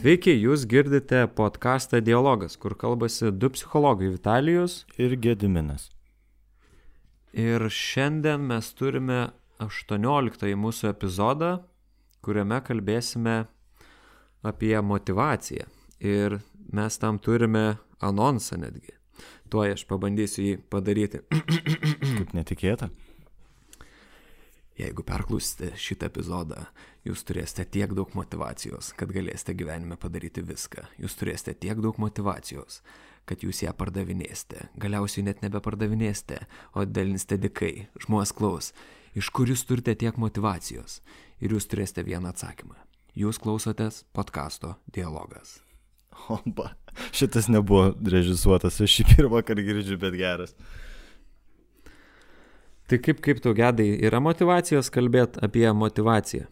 Sveiki, jūs girdite podcastą Dialogas, kur kalbasi du psichologai Vitalijus ir Gediminas. Ir šiandien mes turime 18 mūsų epizodą, kuriame kalbėsime apie motivaciją. Ir mes tam turime anonsą netgi. Tuo aš pabandysiu jį padaryti. Kaip netikėta. Jeigu perklausite šitą epizodą, jūs turėsite tiek daug motivacijos, kad galėsite gyvenime padaryti viską. Jūs turėsite tiek daug motivacijos, kad jūs ją pardavinėsite. Galiausiai net nebepardavinėsite, o dalinsite dikai. Žmonės klaus, iš kur jūs turite tiek motivacijos. Ir jūs turėsite vieną atsakymą. Jūs klausotės podkasto dialogas. Oba, šitas nebuvo režisuotas, aš šį pirmą kartą girdžiu, bet geras. Tai kaip, kaip tu gedai, yra motivacijos kalbėti apie motivaciją?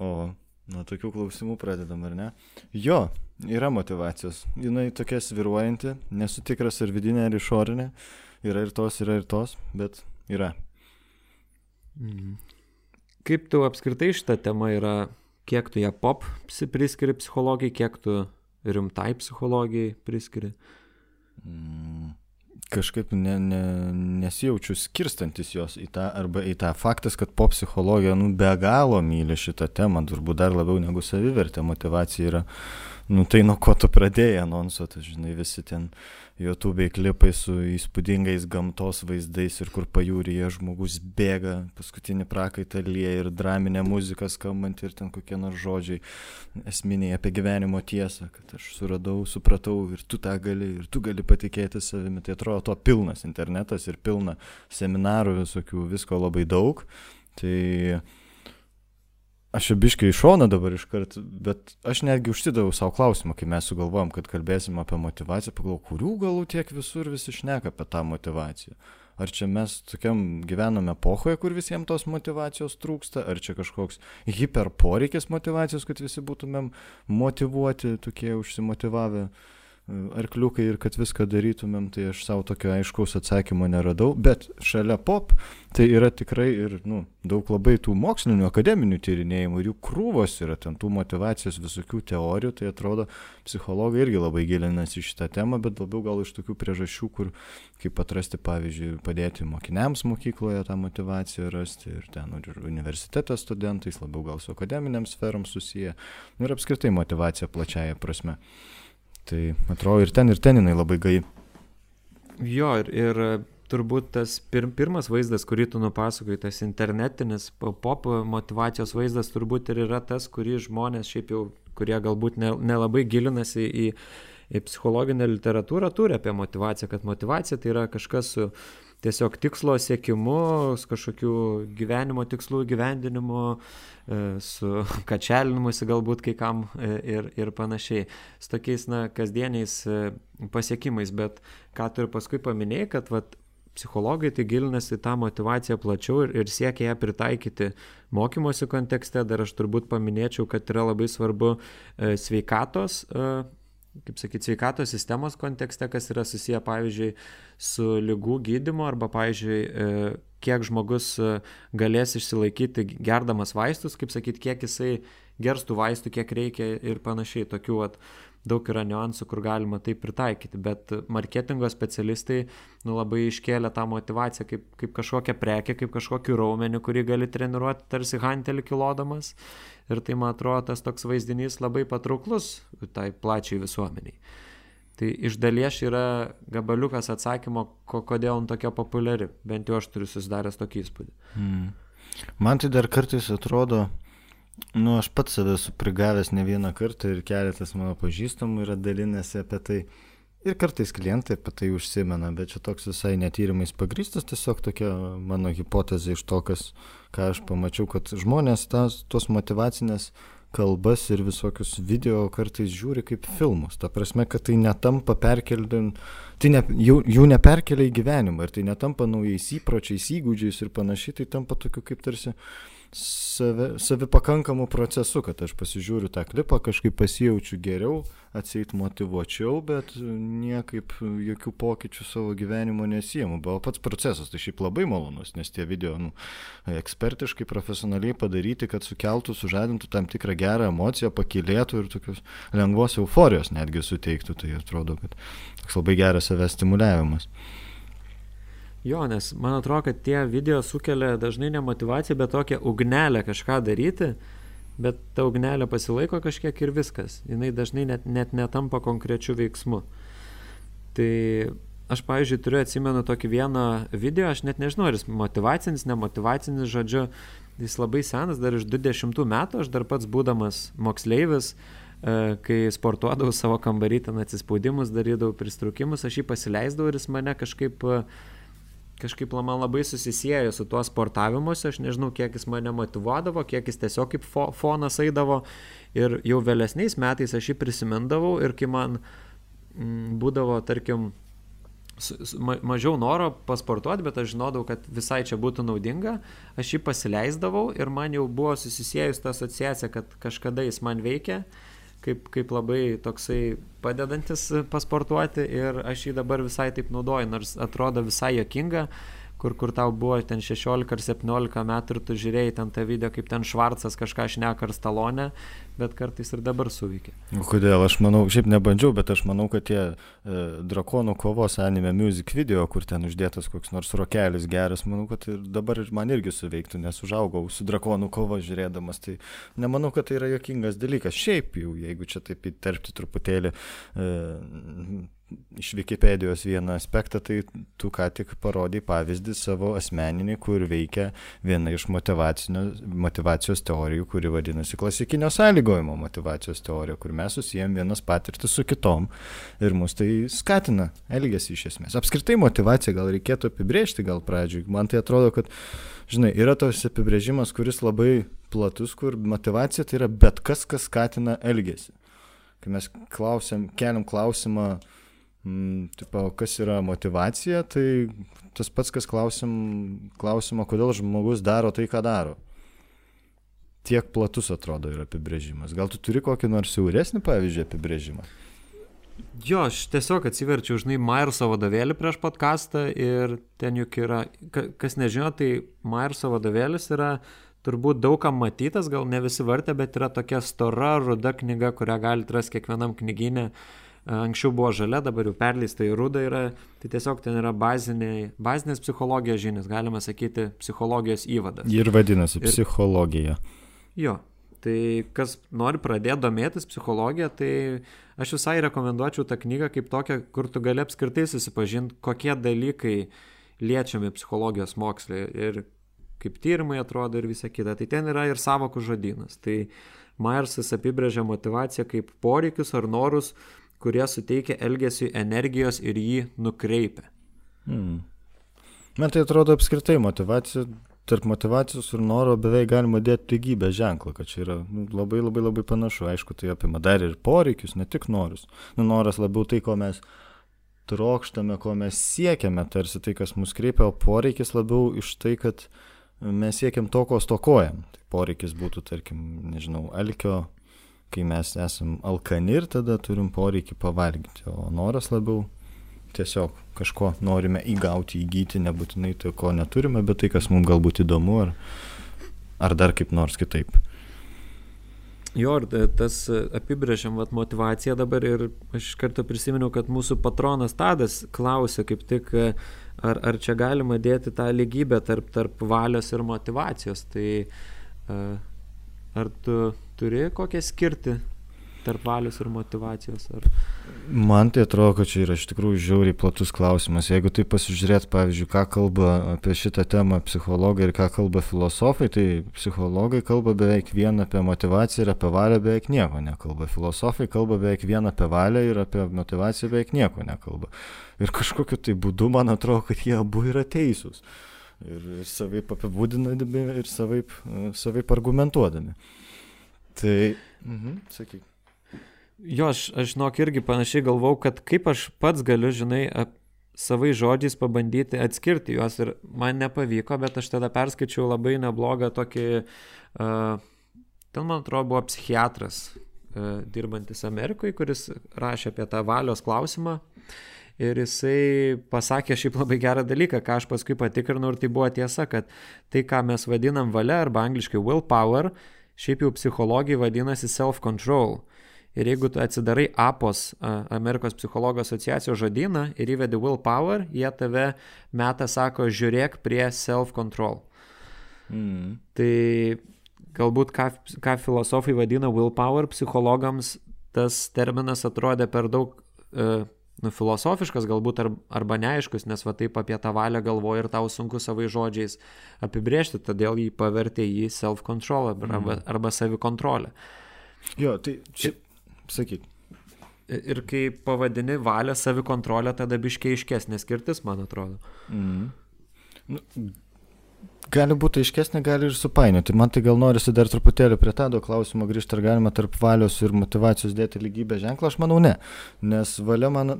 O, nuo tokių klausimų pradedam, ar ne? Jo, yra motivacijos. Jis tokia sviruojanti, nesu tikras ar vidinė, ar išorinė. Yra ir tos, yra ir tos, bet yra. Mhm. Kaip tu apskritai šitą temą yra, kiek tu ją pop priskiri psichologijai, kiek tu rimtai psichologijai priskiri? Mm kažkaip ne, ne, nesijaučiu skirstantis jos į tą, arba į tą. Faktas, kad pop psichologija nu, be galo myli šitą temą, turbūt dar labiau negu savivertė, motivacija yra, nu tai nuo ko tu pradėjai anonso, tai žinai, visi ten YouTube'ai klipai su įspūdingais gamtos vaizdais ir kur pajūryje žmogus bėga, paskutinį prakaitą lieja ir draminė muzika skambant ir ten kokie nors žodžiai esminiai apie gyvenimo tiesą, kad aš suradau, supratau ir tu tą gali, ir tu gali patikėti savimi. Tai atrodo to pilnas internetas ir pilna seminarų visokių, visko labai daug. Tai Aš abiškai iš šono dabar iškart, bet aš netgi užsidaviau savo klausimą, kai mes sugalvojom, kad kalbėsim apie motivaciją, pagalvojau, kurių galų tiek visur visi šneka apie tą motivaciją. Ar čia mes tokiam gyvename epochoje, kur visiems tos motivacijos trūksta, ar čia kažkoks hiperporeikis motivacijos, kad visi būtumėm motivuoti, tokie užsimotivavę. Uh, arkliukai ir kad viską darytumėm, tai aš savo tokio aiškaus atsakymo neradau, bet šalia pop tai yra tikrai ir nu, daug labai tų mokslinių, akademinių tyrinėjimų ir jų krūvos yra ten tų motivacijos visokių teorijų, tai atrodo psichologai irgi labai gilinasi šitą temą, bet labiau gal iš tokių priežasčių, kur kaip atrasti, pavyzdžiui, padėti mokiniams mokykloje tą motivaciją rasti ir ten ir universiteto studentais, labiau gal su akademiniam sferom susiję ir apskritai motivacija plačiaja prasme. Tai atrodo ir ten, ir ten jinai labai gai. Jo, ir, ir turbūt tas pir, pirmas vaizdas, kurį tu nupasakoji, tas internetinis pop motivacijos vaizdas, turbūt ir yra tas, kurį žmonės šiaip jau, kurie galbūt nelabai ne gilinasi į, į psichologinę literatūrą, turi apie motivaciją, kad motivacija tai yra kažkas su tiesiog tikslo siekimu, kažkokių gyvenimo tikslų gyvendinimu, e, su kačelinimusi galbūt kai kam e, ir, ir panašiai, su tokiais, na, kasdieniais e, pasiekimais, bet ką tu ir paskui paminėjai, kad vat, psichologai tai gilinasi tą motivaciją plačiau ir, ir siekia ją pritaikyti mokymosi kontekste, dar aš turbūt paminėčiau, kad yra labai svarbu sveikatos kaip sakyti, sveikatos sistemos kontekste, kas yra susiję, pavyzdžiui, su lygų gydymu arba, pavyzdžiui, e, kiek žmogus e, galės išsilaikyti gerdamas vaistus, kaip sakyti, kiek jisai gerstų vaistų, kiek reikia ir panašiai. Tokių at, daug yra niuansų, kur galima tai pritaikyti, bet marketingo specialistai nu, labai iškėlė tą motivaciją kaip, kaip kažkokią prekę, kaip kažkokį raumenį, kurį gali treniruoti tarsi hantelį kilodamas. Ir tai, man atrodo, tas toks vaizdinys labai patrauklus tai plačiai visuomeniai. Tai iš dalies yra gabaliukas atsakymo, ko, kodėl jin tokia populiari. Bent jau aš turiu susidaręs tokį įspūdį. Mm. Man tai dar kartais atrodo, Nu, aš pats save esu prigavęs ne vieną kartą ir keletas mano pažįstamų yra dalinęsi apie tai. Ir kartais klientai apie tai užsimena, bet čia toks visai netyrimais pagristas, tiesiog tokia mano hipotezė iš to, kas, ką aš pamačiau, kad žmonės tas, tos motivacinės kalbas ir visokius video kartais žiūri kaip filmus. Ta prasme, kad tai netampa perkeldant, tai ne, jų, jų neperkelia į gyvenimą ir tai netampa naujais įpročiais, įgūdžiais ir panašiai, tai tampa tokiu kaip tarsi savi, savipakankamu procesu, kad aš pasižiūriu tą klipą, kažkaip pasijaučiu geriau, atseit motivuočiau, bet niekaip jokių pokyčių savo gyvenimo nesijimu. Buvo pats procesas, tai šiaip labai malonus, nes tie video nu, ekspertiškai, profesionaliai padaryti, kad sukeltų, sužadintų tam tikrą gerą emociją, pakilėtų ir tokios lengvos euforijos netgi suteiktų. Tai atrodo, kad toks labai geras savęs stimuliavimas. Jo, nes man atrodo, kad tie video sukelia dažnai ne motivaciją, bet tokią ugnelę kažką daryti, bet ta ugnelė pasilaiko kažkiek ir viskas. Jis dažnai net, net netampa konkrečių veiksmų. Tai aš, pavyzdžiui, turiu atsimenu tokį vieną video, aš net nežinau, ar jis motivacinis, nemotivacinis, žodžiu, jis labai senas, dar iš 20 metų, aš dar pats būdamas moksleivis, e, kai sportuodavau savo kambarį, ten atsispaudimus darydavau, pristrukimus, aš jį pasileisdavau ir jis mane kažkaip uh, kažkaip man labai susisiejo su tuo sportavimuose, aš nežinau, kiek jis mane motivuodavo, kiek jis tiesiog kaip fo fonas eidavo. Ir jau vėlesniais metais aš jį prisimindavau ir kai man m, mm, būdavo, tarkim, ma mažiau noro pasportuoti, bet aš žinodavau, kad visai čia būtų naudinga, aš jį pasileisdavau ir man jau buvo susisiejus ta asociacija, kad kažkada jis man veikia kaip, kaip labai toksai padedantis pasportuoti ir aš jį dabar visai taip naudoju, nors atrodo visai jokinga, kur, kur tau buvo ten 16 ar 17 metų ir tu žiūrėjai ten tą video, kaip ten Švarcas kažką šneka ar stalonę, bet kartais ir dabar suveikia. Kodėl? Aš manau, šiaip nebandžiau, bet aš manau, kad tie e, drakonų kovos anime music video, kur ten uždėtas koks nors rokelis geras, manau, kad ir dabar man irgi suveiktų, nes užaugau su drakonų kovo žiūrėdamas, tai nemanau, kad tai yra jokingas dalykas. Šiaip jau, jeigu čia taip įterpti truputėlį e, iš Wikipedijos vieną aspektą, tai tu ką tik parodai pavyzdį savo asmeninį, kur veikia viena iš motivacijos teorijų, kuri vadinasi klasikinio sąlygojimo motivacijos teorija, kur mes susijęm vienas patirtis su kitom ir mus tai skatina elgesį iš esmės. Apskritai motivaciją gal reikėtų apibrėžti gal pradžiui. Man tai atrodo, kad, žinai, yra tos apibrėžimas, kuris labai platus, kur motivacija tai yra bet kas, kas skatina elgesį. Kai mes klausim, keliam klausimą, Mm, tipo, kas yra motivacija, tai tas pats, kas klausim, klausimo, kodėl žmogus daro tai, ką daro. Tiek platus atrodo yra apibrėžimas. Gal tu turi kokį nors siauresnį, pavyzdžiui, apibrėžimą? Jo, aš tiesiog atsiverčiau, žinai, Mairso vadovėlį prieš podcastą ir ten juk yra, kas nežino, tai Mairso vadovėlis yra turbūt daugam matytas, gal ne visi vartė, bet yra tokia stora, ruda knyga, kurią galite rasti kiekvienam knyginė. Uh, anksčiau buvo žalia, dabar jau perleista į rudą yra, tai tiesiog ten yra baziniai, bazinės psichologijos žinios, galima sakyti, psichologijos įvadas. Ir vadinasi ir, psichologija. Jo, tai kas nori pradėti domėtis psichologija, tai aš visai rekomenduočiau tą knygą kaip tokią, kur tu gali apskritai susipažinti, kokie dalykai liečiami psichologijos mokslė ir kaip tyrimai atrodo ir visa kita. Tai ten yra ir savokų žodynas. Tai Myersas apibrėžia motivaciją kaip poreikius ar norus, kurie suteikia elgesiui energijos ir jį nukreipia. Hmm. Man tai atrodo apskritai motivacija, tarp motivacijos ir noro beveik galima dėti lygybę ženklą, kad čia yra nu, labai labai labai panašu. Aišku, tai apima dar ir poreikius, ne tik norus. Nu, noras labiau tai, ko mes trokštame, ko mes siekiame, tarsi tai, kas mus kreipia, o poreikis labiau iš tai, kad mes siekiam to, ko stokojam. Tai poreikis būtų, tarkim, nežinau, alkio kai mes esam alkani ir tada turim poreikį pavalgyti, o noras labiau tiesiog kažko norime įgauti, įgyti, nebūtinai tai, ko neturime, bet tai, kas mums galbūt įdomu ar, ar dar kaip nors kitaip. Jo, ir tas apibrėžiam vat, motivaciją dabar ir aš iš karto prisiminiau, kad mūsų patronas Tadas klausė kaip tik, ar, ar čia galima dėti tą lygybę tarp, tarp valios ir motivacijos. Tai ar tu turi kokią skirti tarp valios ir motivacijos? Ar... Man tai atrodo, kad čia yra iš tikrųjų žiauriai platus klausimas. Jeigu tai pasižiūrėt, pavyzdžiui, ką kalba apie šitą temą psichologai ir ką kalba filosofai, tai psichologai kalba beveik vien apie motivaciją ir apie valią beveik nieko nekalba. Filosofai kalba beveik vien apie valią ir apie motivaciją beveik nieko nekalba. Ir kažkokiu tai būdu man atrodo, kad jie abu yra teisūs. Ir, ir savaip apibūdinami, ir savaip, savaip argumentuodami. Tai, mhm, sakyk. Jo, aš, aš žinok irgi panašiai galvau, kad kaip aš pats galiu, žinai, savai žodžiais pabandyti atskirti juos ir man nepavyko, bet aš tada perskaičiau labai neblogą tokį, uh, ten man atrodo buvo psichiatras uh, dirbantis Amerikoje, kuris rašė apie tą valios klausimą. Ir jisai pasakė šiaip labai gerą dalyką, ką aš paskui patikrinau ir tai buvo tiesa, kad tai, ką mes vadinam valia arba angliškai willpower, šiaip jau psichologijai vadinasi self-control. Ir jeigu tu atsidarai APOS, Amerikos psichologų asociacijos žodyną ir įvedi willpower, jie tave metą sako, žiūrėk prie self-control. Mm. Tai galbūt ką, ką filosofai vadina willpower, psichologams tas terminas atrodė per daug uh, nu, filosofiškas galbūt ar, arba neaiškus, nes va taip apie tą valią galvoja ir tau sunku savai žodžiais apibriežti, todėl jį pavertė į self-control arba, mm. arba savikontrolę. Jo, tai čia, sakyk. Ir kai pavadini valią savikontrolę, tada biškiai iškesnė skirtis, man atrodo. Mm. Nu, gali būti aiškesnė, gali ir supainioti. Man tai gal norisi dar truputėlį prie tado klausimo grįžti, ar galima tarp valios ir motivacijos dėti lygybę ženklą. Aš manau, ne. Nes valia man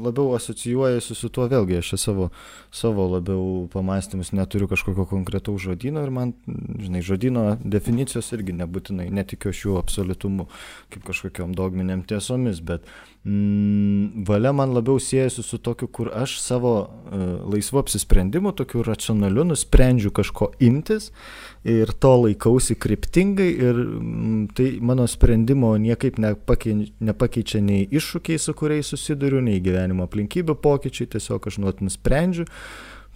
labiau asocijuojasi su tuo vėlgi. Aš savo, savo labiau pamastymus neturiu kažkokio konkretaus žodino ir man, žinai, žodino definicijos irgi nebūtinai netikiu šiuo absoliutumu kaip kažkokiam dogminiam tiesomis, bet mm, valia man labiau siejasi su tokiu, kur aš savo uh, laisvu apsisprendimu, tokiu racionaliu, nusprendžiu kažko imtis ir to laikausi kryptingai ir mm, tai mano sprendimo niekaip nepakei, nepakeičia nei iššūkiai, su kuriais susiduriu, nei gyvenimo aplinkybių pokyčiai, tiesiog aš nuot nusprendžiu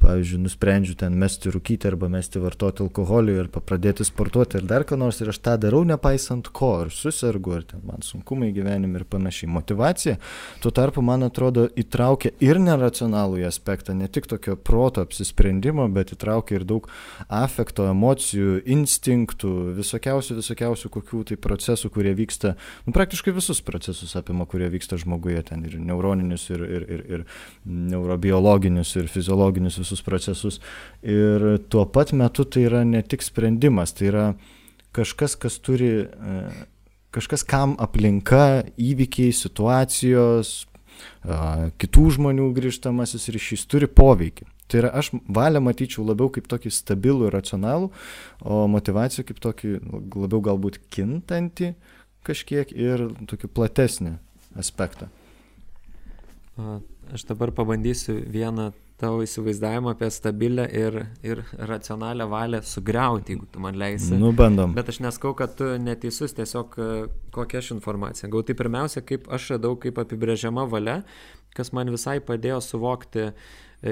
pavyzdžiui, nusprendžiu ten mesti rūkyti arba mesti vartoti alkoholį ir pradėti sportuoti ir dar ką nors ir aš tą darau nepaisant ko, ar susirgu, ar ten man sunkumai gyvenime ir panašiai. Motivacija, tuo tarpu, man atrodo, įtraukia ir neracionalų aspektą, ne tik tokio proto apsisprendimo, bet įtraukia ir daug afekto, emocijų, instinktų, visokiausių, visokiausių kokių tai procesų, kurie vyksta, nu, praktiškai visus procesus apima, kurie vyksta žmoguje, ten ir neuroninius, ir, ir, ir, ir neurobiologinius, ir fiziologinius, visus procesus. Ir tuo pat metu tai yra ne tik sprendimas, tai yra kažkas, kas turi, e, kažkas, kam aplinka, įvykiai, situacijos, kitų žmonių grįžtamasis ryšys turi poveikį. Tai yra, aš valią matyčiau labiau kaip tokį stabilų ir racionalų, o motivaciją kaip tokį labiau galbūt kintantį kažkiek ir tokį platesnį aspektą. Aš dabar pabandysiu vieną tavo įsivaizdavimą apie stabilę ir, ir racionalią valią sugriauti, jeigu tu man leisi. Nu, bandom. Bet aš neskau, kad tu neteisus, tiesiog e, kokią aš informaciją. Gau tai pirmiausia, kaip aš radau, kaip apibrėžiama valia, kas man visai padėjo suvokti e,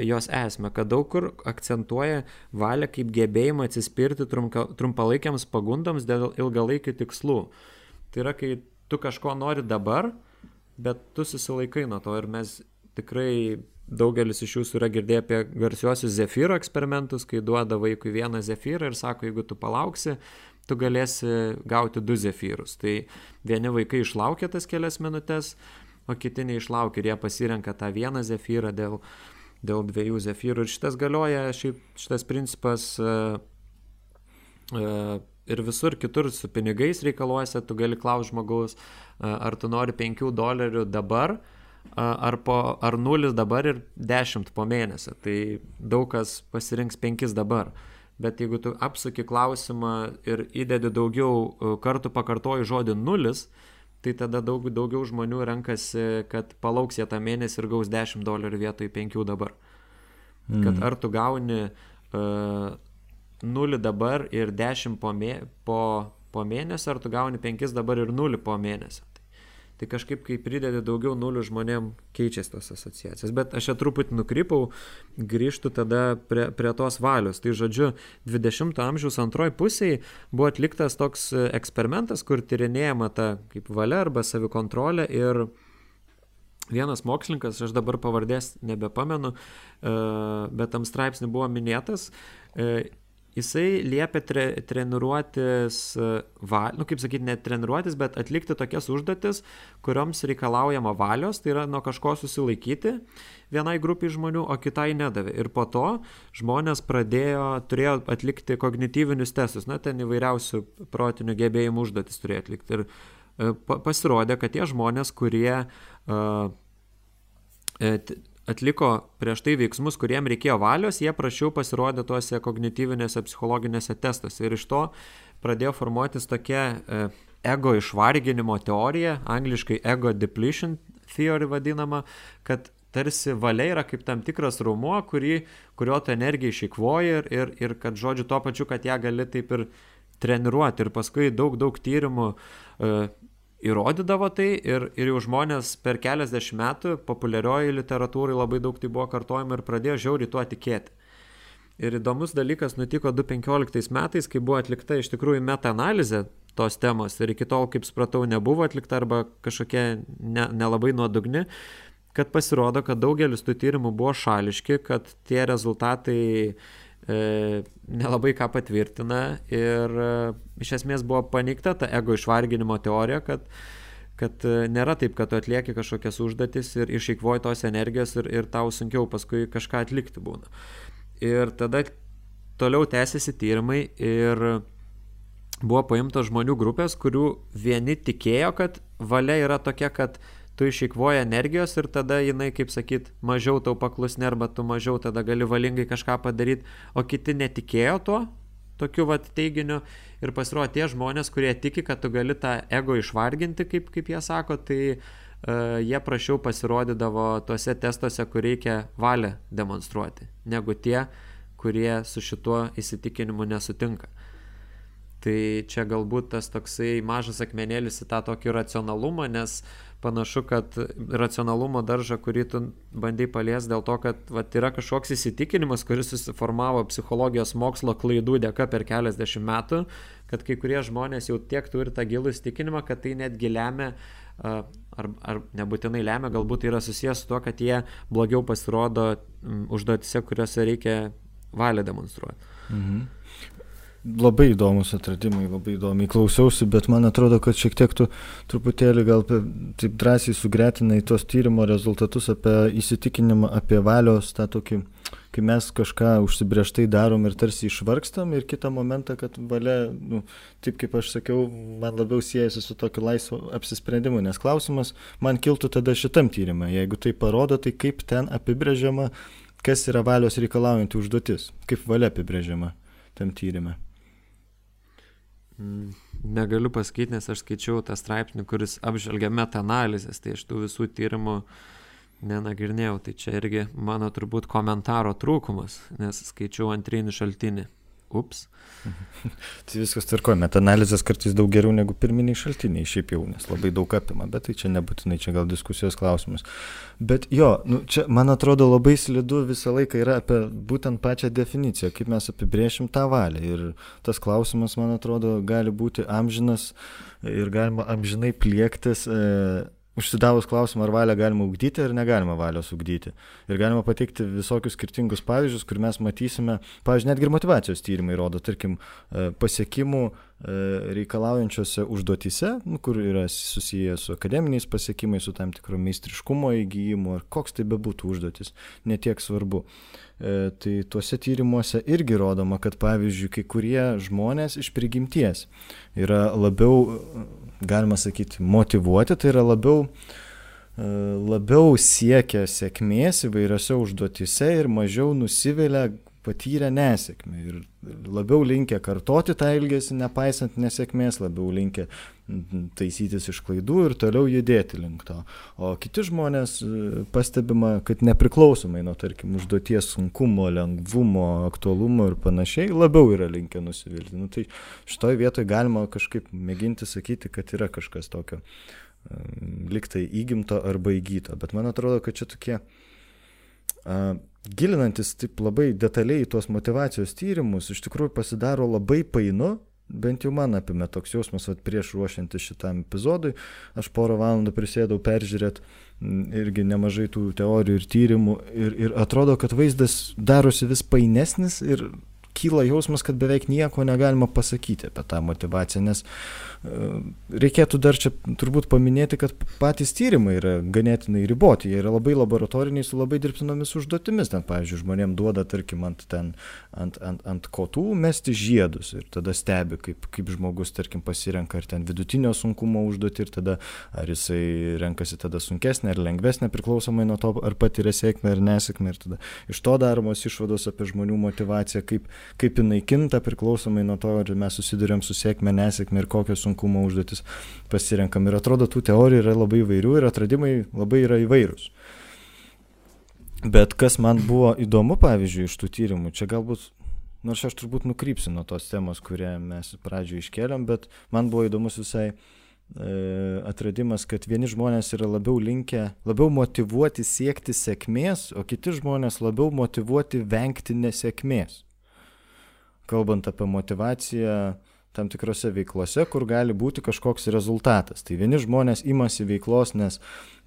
jos esmę, kad daug kur akcentuoja valią kaip gebėjimą atsispirti trumka, trumpalaikiams pagundams dėl ilgalaikių tikslų. Tai yra, kai tu kažko nori dabar, bet tu susilaikai nuo to ir mes tikrai daugelis iš jūsų yra girdėję apie garsiuosius zefyro eksperimentus, kai duoda vaikui vieną zefyrą ir sako, jeigu tu palauksi, tu galėsi gauti du zefyrus. Tai vieni vaikai išlaukia tas kelias minutės, o kiti neišlaukia ir jie pasirenka tą vieną zefyrą dėl, dėl dviejų zefyrų. Ir šitas galioja, šiaip, šitas principas uh, uh, ir visur kitur su pinigais reikaluose, tu gali klausti žmogaus, uh, ar tu nori 5 dolerių dabar, uh, ar, po, ar nulis dabar ir dešimt po mėnesio. Tai daug kas pasirinks penkis dabar. Bet jeigu tu apsuki klausimą ir įdedi daugiau kartų pakartoji žodį nulis, tai tada daug, daugiau žmonių renkasi, kad palauks jie tą mėnesį ir gaus 10 dolerių vietoj 5 dabar. Mm. Kad ar tu gauni uh, 0 dabar ir 10 po, mė, po, po mėnesio, ar tu gauni 5 dabar ir 0 po mėnesio tai kažkaip kai pridedi daugiau nulių žmonėm keičiasi tos asociacijos. Bet aš čia truputį nukrypau, grįžtų tada prie, prie tos valios. Tai žodžiu, 20-ojo amžiaus antroji pusėje buvo atliktas toks eksperimentas, kur tyrinėjama ta kaip valia arba savikontrolė ir vienas mokslininkas, aš dabar pavardės nebepamenu, e, bet tam straipsnį buvo minėtas, e, jisai liepia tre, treniruotis, va, nu kaip sakyti, ne treniruotis, bet atlikti tokias užduotis, kurioms reikalaujama valios, tai yra nuo kažko susilaikyti vienai grupiai žmonių, o kitai nedavė. Ir po to žmonės pradėjo, turėjo atlikti kognityvinius testus, na, ten įvairiausių protinių gebėjimų užduotis turėjo atlikti. Ir e, pasirodė, kad tie žmonės, kurie uh, atliko prieš tai veiksmus, kuriem reikėjo valios, jie prašiau pasirodė tuose kognityvinėse psichologinėse testuose. Ir iš to pradėjo formuotis tokia e, ego išvarginimo teorija, angliškai ego depletion theory vadinama, kad tarsi valia yra kaip tam tikras raumuo, kurį, kurio tu energiją išikvoji ir, ir, ir kad žodžiu tuo pačiu, kad ją gali taip ir treniruoti. Ir paskui daug, daug tyrimų e, įrodydavo tai ir, ir jau žmonės per keliasdešimt metų populiarioji literatūrai labai daug tai buvo kartojama ir pradėjo žiauriai tuo tikėti. Ir įdomus dalykas nutiko 2015 metais, kai buvo atlikta iš tikrųjų meta-analizė tos temos ir iki tol, kaip supratau, nebuvo atlikta arba kažkokia nelabai ne nuodugni, kad pasirodo, kad daugelis tų tyrimų buvo šališki, kad tie rezultatai e, nelabai ką patvirtina ir e, iš esmės buvo paneigta ta ego išvarginimo teorija, kad, kad e, nėra taip, kad tu atlieki kažkokias užduotis ir išeikvoji tos energijos ir, ir tau sunkiau paskui kažką atlikti būna. Ir tada toliau tęsiasi tyrimai ir buvo paimtos žmonių grupės, kurių vieni tikėjo, kad valia yra tokia, kad tu išeikvoji energijos ir tada jinai, kaip sakyt, mažiau tau paklusni arba tu mažiau tada gali valingai kažką padaryti, o kiti netikėjo tuo, tokiu vat teiginiu ir pasirodo tie žmonės, kurie tiki, kad tu gali tą ego išvarginti, kaip, kaip jie sako, tai uh, jie prašiau pasirodydavo tuose testuose, kur reikia valią demonstruoti, negu tie, kurie su šituo įsitikinimu nesutinka. Tai čia galbūt tas toksai mažas akmenėlis į tą tokį racionalumą, nes uh, panašu, kad racionalumo daržą, kurį tu bandai palies dėl to, kad vat, yra kažkoks įsitikinimas, kuris susiformavo psichologijos mokslo klaidų dėka per keliasdešimt metų, kad kai kurie žmonės jau tiek turi tą gilų įsitikinimą, kad tai netgi lemia, ar, ar nebūtinai lemia, galbūt tai yra susijęs su to, kad jie blogiau pasirodo užduotise, kuriuose reikia valią demonstruoti. Mhm. Labai įdomus atradimai, labai įdomiai klausiausi, bet man atrodo, kad šiek tiek tu truputėlį gal taip drąsiai sugretinai tuos tyrimo rezultatus apie įsitikinimą, apie valios tą tokį, kai mes kažką užsibrieštai darom ir tarsi išvargstam ir kitą momentą, kad valia, nu, taip kaip aš sakiau, man labiau siejasi su tokiu laisvu apsisprendimu, nes klausimas man kiltų tada šitam tyrimui, jeigu tai parodo, tai kaip ten apibrėžiama, kas yra valios reikalaujanti užduotis, kaip valia apibrėžiama tam tyrimui. Mm, negaliu pasakyti, nes aš skaičiau tą straipsnį, kuris apžvelgia meta-analizės, tai iš tų visų tyrimų nenagrinėjau, tai čia irgi mano turbūt komentaro trūkumas, nes skaičiau antrinį šaltinį. Ups. tai viskas tvarkoja, metanalizės kartais daug geriau negu pirminiai šaltiniai, šiaip jau, nes labai daug apima, bet tai čia nebūtinai, čia gal diskusijos klausimas. Bet jo, nu, čia man atrodo labai slidu visą laiką yra apie būtent pačią definiciją, kaip mes apibriešim tą valią. Ir tas klausimas, man atrodo, gali būti amžinas ir galima amžinai pliektis. E, užsidavus klausimą, ar valią galima ugdyti ar negalima valios ugdyti. Ir galima pateikti visokius skirtingus pavyzdžius, kur mes matysime, pavyzdžiui, netgi ir motivacijos tyrimai rodo, tarkim, e, pasiekimų e, reikalaujančiose užduotyse, nu, kur yra susiję su akademiniais pasiekimais, su tam tikro meistriškumo įgyjimu, ar koks tai bebūtų užduotis, netiek svarbu. E, tai tuose tyrimuose irgi rodoma, kad pavyzdžiui, kai kurie žmonės iš prigimties yra labiau galima sakyti, motivuoti, tai yra labiau, e, labiau siekia sėkmės įvairiose užduotise ir mažiau nusivilia patyrę nesėkmę ir labiau linkę kartoti tą ilgesį, nepaisant nesėkmės, labiau linkę taisytis iš klaidų ir toliau judėti link to. O kiti žmonės e, pastebima, kad nepriklausomai nuo, tarkim, užduoties sunkumo, lengvumo, aktualumo ir panašiai, labiau yra linkę nusivilti. Nu, tai šitoje vietoje galima kažkaip mėginti sakyti, kad yra kažkas tokio liktai įgimto arba įgyto. Bet man atrodo, kad čia tokie uh, gilinantis taip labai detaliai į tuos motivacijos tyrimus, iš tikrųjų pasidaro labai painu, bent jau man apimė toks jausmas, kad prieš ruošiantis šitam epizodui, aš porą valandų prisėdau peržiūrėti irgi nemažai tų teorijų ir tyrimų ir, ir atrodo, kad vaizdas darosi vis painesnis ir kyla jausmas, kad beveik nieko negalima pasakyti apie tą motivaciją, nes e, reikėtų dar čia turbūt paminėti, kad patys tyrimai yra ganėtinai riboti, jie yra labai laboratoriniai su labai dirbtinomis užduotimis. Ten, pavyzdžiui, žmonėm duoda, tarkim, ant, ten, ant, ant, ant kotų mesti žiedus ir tada stebi, kaip, kaip žmogus, tarkim, pasirenka ar ten vidutinio sunkumo užduotį ir tada ar jisai renkasi tada sunkesnę ar lengvesnę priklausomai nuo to, ar patiria sėkmę ar nesėkmę. Ir tada iš to daromos išvados apie žmonių motivaciją, kaip, kaip jinai kinta priklausomai nuo to, ar mes susidurėm su sėkme, nesėkme ir kokios sunkumo užduotis pasirenkam. Ir atrodo, tų teorijų yra labai įvairių ir atradimai labai yra įvairūs. Bet kas man buvo įdomu, pavyzdžiui, iš tų tyrimų, čia galbūt, nors aš turbūt nukrypsiu nuo tos temos, kurią mes pradžioje iškeliam, bet man buvo įdomus visai E, atradimas, kad vieni žmonės yra labiau linkę, labiau motivuoti siekti sėkmės, o kiti žmonės labiau motivuoti vengti nesėkmės. Kalbant apie motivaciją tam tikrose veiklose, kur gali būti kažkoks rezultatas. Tai vieni žmonės imasi veiklos, nes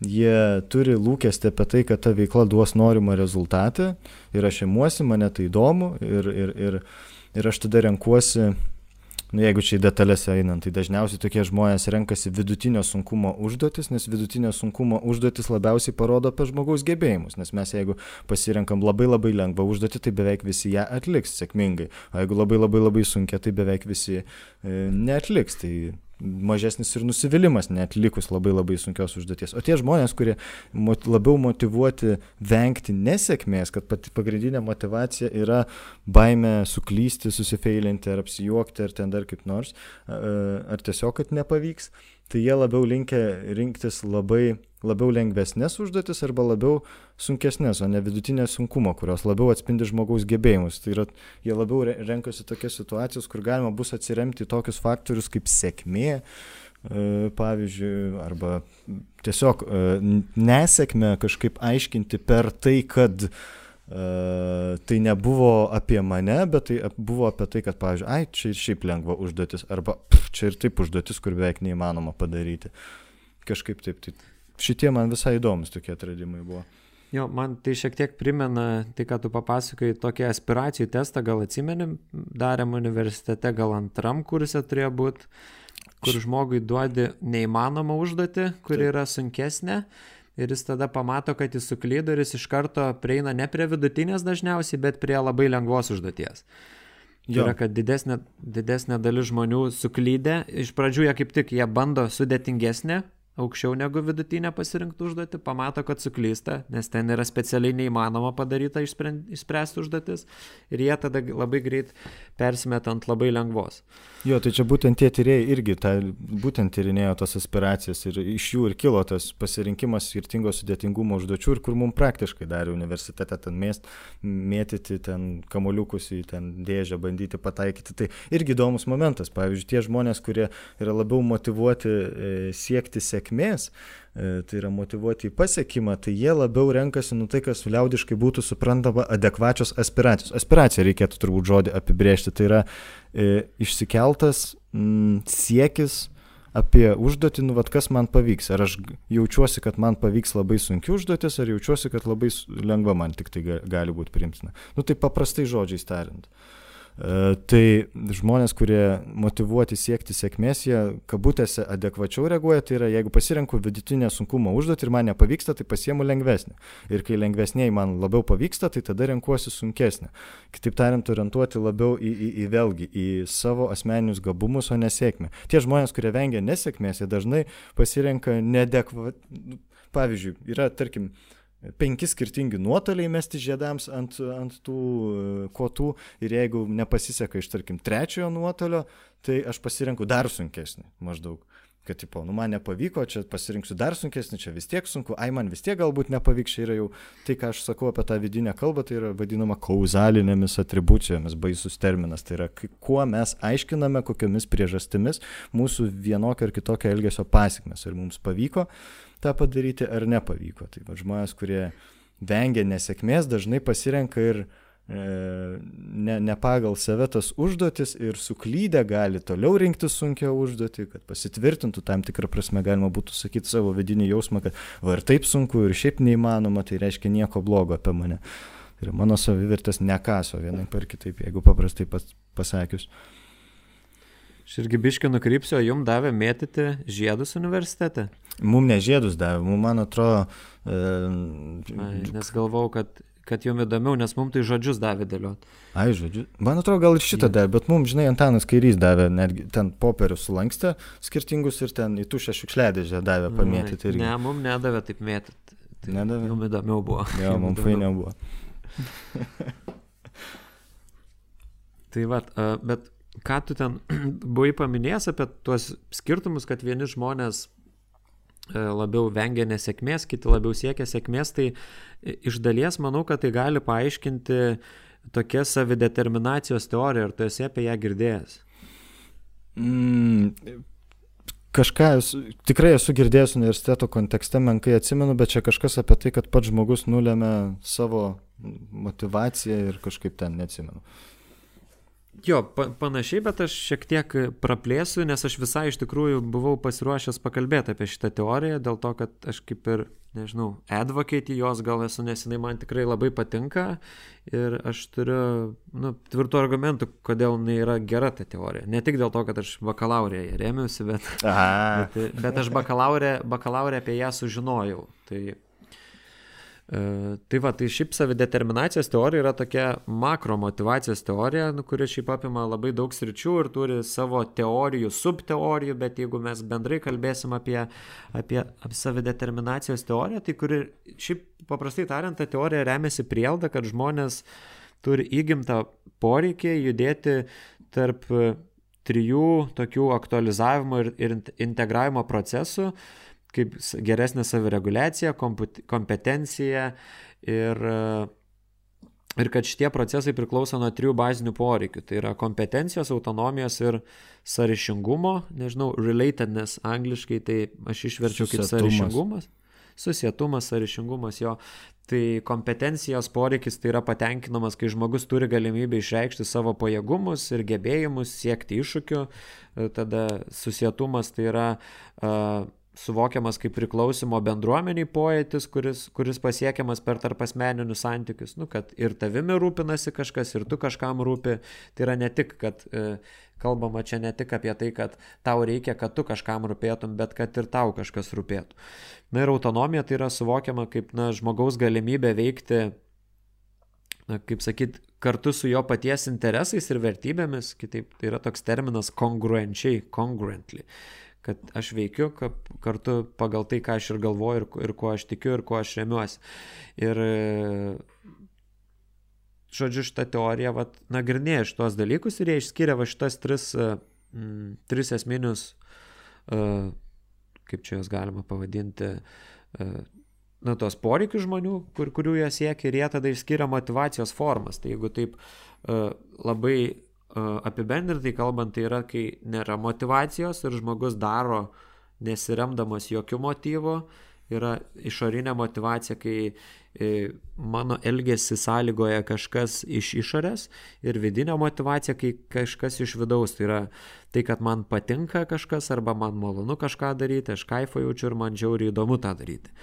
jie turi lūkestį apie tai, kad ta veikla duos norimą rezultatą ir aš imuosi, mane tai įdomu ir, ir, ir, ir aš tada renkuosi nu, jeigu čia į detalės einant, tai dažniausiai tokie žmonės renkasi vidutinio sunkumo užduotis, nes vidutinio sunkumo užduotis labiausiai parodo apie žmogaus gebėjimus, nes mes jeigu pasirenkam labai labai lengvą užduotį, tai beveik visi ją atliks sėkmingai, o jeigu labai labai labai sunkia, tai beveik visi e, neatliks. Tai mažesnis ir nusivylimas netlikus labai labai sunkios užduoties. O tie žmonės, kurie mot, labiau motivuoti vengti nesėkmės, kad pati pagrindinė motivacija yra baime suklysti, susifeilinti ar apsijuokti ar ten dar kaip nors, ar tiesiog, kad nepavyks, tai jie labiau linkia rinktis labai labiau lengvesnės užduotis arba labiau sunkesnės, o ne vidutinė sunkumo, kurios labiau atspindi žmogaus gebėjimus. Tai yra, jie labiau renkasi tokias situacijas, kur galima bus atsiremti tokius faktorius kaip sėkmė, e, pavyzdžiui, arba tiesiog e, nesėkmę kažkaip aiškinti per tai, kad Uh, tai nebuvo apie mane, bet tai buvo apie tai, kad, pavyzdžiui, ai, čia ir šiaip lengva užduotis, arba pff, čia ir taip užduotis, kur beveik neįmanoma padaryti. Kažkaip taip, tai šitie man visai įdomus tokie atradimai buvo. Jo, man tai šiek tiek primena tai, ką tu papasakai, tokį aspiracijų testą, gal atsimenim, darėm universitete, gal antram kursė turėjo būti, kur žmogui duodi neįmanomą užduotį, kuri Taip. yra sunkesnė. Ir jis tada pamato, kad jis suklydo ir jis iš karto prieina ne prie vidutinės dažniausiai, bet prie labai lengvos užduoties. Tai yra, kad didesnė, didesnė dalis žmonių suklydė. Iš pradžių jie kaip tik, jie bando sudėtingesnę aukščiau negu vidutinė pasirinktų užduotį, pamato, kad suklysta, nes ten yra specialiai neįmanoma padaryta išspręsti užduotis ir jie tada labai greit persimeta ant labai lengvos. Jo, tai čia būtent tie tyrėjai irgi tą, būtent tyrinėjo tas aspiracijas ir iš jų ir kilo tas pasirinkimas skirtingo sudėtingumo užduočių ir kur mums praktiškai darė universitete ten mėst, mėtyti ten kamoliukus į ten dėžę, bandyti pataikyti. Tai irgi įdomus momentas. Pavyzdžiui, tie žmonės, kurie yra labiau motivuoti e, siekti sėkmės, E, tai yra motivuoti į pasiekimą, tai jie labiau renkasi, nu tai, kas liaudiškai būtų suprantama adekvačios aspiracijos. Aspiracija reikėtų turbūt žodį apibrėžti, tai yra e, išsikeltas m, siekis apie užduotį, nu, vad kas man pavyks. Ar aš jaučiuosi, kad man pavyks labai sunki užduotis, ar jaučiuosi, kad labai lengva man tik tai gali būti priimtina. Nu, tai paprastai žodžiais tariant. E, tai žmonės, kurie motivuoti siekti sėkmės, jie kabutėse adekvačiau reaguoja, tai yra jeigu pasirenku vidutinę sunkumo užduotį ir man nepavyksta, tai pasiemu lengvesnį. Ir kai lengvesniai man labiau pavyksta, tai tada renkuosi sunkesnį. Kitaip tariant, orientuoti labiau į, į, į vėlgi, į savo asmeninius gabumus, o nesėkmę. Tie žmonės, kurie vengia nesėkmės, jie dažnai pasirenka nedekvačiai. Pavyzdžiui, yra, tarkim, uh, penki skirtingi nuotoliai mesti žiedams ant, ant tų e, kotų ir jeigu nepasiseka iš, tarkim, trečiojo nuotolio, tai aš pasirenku dar sunkesnį maždaug. Kad, tipo, nu man nepavyko, čia pasirinksiu dar sunkesnį, čia vis tiek sunku, ai man vis tiek galbūt nepavyks, čia yra jau tai, ką aš sakau apie tą vidinę kalbą, tai yra vadinama kauzalinėmis atribucijomis, baisus terminas. Tai yra, kuo mes aiškiname, kokiomis priežastimis mūsų vienokio ar kitokio elgesio pasiekmes. Ir mums pavyko, tą padaryti ar nepavyko. Tai va, žmonės, kurie vengia nesėkmės, dažnai pasirenka ir e, ne, ne pagal save tas užduotis ir suklydę gali toliau rinkti sunkia užduotį, kad pasitvirtintų tam tikrą prasme, galima būtų sakyti savo vidinį jausmą, kad va ir taip sunku ir šiaip neįmanoma, tai reiškia nieko blogo apie mane. ir mano savivertės nekaso vienai par kitaip, jeigu paprastai pas, pasakius. Aš irgi biškai nukrypsiu, o jum davė mėtyti žiedus universitete? Mum ne žiedus davė, mum man atrodo... E, Ai, nes galvau, kad kad jum įdomiau, nes mums tai žodžius davė dėliot. Ai, žodžiu. Man atrodo, gal ir šitą yeah. davė, bet mums, žinai, Antanas Kairys davė, netgi ten popierius sulankstė skirtingus ir ten į tušę šiukšliadėžę davė pamėtyti. Ne, mums nedavė taip mėtyti. Tai nedavė. Jums įdomiau buvo. Jo, mums fainiau buvo. tai va, bet ką tu ten buvai paminėjęs apie tuos skirtumus, kad vieni žmonės e, labiau vengia nesėkmės, kiti labiau siekia sėkmės, tai iš dalies manau, kad tai gali paaiškinti tokia savideterminacijos teorija, ar tu esi apie ją girdėjęs? Mm, kažką esu, tikrai esu girdėjęs universiteto kontekste, menkai atsimenu, bet čia kažkas apie tai, kad pats žmogus nulėmė savo motivaciją ir kažkaip ten neatsimenu. Jo, pa panašiai, bet aš šiek tiek praplėsiu, nes aš visai iš tikrųjų buvau pasiruošęs pakalbėti apie šitą teoriją, dėl to, kad aš kaip ir, nežinau, advocate jos gal esu, nes jinai man tikrai labai patinka ir aš turiu, nu, tvirtų argumentų, kodėl jinai yra gera ta teorija. Ne tik dėl to, kad aš bakalaurėje remiuosi, bet, bet, bet aš bakalaurė, bakalaurė apie ją sužinojau. Tai tai va, tai šiaip savideterminacijos teorija yra tokia makro motivacijos teorija, nu, kuri šiaip apima labai daug sričių ir turi savo teorijų, subteorijų, bet jeigu mes bendrai kalbėsim apie, apie, apie savideterminacijos teoriją, tai kuri šiaip paprastai tariant, ta teorija remiasi prielda, kad žmonės turi įgimtą poreikį judėti tarp trijų tokių aktualizavimo ir, ir integravimo procesų kaip geresnė savireguliacija, kompetencija ir, ir kad šitie procesai priklauso nuo trijų bazinių poreikių. Tai yra kompetencijos, autonomijos ir sąryšingumo, nežinau, relatedness angliškai, tai aš išverčiau kaip sąryšingumas. Susietumas, sąryšingumas jo. Tai kompetencijos poreikis tai yra patenkinamas, kai žmogus turi galimybę išreikšti savo pajėgumus ir gebėjimus, siekti iššūkių. Tada susietumas tai yra uh, suvokiamas kaip priklausimo bendruomeniai pojėtis, kuris, kuris pasiekiamas per tarp asmeninius santykius, nu, kad ir tavimi rūpinasi kažkas, ir tu kažkam rūpi. Tai yra ne tik, kad e, kalbama čia ne tik apie tai, kad tau reikia, kad tu kažkam rūpėtum, bet kad ir tau kažkas rūpėtų. Na ir autonomija tai yra suvokiama kaip na, žmogaus galimybė veikti, na, kaip sakyt, kartu su jo paties interesais ir vertybėmis, kitaip tai yra toks terminas kongruenčiai, congruently kad aš veikiu kad kartu pagal tai, ką aš ir galvoju, ir, ir kuo aš tikiu, ir kuo aš remiuosi. Ir žodžiu, šitą teoriją vat, nagrinėja šitos dalykus ir jie išskiria va šitas tris, mm, tris esminius, uh, kaip čia juos galima pavadinti, uh, na, tos poreikius žmonių, kur, kurių jie siekia ir jie tada išskiria motivacijos formas. Tai jeigu taip uh, labai apibendrintai kalbant, tai yra, kai nėra motivacijos ir žmogus daro nesiremdamas jokių motyvų, yra išorinė motivacija, kai e, mano elgesį sąlygoja kažkas iš išorės ir vidinė motivacija, kai kažkas iš vidaus. Tai yra tai, kad man patinka kažkas arba man malonu kažką daryti, aš kaifą jaučiu ir man žiauriai įdomu tą daryti.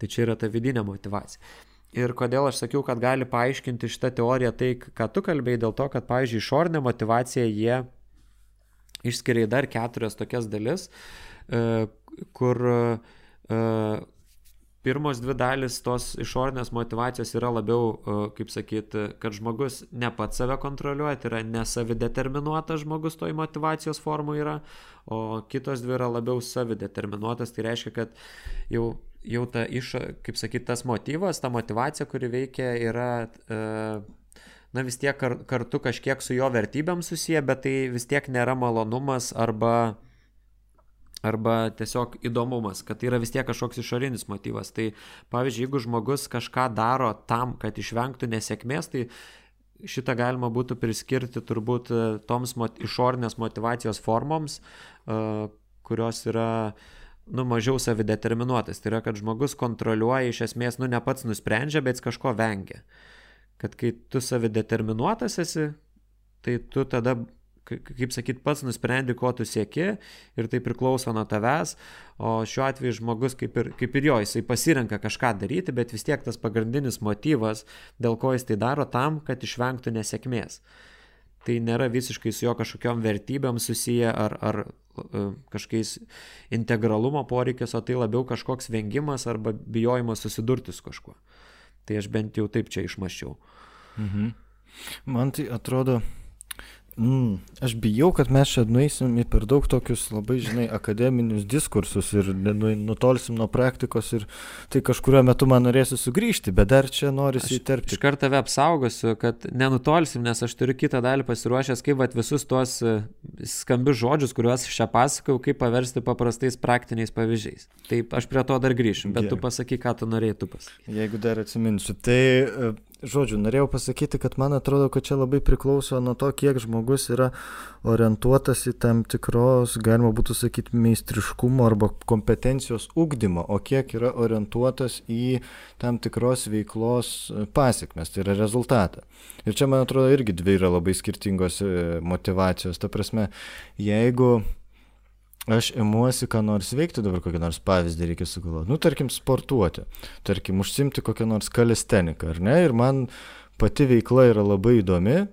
Tai čia yra ta vidinė motivacija. Ir kodėl aš sakiau, kad gali paaiškinti šitą teoriją tai, ką tu kalbėjai, dėl to, kad, pavyzdžiui, išorinė motivacija jie išskiria dar keturias tokias dalis, e, kur e, pirmos dvi dalis tos išorinės motivacijos yra labiau, e, kaip sakyt, kad žmogus ne pats save kontroliuoja, tai yra nesavideterminuotas žmogus toj motivacijos formų yra, o kitos dvi yra labiau savideterminuotas, tai reiškia, kad jau jau ta iš, kaip sakyt, tas motyvas, ta motivacija, kuri veikia, yra, e, na vis tiek kar, kartu kažkiek su jo vertybėm susiję, bet tai vis tiek nėra malonumas arba, arba tiesiog įdomumas, kad tai yra vis tiek kažkoks išorinis motyvas. Tai pavyzdžiui, jeigu žmogus kažką daro tam, kad išvengtų nesėkmės, tai šitą galima būtų priskirti turbūt e, toms mot išorinės motivacijos formoms, uh, kurios yra uh, nu, mažiau savideterminuotas. Tai yra, kad žmogus kontroliuoja iš esmės, nu, ne pats nusprendžia, bet kažko vengia. Kad kai tu savideterminuotas esi, tai tu tada kaip sakyt, pats nusprendi, ko tu sieki ir tai priklauso nuo tavęs, o šiuo atveju žmogus kaip ir, kaip ir jo, jisai pasirenka kažką daryti, bet vis tiek tas pagrindinis motyvas, dėl ko jis tai daro, tam, kad išvengtų nesėkmės. Tai nėra visiškai su jo kažkokiam vertybėm susiję ar, ar e, kažkokiais integralumo poreikis, o tai labiau kažkoks vengimas arba bijojimas susidurti su kažkuo. Tai aš bent jau taip čia išmaščiau. Mhm. Man tai atrodo, Mm, aš bijau, kad mes čia nueisim į per daug tokius labai, žinai, akademinius diskursus ir nu, nutolsim nuo praktikos ir tai kažkurio metu man norėsiu sugrįžti, bet dar čia norisi įterpti. Iš karto tave apsaugosiu, kad nenutolsim, nes aš turiu kitą dalį pasiruošęs, kaip vat, visus tuos e, skambius žodžius, kuriuos čia pasakau, kaip paversti paprastais praktiniais pavyzdžiais. Taip, aš prie to dar grįšiu, bet Gerai. tu pasakyk, ką tu norėtum pasakyti. Jeigu dar atsiminsiu, tai e, Žodžiu, norėjau pasakyti, kad man atrodo, kad čia labai priklauso nuo to, kiek žmogus yra orientuotas į tam tikros, galima būtų sakyti, meistriškumo arba kompetencijos ugdymo, o kiek yra orientuotas į tam tikros veiklos pasiekmes, tai yra rezultatą. Ir čia, man atrodo, irgi dvi yra labai skirtingos e, motivacijos. Ta prasme, jeigu aš imuosi ką nors veikti, dabar kokią nors pavyzdį reikia sugalvoti. Nu, tarkim, sportuoti, tarkim, užsimti kokią nors kalisteniką, ar ne? Ir man pati veikla yra labai įdomi,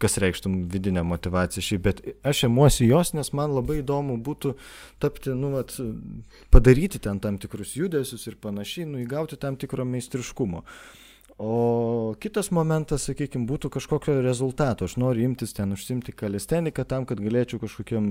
kas reikštų vidinę motivaciją šiaip, bet aš emuosi jos, nes man labai įdomu būtų tapti, nu, vat, padaryti ten tam tikrus judesius ir panašiai, nu, įgauti tam tikro meistriškumo. O kitas momentas, sakykime, būtų kažkokio rezultato. Aš noriu imtis ten užsimti kalisteniką tam, kad galėčiau kažkokiam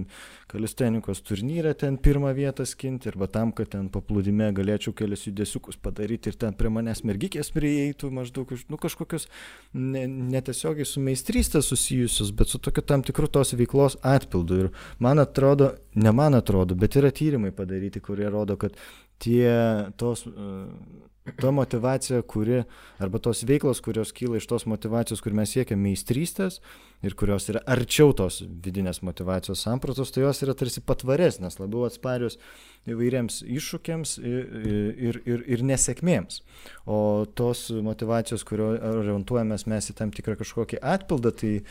kalistenikos turnyre ten pirmą vietą skinti, arba tam, kad ten paplūdime galėčiau kelias judesiukus padaryti ir ten prie manęs mergikės prieitų maždaug, nu kažkokius netiesiogiai ne su meistrystė susijusius, bet su tokiu tam tikru tos veiklos atpildu. Ir man atrodo, ne man atrodo, bet yra tyrimai padaryti, kurie rodo, kad tie tos... Uh, ta motivacija, kuri, arba tos veiklos, kurios kyla iš tos motivacijos, kur mes siekiam meistrystės ir kurios yra arčiau tos vidinės motivacijos sampratos, tai jos yra tarsi patvaresnės, labiau atsparios įvairiems iššūkiams ir, ir, ir, ir nesėkmėms. O tos motivacijos, kurio orientuojamės mes į tam tikrą kažkokį atpildą, tai e,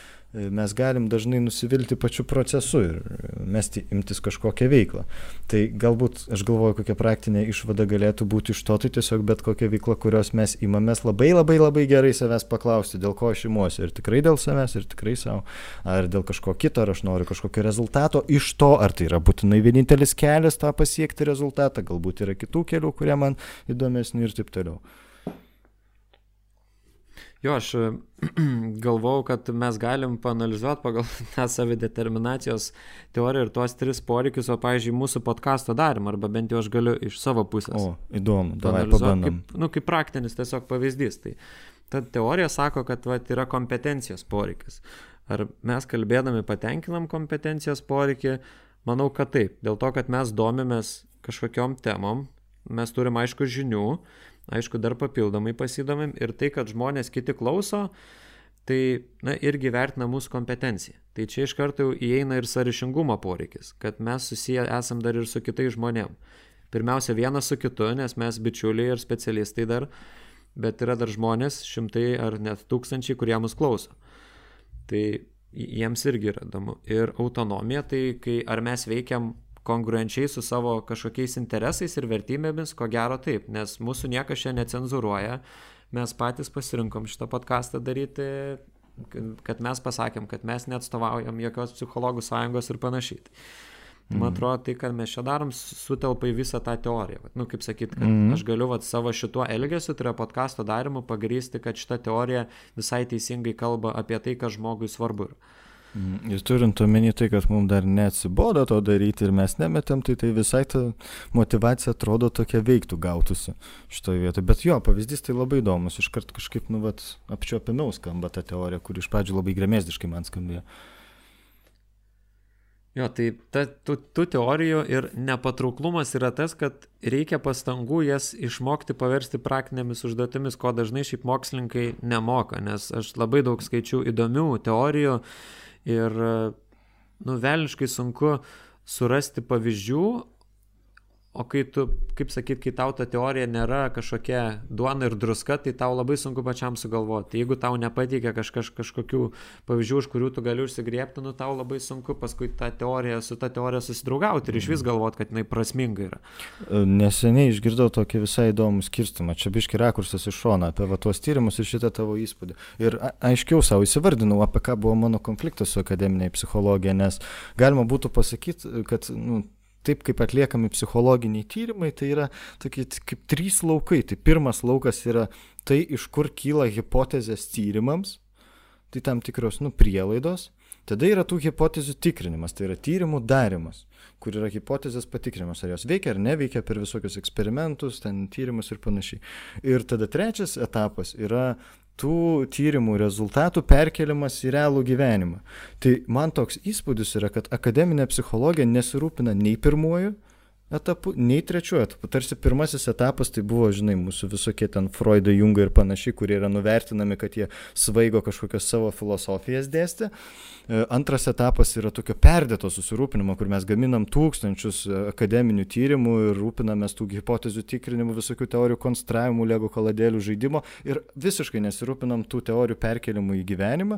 mes galim dažnai nusivilti pačiu procesu ir mesti imtis kažkokią veiklą. Tai galbūt aš galvoju, kokia praktinė išvada galėtų būti iš to, tai tiesiog bet kokia veikla, kurios mes imamės labai labai labai gerai savęs paklausti, dėl ko aš imuosi. Ir tikrai dėl savęs, ir tikrai savo. Ar dėl kažko kito, ar aš noriu kažkokio rezultato iš to, ar tai yra būtinai vienintelis kelias tą pasiekti rezultatą, galbūt yra kitų kelių, kurie man įdomesni ir taip toliau. Jo, aš galvau, kad mes galim panalizuoti pagal tą savideterminacijos teoriją ir tuos tris poreikius, o, pavyzdžiui, mūsų podkasto darim, arba bent jau aš galiu iš savo pusės. O, įdomu, davai pabandom. Kaip, nu, kaip praktinis tiesiog pavyzdys. Tai ta teorija sako, kad va, yra kompetencijos poreikis. Ar mes kalbėdami patenkinam kompetencijos poreikį, Manau, kad taip. Dėl to, kad mes domimės kažkokiom temom, mes turim aišku žinių, aišku dar papildomai pasidomim ir tai, kad žmonės kiti klauso, tai na, irgi vertina mūsų kompetenciją. Tai čia iš karto įeina ir sąryšingumo poreikis, kad mes susiję esam dar ir su kitais žmonėm. Pirmiausia, vienas su kitu, nes mes bičiuliai ir specialistai dar, bet yra dar žmonės, šimtai ar net tūkstančiai, kurie mus klauso. Tai jiems irgi yra įdomu. Ir autonomija, tai kai ar mes veikiam kongruenčiai su savo kažkokiais interesais ir vertybėmis, ko gero taip, nes mūsų niekas čia necenzuruoja, mes patys pasirinkom šitą podcastą daryti, kad mes pasakėm, kad mes neatstovaujam jokios psichologų sąjungos ir panašiai. Mm. Man atrodo, tai, kad mes čia darom, sutelpa į visą tą teoriją. Vat, nu, kaip sakyt, kad mm. aš galiu vat, savo šituo elgesiu, tai yra podkasto darimu, pagrysti, kad šita teorija visai teisingai kalba apie tai, kas žmogui svarbu. Mm. Ir turint omeny tai, kad mums dar neatsibodo to daryti ir mes nemetam, tai tai visai ta motivacija atrodo tokia veiktų gautųsi šitoje vietoje. Bet jo, pavyzdys tai labai įdomus, iškart kažkaip, nu, vat, apčiopinau skamba ta teorija, kuri iš pradžių labai grėmėsdiškai man skambėjo. Jo, tai ta, tų, tų teorijų ir nepatrauklumas yra tas, kad reikia pastangų jas išmokti paversti praktinėmis užduotimis, ko dažnai šiaip mokslininkai nemoka, nes aš labai daug skaičiau įdomių teorijų ir, nu, velniškai sunku surasti pavyzdžių, O kai tu, kaip sakyt, kai tau ta teorija nėra kažkokia duona ir druska, tai tau labai sunku pačiam sugalvoti. Jeigu tau nepateikia kažkaž, kažkokių pavyzdžių, už kurių tu gali užsigriepti, nu tau labai sunku paskui tą teoriją, su tą teoriją susidraugauti ir iš vis galvoti, kad jinai prasminga yra. E, neseniai išgirdau tokį visai įdomų skirstimą. Čia biški rakursas iš šono apie va, tuos tyrimus ir šitą tavo įspūdį. Ir aiškiau savo įsivardinau, apie ką buvo mano konfliktas su akademinė psichologija, nes galima būtų pasakyti, kad nu, taip kaip atliekami psichologiniai tyrimai, tai yra tokie kaip trys laukai. Tai pirmas laukas yra tai, iš kur kyla hipotezės tyrimams, tai tam tikros nu, prielaidos. Tada yra tų hipotezių tikrinimas, tai yra tyrimų darimas, kur yra hipotezės patikrinimas, ar jos veikia ar neveikia per visokius eksperimentus, ten tyrimus ir panašiai. Ir tada trečias etapas yra tų tyrimų rezultatų perkeliamas į realų gyvenimą. Tai man toks įspūdis yra, kad akademinė psichologija nesirūpina nei pirmuoju, etapu, nei trečiuoju etapu. Tarsi pirmasis etapas tai buvo, žinai, mūsų visokie ten Freudai, Jungai ir panašiai, kurie yra nuvertinami, kad jie svaigo kažkokias savo filosofijas dėstė. E, antras etapas yra tokio perdėto susirūpinimo, kur mes gaminam tūkstančius e, akademinių tyrimų ir rūpinamės tų hipotezių tikrinimu, visokių teorijų konstravimų, lego kaladėlių žaidimo ir visiškai nesirūpinam tų teorijų perkelimu į gyvenimą,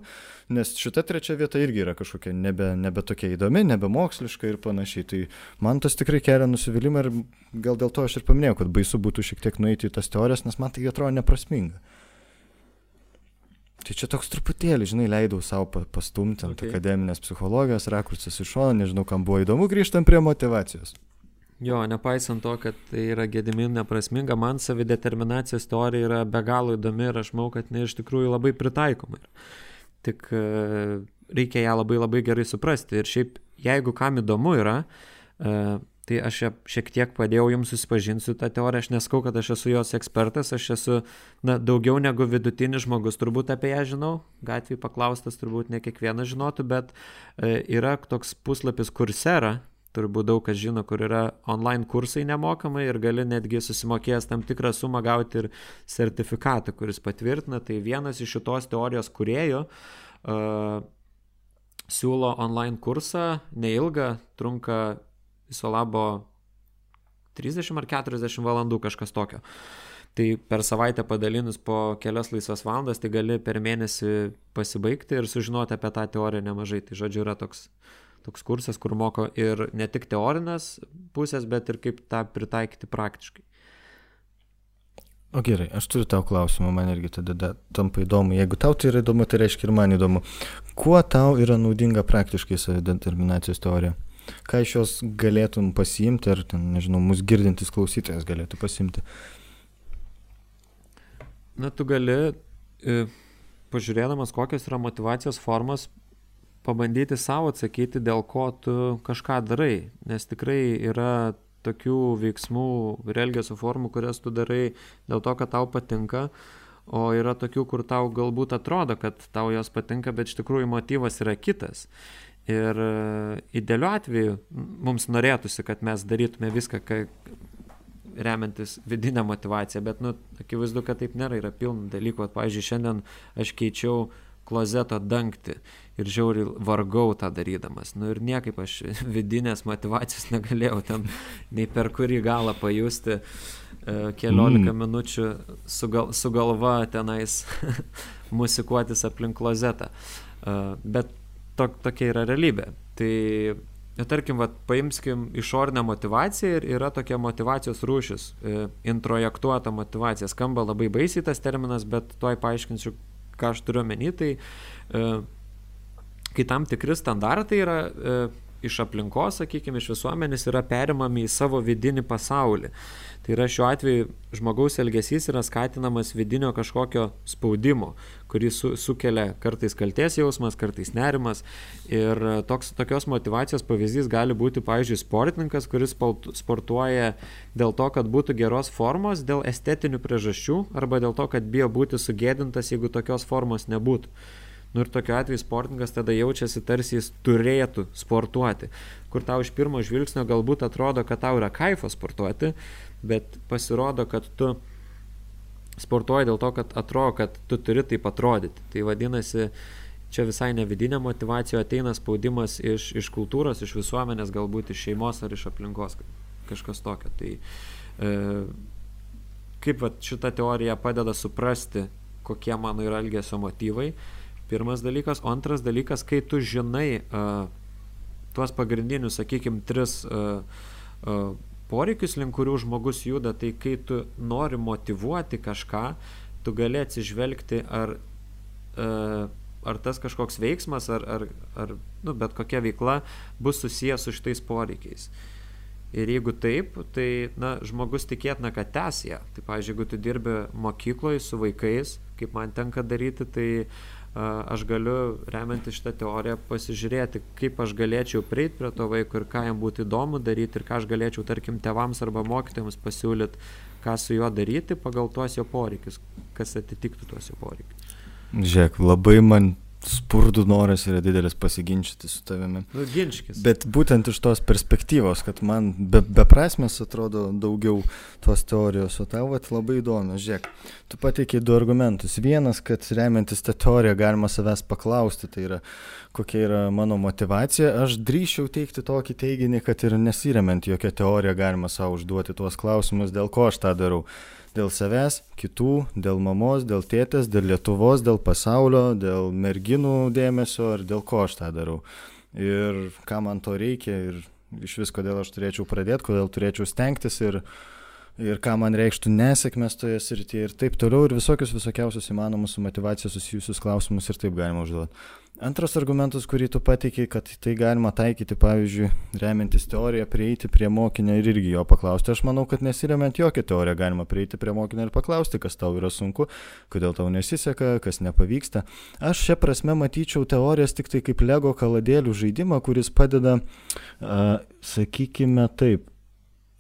nes šita trečia vieta irgi yra kažkokia nebe, nebe tokia įdomi, nebe moksliška ir panašiai. Tai man tas tikrai kelia nusivylimą ir gal dėl to aš ir paminėjau, kad baisu būtų šiek tiek nueiti į tas teorijas, nes man tai atrodo neprasminga. Tai čia toks truputėlį, žinai, leidau savo pastumti ant okay. akademinės psichologijos, rakursas iš šono, nežinau, kam buvo įdomu, grįžtam prie motivacijos. Jo, nepaisant to, kad tai yra gedimin neprasminga, man savideterminacijos teorija yra be galo įdomi ir aš manau, kad jinai iš tikrųjų labai pritaikoma. Tik e, reikia ją labai labai gerai suprasti. Ir šiaip, jeigu kam įdomu yra, e, tai aš šiek tiek padėjau jums susipažinti su tą teoriją, aš neskau, kad aš esu jos ekspertas, aš esu na, daugiau negu vidutinis žmogus, turbūt apie ją žinau, gatvėje paklaustas turbūt ne kiekvienas žinotų, bet e, yra toks puslapis kursera, turbūt daug kas žino, kur yra online kursai nemokamai ir gali netgi susimokėjęs tam tikrą sumą gauti ir sertifikatą, kuris patvirtina, tai vienas iš šitos teorijos kuriejų uh, siūlo online kursą, neilgą, trunka viso labo 30 ar 40 valandų kažkas tokio. Tai per savaitę padalinus po kelias laisvas valandas, tai gali per mėnesį pasibaigti ir sužinoti apie tą teoriją nemažai. Tai žodžiu yra toks, toks kursas, kur moko ir ne tik teorinės pusės, bet ir kaip tą pritaikyti praktiškai. O gerai, aš turiu tau klausimą, man irgi tada tampa įdomu. Jeigu tau tai yra įdomu, tai reiškia ir man įdomu. Kuo tau yra naudinga praktiškai savideterminacijos teorija? Ką iš jos galėtum pasiimti, ar ten, nežinau, mus girdintis klausytojas galėtų pasiimti? Na, tu gali, e, pažiūrėdamas, kokios yra motivacijos formos, pabandyti savo atsakyti, dėl ko tu kažką darai, nes tikrai yra tokių veiksmų ir elgesio formų, kurias tu darai dėl to, kad tau patinka, o yra tokių, kur tau galbūt atrodo, kad tau jos patinka, bet iš tikrųjų motyvas yra kitas. Ir e, idealiu atveju mums norėtųsi, kad mes darytume viską, kai remiantis vidinę motivaciją, bet, nu, akivaizdu, kad taip nėra, yra pilna dalykų. Pavyzdžiui, šiandien aš keičiau klozeto dangti ir žiauriai vargau tą darydamas. Nu ir niekaip aš vidinės motivacijos negalėjau ten nei per kurį galą pajusti e, keliolika mm. minučių su, gal, su galva tenais musikuotis aplink klozetą. E, bet to, tokia yra realybė. Tai, ja, tarkim, vat, paimskim išorinę motivaciją ir yra tokia motivacijos rūšis, e, introjektuota motivacija. Skamba labai baisiai tas terminas, bet tuoj paaiškinsiu, ką aš turiu menį. Tai e, kai tam tikri standartai yra e, iš aplinkos, sakykime, iš visuomenės yra perimami į savo vidinį pasaulį. Tai yra šiuo atveju žmogaus elgesys yra skatinamas vidinio kažkokio spaudimo, kurį su, sukelia kartais kalties jausmas, kartais nerimas. Ir toks, tokios motivacijos pavyzdys gali būti, pavyzdžiui, sportininkas, kuris sportuoja dėl to, kad būtų geros formos, dėl estetinių priežasčių arba dėl to, kad bijo būti sugėdintas, jeigu tokios formos nebūtų. Nu ir tokiu atveju sportininkas tada jaučiasi tarsi jis turėtų sportuoti, kur tau iš pirmo žvilgsnio galbūt atrodo, kad tau yra kaifas sportuoti, bet pasirodo, kad tu sportuoji dėl to, kad atrodo, kad tu turi taip atrodyti. Tai vadinasi, čia visai ne vidinė motivacija, ateina spaudimas iš, iš kultūros, iš visuomenės, galbūt iš šeimos ar iš aplinkos. kažkas tokio. Tai e, kaip vat, šita teorija padeda suprasti, kokie mano yra elgesio motyvai. Pirmas dalykas. O antras dalykas, kai tu žinai uh, tuos pagrindinius, sakykime, tris uh, uh, poreikius, link kurių žmogus juda, tai kai tu nori motivuoti kažką, tu gali atsižvelgti, ar, uh, ar tas kažkoks veiksmas, ar, ar, ar nu, bet kokia veikla bus susijęs su šitais poreikiais. Ir jeigu taip, tai na, žmogus tikėtina, kad tęs ją. Tai, pavyzdžiui, jeigu tu dirbi mokykloje su vaikais, kaip man tenka daryti, tai a, aš galiu, remianti šitą teoriją, pasižiūrėti, kaip aš galėčiau prieiti prie to vaiko ir ką jam būtų įdomu daryti ir ką aš galėčiau, tarkim, tevams arba mokytojams pasiūlyti, ką su juo daryti pagal tuos jo poreikius, kas atitiktų tuos jo poreikius. Žiūrėk, labai man spurdų noras yra didelis pasiginčyti su tavimi. Nu, ginčkis. Bet būtent iš tos perspektyvos, kad man be, beprasmės atrodo daugiau tos teorijos, o tau vat, labai įdomu. Žiūrėk, tu pateikiai du argumentus. Vienas, kad remiantis tą teoriją galima savęs paklausti, tai yra kokia yra mano motivacija. Aš drįšiau teikti tokį teiginį, kad ir nesiremiant jokią teoriją galima savo užduoti tuos klausimus, dėl ko aš tą darau dėl savęs, kitų, dėl mamos, dėl tėtės, dėl Lietuvos, dėl pasaulio, dėl merginų dėmesio ar dėl ko aš tą darau. Ir ką man to reikia ir iš vis, kodėl aš turėčiau pradėti, kodėl turėčiau stengtis ir, ir ką man reikštų nesėkmės toje srityje ir taip toliau ir visokius visokiausius įmanomus su motivacija susijusius klausimus ir taip galima užduoti. Antras argumentas, kurį tu pateikiai, kad tai galima taikyti, pavyzdžiui, remiantis teoriją, prieiti prie mokinio ir irgi jo paklausti. Aš manau, kad nesiremiant jokią teoriją galima prieiti prie mokinio ir paklausti, kas tau yra sunku, kodėl tau nesiseka, kas nepavyksta. Aš šią prasme matyčiau teorijas tik tai kaip lego kaladėlių žaidimą, kuris padeda, uh, sakykime taip,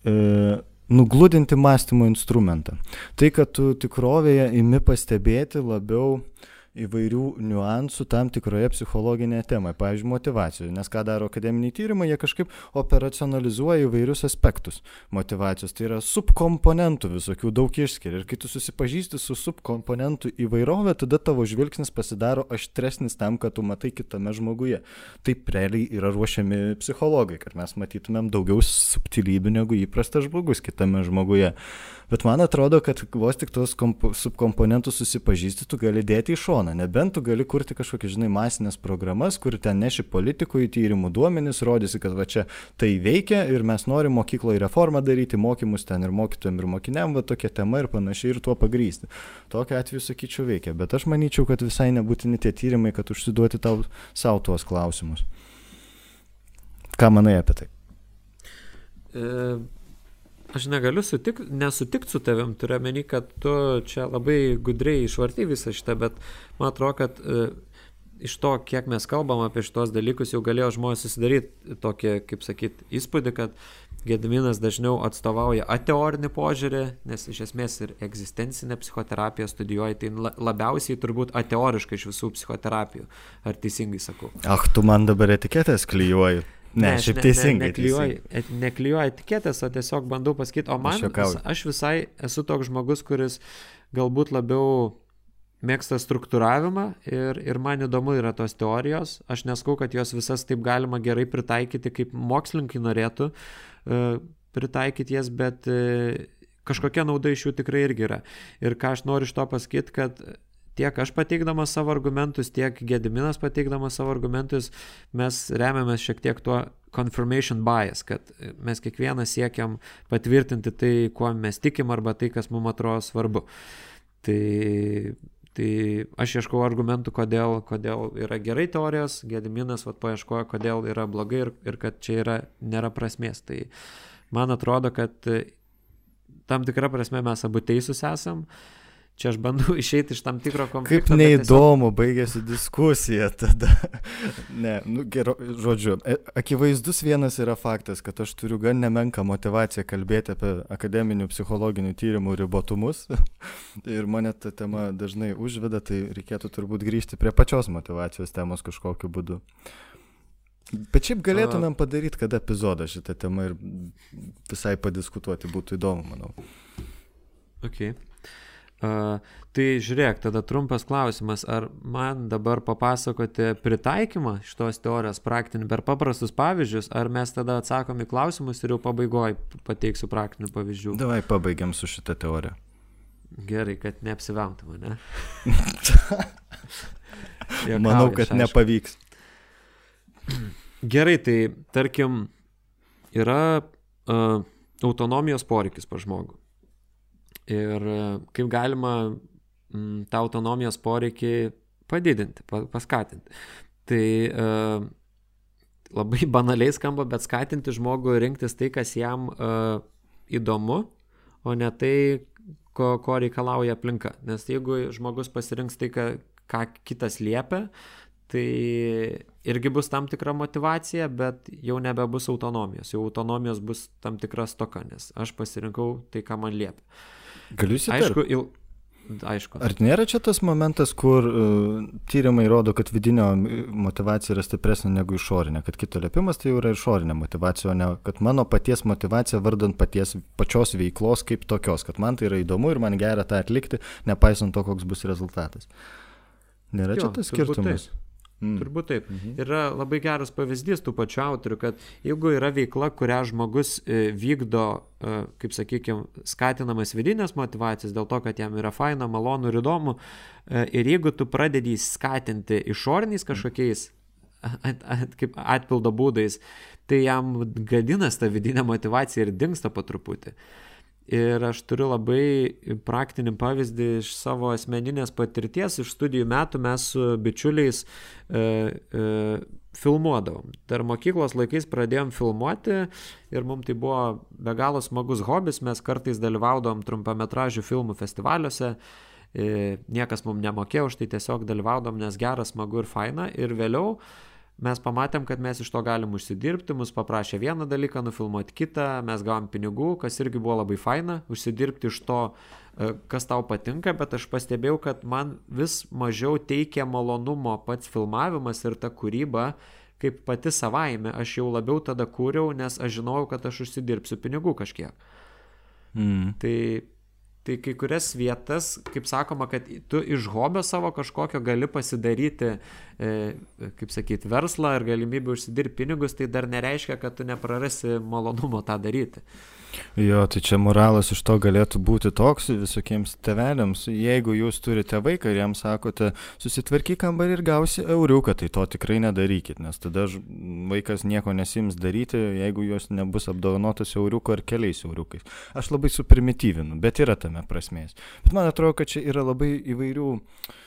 uh, nugludinti mąstymo instrumentą. Tai, kad tu tikrovėje imi pastebėti labiau uh, įvairių niuansų tam tikroje psichologinėje temoje, pavyzdžiui, motivacijos. Nes ką daro akademiniai tyrimai, jie kažkaip operacionalizuoja įvairius aspektus motivacijos. Tai yra subkomponentų visokių daug išskiria. Ir kai tu susipažįsti su subkomponentų įvairovė, tada tavo žvilgsnis pasidaro aštresnis tam, kad tu matai kitame žmoguje. Taip realiai yra ruošiami psichologai, kad mes matytumėm daugiau subtilybių negu įprastas žmogus kitame žmoguje. Bet man atrodo, kad vos tik tos subkomponentus susipažįsti, tu gali dėti į šoną. Nebent tu gali kurti kažkokias, žinai, masinės programas, kur ten neši politikų į tyrimų duomenis, rodysi, kad va čia tai veikia ir mes norim mokykloje reformą daryti, mokymus ten ir mokytojams ir mokiniam, va tokia tema ir panašiai ir tuo pagrysti. Tokiu atveju sakyčiau veikia. Bet aš manyčiau, kad visai nebūtini tie tyrimai, kad užsiduoti tau savo tuos klausimus. Ką manai apie tai? E Aš negaliu sutikti, nesutikti su tavim, turiu meni, kad tu čia labai gudriai išvartai visą šitą, bet man atrodo, kad e, iš to, kiek mes kalbam apie šitos dalykus, jau galėjo žmonės susidaryti tokį, kaip sakyt, įspūdį, kad Gediminas dažniau atstovauja ateorinį požiūrį, nes iš esmės ir egzistencinę psichoterapiją studijuoja, tai labiausiai turbūt ateoriškai iš visų psichoterapijų. Ar teisingai sakau? Ach, tu man dabar etiketės klyjuoji. Ne, ne šiaip ne, teisingai. Ne, neklijuoju, neklijuoju etiketės, o tiesiog bandau pasakyti, o man, aš, aš visai esu toks žmogus, kuris galbūt labiau mėgsta struktūravimą ir, ir man įdomu yra tos teorijos. Aš neskau, kad jos visas taip galima gerai pritaikyti, kaip mokslininkai norėtų uh, pritaikyti jas, bet uh, kažkokia nauda iš jų tikrai irgi yra. Ir ką aš noriu iš to pasakyti, kad tiek aš pateikdamas savo argumentus, tiek Gediminas pateikdamas savo argumentus, mes remiamės šiek tiek tuo confirmation bias, kad mes kiekvieną siekiam patvirtinti tai, kuo mes tikim arba tai, kas mums atrodo svarbu. Tai, tai aš ieškau argumentų, kodėl, kodėl yra gerai teorijos, Gediminas vat, paieškojo, kodėl yra blogai ir, ir kad čia yra, nėra prasmės. Tai man atrodo, kad tam tikrą prasme mes abu teisūs esam. Uh, Čia aš bandau išeiti iš tam tikro konflikto. Kaip neįdomu tiesiog... baigėsi diskusija tada. ne, nu gerai, žodžiu, e, akivaizdus vienas yra faktas, kad aš turiu gan nemenką motivaciją kalbėti apie akademinių psichologinių tyrimų ribotumus. ir mane ta tema dažnai užveda, tai reikėtų turbūt grįžti prie pačios motivacijos temos kažkokiu būdu. Bet šiaip galėtumėm padaryti kada epizodą šitą temą ir visai padiskutuoti būtų įdomu, manau. Okay. Uh, tai žiūrėk, tada trumpas klausimas, ar man dabar papasakoti pritaikymą šitos teorijos praktinį per paprastus pavyzdžius, ar mes tada atsakom į klausimus ir jau pabaigoje pateiksiu praktinių pavyzdžių. Davai pabaigiam su šitą teoriją. Gerai, kad neapsivemtum, ne? Manau, kad nepavyks. Gerai, tai tarkim, yra uh, autonomijos poreikis pa žmogų. Ir uh, kaip galima mm, tą autonomijos poreikį padidinti, pa, paskatinti. Tai uh, labai banaliai skamba, bet skatinti žmogų rinktis tai, kas jam uh, įdomu, o ne tai, ko, ko reikalauja aplinka. Nes jeigu žmogus pasirinks tai, ką, ką kitas liepia, tai irgi bus tam tikra motivacija, bet jau nebebus autonomijos. Jau autonomijos bus tam tikra stoka, nes aš pasirinkau tai, ką man liepia. Galiu įsivaizduoti. Aišku, il... Aišku. Ar nėra čia tas momentas, kur uh, tyrimai rodo, kad vidinio motivacija yra stipresnė negu išorinė, kad kito liepimas tai jau yra išorinė motivacija, o ne kad mano paties motivacija vardant paties pačios veiklos kaip tokios, kad man tai yra įdomu ir man gera tą atlikti, nepaisant to, koks bus rezultatas. Nėra jo, čia tas skirtumas. Mm. Turbūt taip. Mhm. Yra labai geras pavyzdys tų pačių autorių, kad jeigu yra veikla, kurią žmogus e, vykdo, e, kaip sakykime, skatinamas vidinės motivacijas dėl to, kad jam yra faina, malonu ir įdomu, e, ir jeigu tu pradedi skatinti išoriniais kažkokiais at, at, kaip atpildo būdais, tai jam gadinas ta vidinė motivacija ir dinksta po truputį. Uh, Ir aš turiu labai praktinį pavyzdį iš savo asmeninės patirties. Iš studijų metų mes su bičiuliais e, e, filmuodavom. Dar mokyklos laikais pradėjom filmuoti ir mums tai buvo be galo smagus hobis. Mes kartais dalyvaudavom trumpametražių filmų festivaliuose. E, niekas mums nemokėjo už tai tiesiog dalyvaudom, nes geras, smagu ir faina. Ir vėliau mes pamatėm, kad mes iš to galim užsidirbti, mus paprašė vieną dalyką, nufilmuoti kitą, mes gavom pinigų, kas irgi buvo labai faina, užsidirbti iš to, e, kas tau patinka, bet aš pastebėjau, kad man vis mažiau teikia malonumo pats filmavimas ir ta kūryba, kaip pati savaime, aš jau labiau tada kūriau, nes aš žinojau, kad aš užsidirbsiu pinigų kažkiek. Mm. Tai Tai kai kurias vietas, kaip sakoma, kad tu iš hobio savo kažkokio gali pasidaryti, kaip sakyti, verslą ir galimybę užsidirbti pinigus, tai dar nereiškia, kad tu neprarasi malonumo tą daryti. Jo, tai čia moralas iš to galėtų būti toks visokiems teveliams. Jeigu jūs turite vaiką ir jam sakote, susitvarkyk kambarį ir gausi euriuką, tai to tikrai nedarykit, nes tada vaikas nieko nesims daryti, jeigu jos nebus apdovanotas euriuko ar keliais euriukais. Aš labai suprimityvinu, bet yra tame prasmės. Bet man atrodo, kad čia yra labai įvairių uh,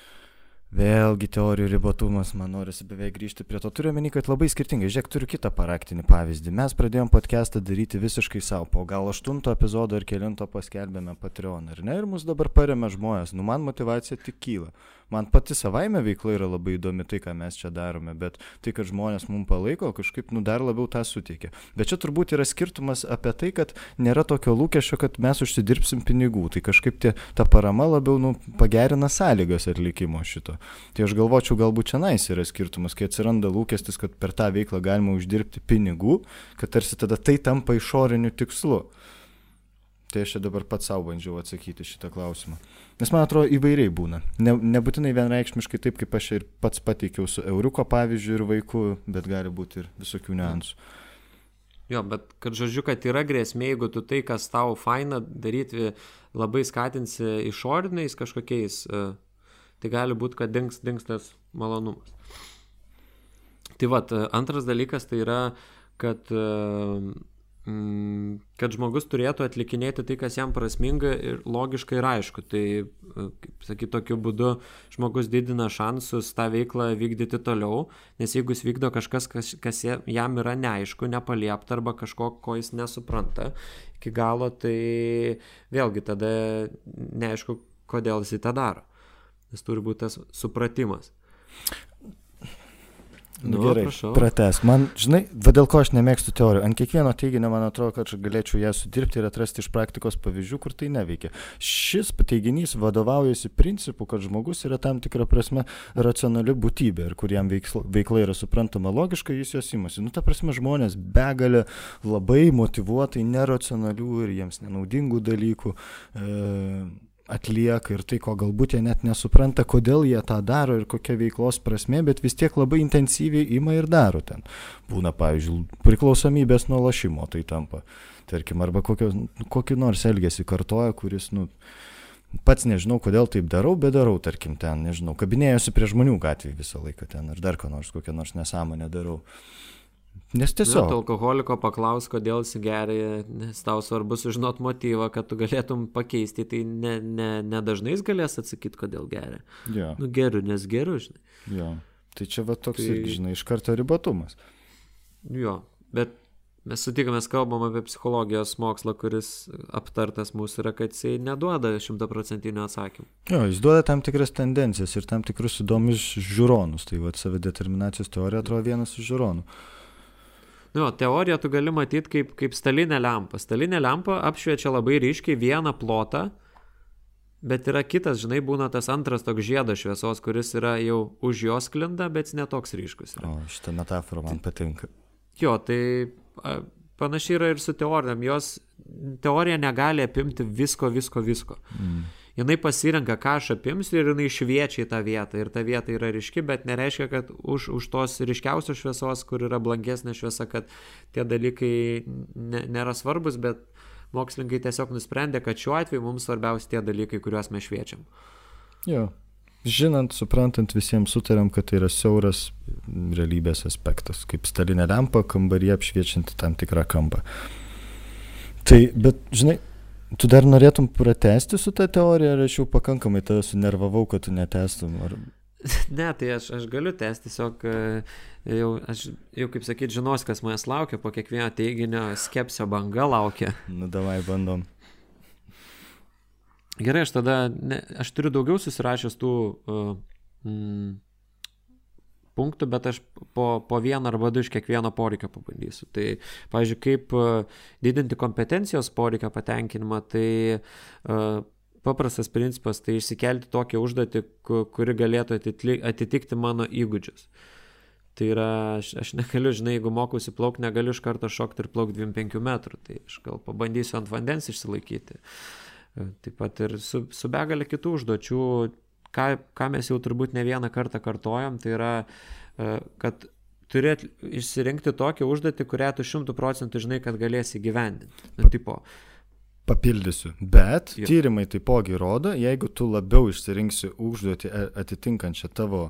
Vėlgi teorijų ribotumas, man norisi beveik grįžti prie to. Turiu omeny, kad labai skirtingai. Žiūrėk, turiu kitą praktinį pavyzdį. Mes pradėjom podcastą daryti visiškai savo. Po gal aštunto epizodo ar kelinto paskelbėme Patreon, ar ne? Ir mus dabar paremia žmonės. Nu, man motivacija tik kyla. Man pati savaime veikla yra labai įdomi tai, ką mes čia darome, bet tai, kad žmonės mums palaiko, kažkaip, nu, dar labiau tą suteikia. Bet čia turbūt yra skirtumas apie tai, kad nėra tokio lūkesčio, kad mes užsidirbsim pinigų. Tai kažkaip tie, ta parama labiau, nu, pagerina sąlygas atlikimo šito. Tai aš galvočiau, galbūt čia nais yra skirtumas, kai atsiranda lūkestis, kad per tą veiklą galima uždirbti pinigų, kad tarsi tada tai tampa išoriniu tikslu. Tai aš čia dabar pats savo bandžiau atsakyti šitą klausimą. Nes man atrodo įvairiai būna. Ne, nebūtinai vienreikšmiškai taip, kaip aš ir pats pateikiau su euriuko pavyzdžiu ir vaiku, bet gali būti ir visokių niuansų. Jo, bet kad žodžiu, kad yra grėsmė, jeigu tu tai, kas tau faina daryti, labai skatinsi išoriniais kažkokiais uh, tai gali būti, kad dings, dings tas malonumas. Tai va, antras dalykas tai yra, kad, mm, kad žmogus turėtų atlikinėti tai, kas jam prasminga ir logiška ir aišku. Tai, kaip sakyti, tokiu būdu žmogus didina šansus tą veiklą vykdyti toliau, nes jeigu jis vykdo kažkas, kas, kas jam yra neaišku, nepaliepta arba kažko, ko jis nesupranta iki galo, tai vėlgi tada neaišku, kodėl jis tą daro nes turi būti tas supratimas. Nu, nu, gerai, prates. Man, žinai, dėl ko aš nemėgstu teorijų. Ant kiekvieno teiginio man atrodo, kad aš galėčiau ją sudirbti ir atrasti iš praktikos pavyzdžių, kur tai neveikia. Šis teiginys vadovaujasi principu, kad žmogus yra tam tikra prasme racionali būtybė ir kur jam veikla, veikla yra suprantama logiškai, jis jos imasi. Nu, ta prasme, žmonės begalė labai motivuotai, neracionalių ir jiems nenaudingų dalykų. E, atlieka ir tai, ko galbūt jie net nesupranta, kodėl jie tą daro ir kokia veiklos prasme, bet vis tiek labai intensyviai ima ir daro ten. Būna, pavyzdžiui, priklausomybės nuo lašimo tai tampa, tarkim, arba kokio, kokį nors elgesį kartoja, kuris, nu, pats nežinau, kodėl taip darau, bet darau, tarkim, ten, nežinau, kabinėjosi prie žmonių gatvėje visą laiką ten, ar dar ką nors, kokią nors nesąmonę darau. Nes tiesiog. Tu alkoholiko paklaus, kodėl jis geria, nes tau svarbu sužinot motyvą, kad tu galėtum pakeisti, tai nedažnai ne, ne, ne jis galės atsakyti, kodėl geria. Ja. Nu geriu, nes geriu, žinai. Jo. Tai čia va toks, tai... irgi, žinai, iš karto ribotumas. Jo, bet mes sutikamės kalbam apie psichologijos mokslą, kuris aptartas mūsų yra, kad jisai neduoda šimtaprocentinio atsakymų. Jo, jis duoda tam tikras tendencijas ir tam tikrus įdomius žiūronus. Tai va, savideterminacijos teorija atrodo vienas iš žiūronų. Nu, teoriją tu gali matyti kaip, kaip stalinė lempa. Stalinė lempa apšviečia labai ryškiai vieną plotą, bet yra kitas, žinai, būna tas antras toks žiedas šviesos, kuris yra jau už jos klinda, bet jis netoks ryškus. Yra. O, šitą metaforą man patinka. Jo, tai panašiai yra ir su teorijom. Jos teorija negali apimti visko, visko, visko. Mm jinai pasirenka, ką aš apimsiu ir jinai šviečia į tą vietą. Ir ta vieta yra ryški, bet nereiškia, kad už, už tos ryškiausios šviesos, kur yra blankesnė šviesa, kad tie dalykai ne, nėra svarbus, bet mokslininkai tiesiog nusprendė, kad šiuo atveju mums svarbiausia tie dalykai, kuriuos mes šviečiam. Jo. Žinant, suprantant, visiems sutarėm, kad tai yra siauras realybės aspektas, kaip stalinė lempa kambarį apšviečianti tam tikrą kampą. Tai, bet, žinai, Tu dar norėtum pratesti su tą teorija, ar aš jau pakankamai tave sunervavau, kad tu netestum? Ar... Ne, tai aš, aš galiu tęsti, tiesiog e, jau, aš jau kaip sakyt, žinos, kas manęs laukia, po kiekvieno teiginio skepsio banga laukia. Nu, davai bandom. Gerai, aš tada, ne, aš turiu daugiau susirašęs tų uh, mm, punktų, bet aš po, po vieną arba du iš kiekvieno poreikio pabandysiu. Tai, pavyzdžiui, kaip e, didinti kompetencijos poreikio patenkinimą, tai uh, paprastas principas tai išsikelti tokią užduotį, kuri galėtų atitikti mano įgūdžius. Tai yra, aš, aš negaliu, žinai, jeigu mokausi plaukti, negaliu iš karto šokti ir plaukti 25 metrų, tai aš gal pabandysiu ant vandens išsilaikyti. E, taip pat ir su, su begalė kitų užduočių ką, ką mes jau turbūt ne vieną kartą kartojam, tai yra, e, kad turi išsirinkti tokią užduotį, kurią tu šimtų procentų žinai, kad galėsi gyvendinti. Nu, tipo, Papildysiu. Bet jo. tyrimai taipogi rodo, jeigu tu labiau išsirinksi užduotį e, atitinkančią tavo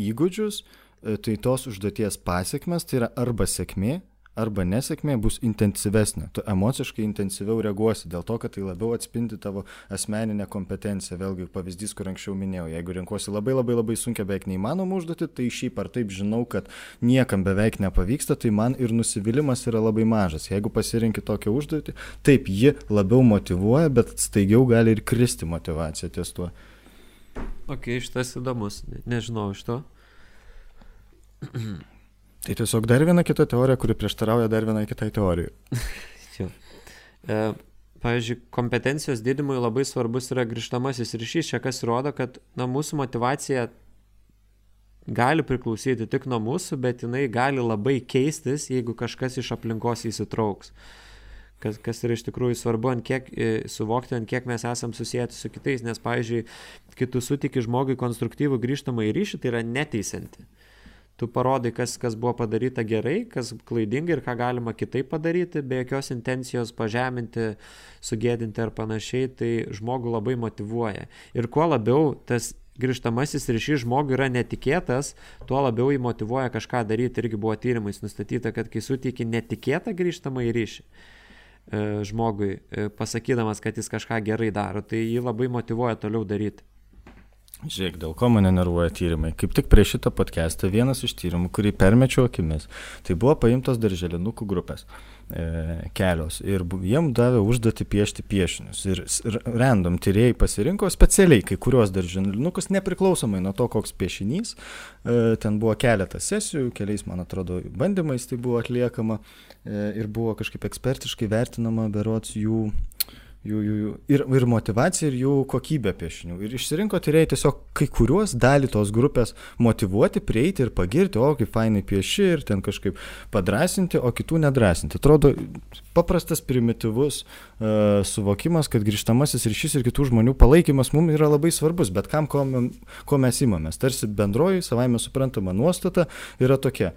įgūdžius, e, tai tos užduoties pasiekmes tai yra arba sėkmė, arba nesėkmė bus intensyvesnė. Tu emociškai intensyviau reaguosi dėl to, kad tai labiau atspindi tavo asmeninę kompetenciją. Vėlgi pavyzdys, kur anksčiau minėjau, jeigu renkuosi labai labai labai sunkia beveik neįmanoma užduoti, tai šiaip ar taip žinau, kad niekam beveik nepavyksta, tai man ir nusivylimas yra labai mažas. Jeigu pasirinkti tokią užduotį, taip ji labiau motivuoja, bet staigiau gali ir kristi motivacija ties tuo. Ok, šitas įdomus, nežinau iš to. Tai tiesiog dar viena kita teorija, kuri prieštarauja dar vienai kitai teorijai. e, pavyzdžiui, kompetencijos didimui labai svarbus yra grįžtamasis ryšys, čia kas rodo, kad na, mūsų motivacija gali priklausyti tik nuo mūsų, bet jinai gali labai keistis, jeigu kažkas iš aplinkos įsitrauks. Kas, kas yra iš tikrųjų svarbu, ant kiek e, suvokti, ant kiek mes esam susijęti su kitais, nes, pavyzdžiui, kai tu sutiki žmogui konstruktyvų grįžtamą į ryšį, tai yra neteisinti tu parodai, kas, kas buvo padaryta gerai, kas klaidingai ir ką galima kitaip padaryti, be jokios intencijos pažeminti, sugėdinti ar panašiai, tai žmogų labai motivuoja. Ir kuo labiau tas grįžtamasis ryšys žmogui yra netikėtas, tuo labiau jį motivuoja kažką daryti. Irgi buvo tyrimais nustatyta, kad kai suteiki netikėtą grįžtamą į ryšį e, žmogui, e, pasakydamas, kad jis kažką gerai daro, tai jį labai motivuoja toliau daryti. Žiūrėk, dėl ko mane nervuoja tyrimai. Kaip tik prieš šitą podcastą vienas iš tyrimų, kurį permečiau akimis, tai buvo paimtos darželinukų grupės e, kelios ir jiem davė užduoti piešti piešinius. Ir, ir random tyrėjai pasirinko specialiai kai kuriuos darželinukus, nepriklausomai nuo to, koks piešinys. E, ten buvo keletas sesijų, keliais, man atrodo, bandymais tai buvo atliekama e, ir buvo kažkaip ekspertiškai vertinama berots jų jų, jų, jų, ir, ir motivacija, ir jų kokybė piešinių. Ir išsirinko tyrėjai tiesiog kai kuriuos dalį tos grupės motivuoti, prieiti ir pagirti, o kaip fainai pieši ir ten kažkaip padrasinti, o kitų nedrasinti. Atrodo paprastas, primityvus uh, suvokimas, kad grįžtamasis ryšys ir kitų žmonių palaikymas mums yra labai svarbus, bet kam ko, ko mes imamės. Tarsi bendroji, savaime suprantama nuostata yra tokia.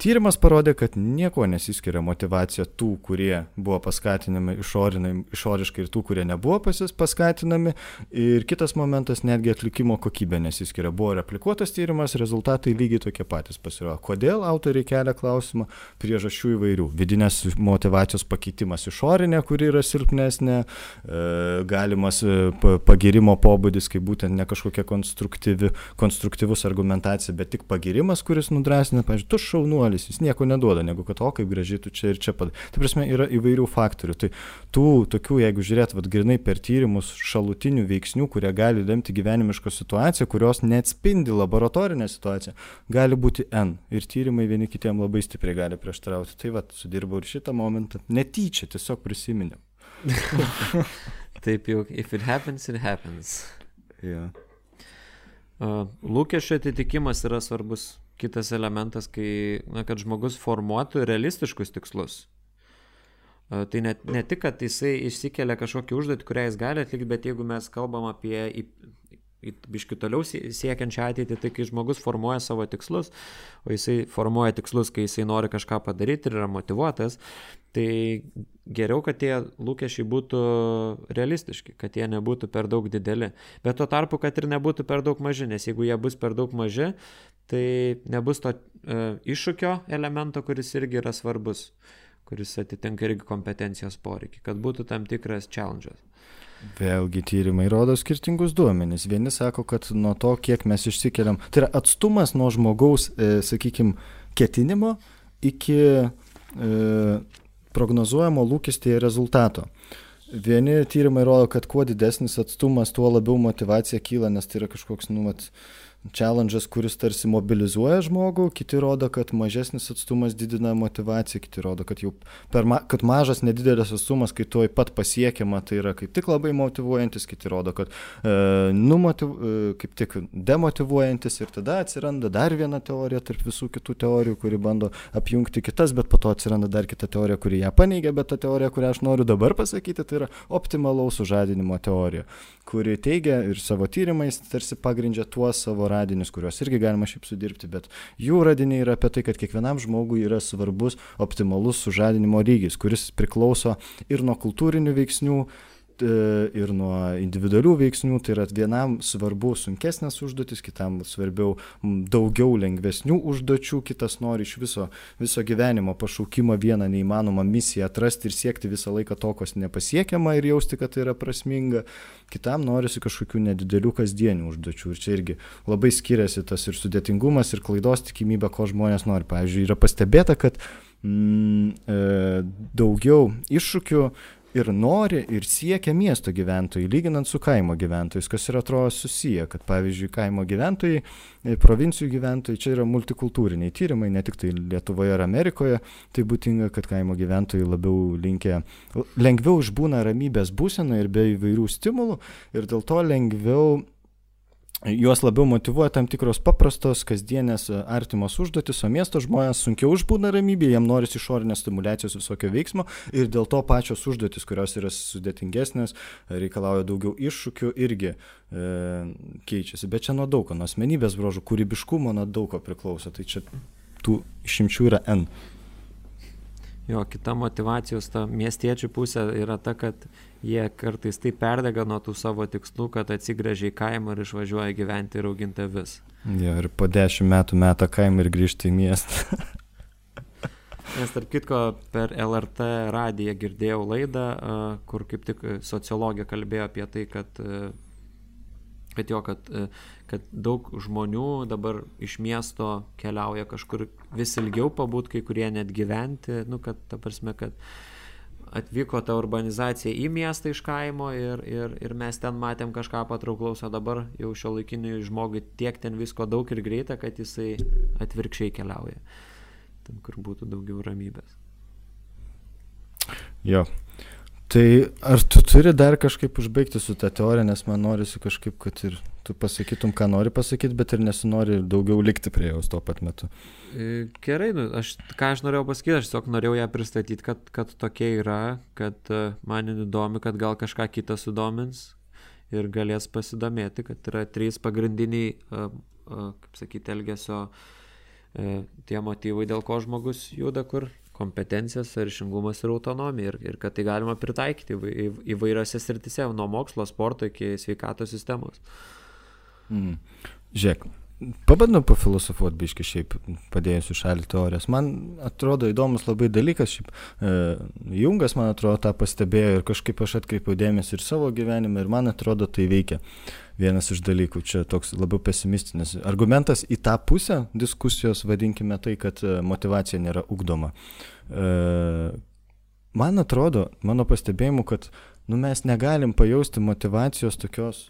Tyrimas parodė, kad nieko nesiskiria motivacija tų, kurie buvo paskatinami išoriškai ir tų, kurie nebuvo paskatinami. Ir kitas momentas, netgi atlikimo kokybė nesiskiria. Buvo replikuotas tyrimas, rezultatai lygiai tokie patys pasirodo. Kodėl autoriai kelia klausimą? Priežasčių įvairių. Vidinės motivacijos pakeitimas išorinė, kuri yra silpnesnė, e, galimas e, pagirimo pobūdis, kaip būtent ne kažkokia konstruktyvi, konstruktyvus argumentacija, bet tik pagirimas, kuris nudrasina, pažiūrėjau, tu šaunu jaunuolis, jis nieko neduoda, negu kad, o kaip gražiai tu čia ir čia padarai. Tai prasme, yra įvairių faktorių. Tai tų tokių, jeigu žiūrėt, vad grinai per tyrimus šalutinių veiksnių, kurie gali lemti gyvenimišką situaciją, kurios neatspindi laboratorinę situaciją, gali būti N. Ir tyrimai vieni kitiem labai stipriai gali prieštarauti. Tai vad, sudirbau ir šitą momentą. Netyčia, tiesiog prisiminiau. Taip jau, if it happens, it happens. Yeah. Uh, lūkesčio atitikimas yra svarbus kitas elementas, kai, na, kad žmogus formuotų realistiškus tikslus. Tai ne, ne tik, kad jisai išsikelia kažkokį užduotį, kurią jis gali atlikti, bet jeigu mes kalbam apie biškių toliau siekiančią ateitį, tai kai žmogus formuoja savo tikslus, o jisai formuoja tikslus, kai jisai nori kažką padaryti ir yra motivuotas, tai geriau, kad tie lūkesčiai būtų realistiški, kad jie nebūtų per daug dideli. Bet tuo tarpu, kad ir nebūtų per daug maži, nes jeigu jie bus per daug maži, tai nebus to e, iššūkio elemento, kuris irgi yra svarbus, kuris atitinka irgi kompetencijos poreikį, kad būtų tam tikras challenge'as. Vėlgi tyrimai rodo skirtingus duomenys. Vieni sako, kad nuo to, kiek mes išsikeliam, tai yra atstumas nuo žmogaus, e, sakykime, ketinimo iki e, prognozuojamo lūkestėje rezultato. Vieni tyrimai rodo, kad kuo didesnis atstumas, tuo labiau motivacija kyla, nes tai yra kažkoks, nu, mat, challenge'as, kuris tarsi mobilizuoja žmogų, kiti rodo, kad mažesnis atstumas didina motivaciją, kiti rodo, kad ma kad mažas nedidelis atstumas, kai tuoj pat pasiekiama, tai yra kaip tik labai motivuojantis, kiti rodo, kad e, numotiv, e, kaip tik demotivuojantis ir tada atsiranda dar viena teorija tarp visų kitų teorijų, kuri bando apjungti kitas, bet po to atsiranda dar kita teorija, kuri ją paneigia, bet ta teorija, kurią aš noriu dabar pasakyti, tai yra optimalaus sužadinimo teorija, kuri teigia ir savo tyrimais tarsi pagrindžia tuos savo radinius, kuriuos irgi galima šiaip sudirbti, bet jų radiniai yra apie tai, kad kiekvienam žmogui yra svarbus optimalus sužadinimo lygis, kuris priklauso ir nuo kultūrinių veiksnių, ir nuo individualių veiksnių, tai yra vienam svarbu sunkesnės užduotis, kitam svarbiau daugiau lengvesnių užduočių, kitas nori iš viso, viso gyvenimo pašaukimo vieną neįmanomą misiją atrasti ir siekti visą laiką to, kas nepasiekiama ir jausti, kad tai yra prasminga, kitam norisi kažkokių nedidelių kasdienių užduočių ir čia irgi labai skiriasi tas ir sudėtingumas, ir klaidos tikimybė, ko žmonės nori. Pavyzdžiui, yra pastebėta, kad mm, e, daugiau iššūkių ir nori ir siekia miesto gyventojai, lyginant su kaimo gyventojais, kas yra atrodo susiję, kad pavyzdžiui kaimo gyventojai, e, provincijų gyventojai, čia yra multikultūriniai tyrimai, ne tik tai Lietuvoje ar Amerikoje, tai būtinga, kad kaimo gyventojai labiau linkia, lengviau išbūna ramybės būsena ir be įvairių stimulų ir dėl to lengviau juos labiau motivuoja tam tikros paprastos, kasdienės, e, artimos užduotis, o miesto žmonės sunkiau užbūna ramybėje, jam norisi išorinės stimulacijos visokio veiksmo ir dėl to pačios užduotis, kurios yra sudėtingesnės, reikalauja daugiau iššūkių, irgi e, keičiasi. Bet čia nuo daug, nuo asmenybės brožų, kūrybiškumo nuo daug ko priklauso. Tai čia tų išimčių yra N. Jo, kita motivacijos ta miestiečių pusė yra ta, kad jie kartais taip perdega nuo tų savo tikslų, kad atsigręžia į kaimą ir išvažiuoja gyventi ir auginti vis. Jo, ir po dešimt metų metą kaimą ir grįžti į miestą. Nes tarp kitko per LRT radiją girdėjau laidą, kur kaip tik sociologija kalbėjo apie tai, kad kad jo, kad, kad daug žmonių dabar iš miesto keliauja kažkur vis ilgiau pabūt, kai kurie net gyventi, nu, kad ta prasme, kad atvyko ta urbanizacija į miestą iš kaimo ir, ir, ir mes ten matėm kažką patrauklaus, o dabar jau šio laikiniui žmogui tiek ten visko daug ir greita, kad jisai atvirkščiai keliauja. Ten, kur būtų daugiau ramybės. Jo. Tai ar tu turi dar kažkaip užbaigti su tą teoriją, nes man norisi kažkaip, kad ir tu pasakytum, ką nori pasakyti, bet ir nesinori daugiau likti prie jos tuo pat metu. E, gerai, nu, aš, ką aš norėjau pasakyti, aš tiesiog norėjau ją pristatyti, kad, kad tokia yra, kad e, man įdomi, kad gal kažką kitą sudomins ir galės pasidomėti, kad yra trys pagrindiniai, uh, uh, kaip sakyti, elgesio uh, tie motyvai, dėl ko žmogus juda kur kompetencijas, sąryšingumas ir autonomija ir, ir kad tai galima pritaikyti įvairiose sritise, nuo mokslo, sporto iki sveikatos sistemos. Mm. Žiūrėk, Pabandom pafilosofuoti biški šiaip, padėjus į šalį teorijas. Man atrodo įdomus labai dalykas, šiaip e, Jungas, man atrodo, tą pastebėjo ir kažkaip aš atkreipiau dėmesį ir savo gyvenime ir man atrodo tai veikia. Vienas iš dalykų, čia toks labiau pesimistinis argumentas į tą pusę diskusijos, vadinkime tai, kad e, motivacija nėra ugdoma. E, man atrodo, mano pastebėjimu, kad nu, mes negalim pajausti motivacijos tokios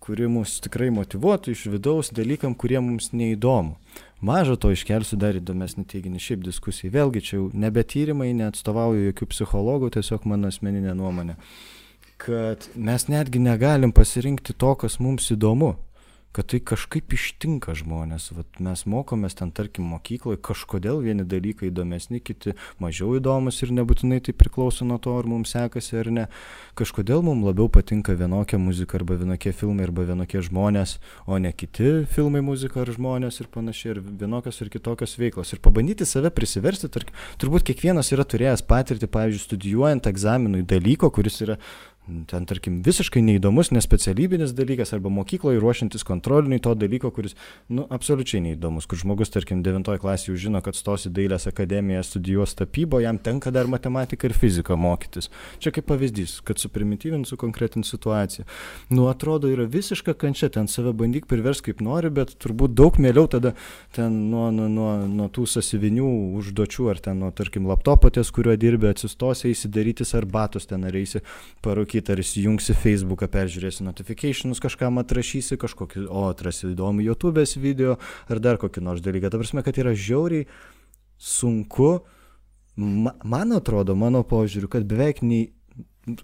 kuri mus tikrai motivuotų iš vidaus dalykam, kurie mums neįdomu. Maža to iškelsiu dar įdomesnį teiginį šiaip diskusijai. Vėlgi čia jau nebe tyrimai, neatstovauju jokių psichologų, tiesiog mano asmeninė nuomonė. Kad mes netgi negalim pasirinkti to, kas mums įdomu kad tai kažkaip ištinka žmonės. Vat mes mokomės ten, tarkim, mokykloje, kažkodėl vieni dalykai įdomesni, kiti mažiau įdomus ir nebūtinai tai priklauso nuo to, ar mums sekasi ar ne. Kažkodėl mums labiau patinka vienokia muzika arba vienokie filmai arba vienokie žmonės, o ne kiti filmai, muzika ar žmonės ir panašiai, ir vienokios ir kitokios veiklos. Ir pabandyti save prisiversti, tarkim, turbūt kiekvienas yra turėjęs patirtį, pavyzdžiui, studijuojant egzaminui dalyko, kuris yra ten tarkim visiškai neįdomus, nespecialybinis dalykas arba mokykloje ruošiantis kontroliniai to dalyko, kuris, nu, absoliučiai neįdomus, kur žmogus, tarkim, 9 klasėje jau žino, kad stosi dailės akademiją, studijuos tapybo, jam tenka dar matematiką ir fiziką mokytis. Čia kaip pavyzdys, kad suprimityvinsiu konkretinį situaciją. Nu, atrodo, yra visiška kančia, ten save bandyk privers kaip nori, bet turbūt daug mieliau tada ten nuo, nuo, nuo, nuo tų sasivinių užduočių ar ten nuo, tarkim, laptopo ties, kuriuo dirbi, atsistosi, įsidarytis arbatos ten ar eisi parūkyti sakyt, ar įsijungsi Facebooką, peržiūrėsi notificationus, kažkam atrašysi, kažkokį, o atrasi įdomų YouTube'ės video ar dar kokį nors dalyką. Ta prasme, kad yra žiauriai sunku, ma, man atrodo, mano požiūriu, kad beveik nei,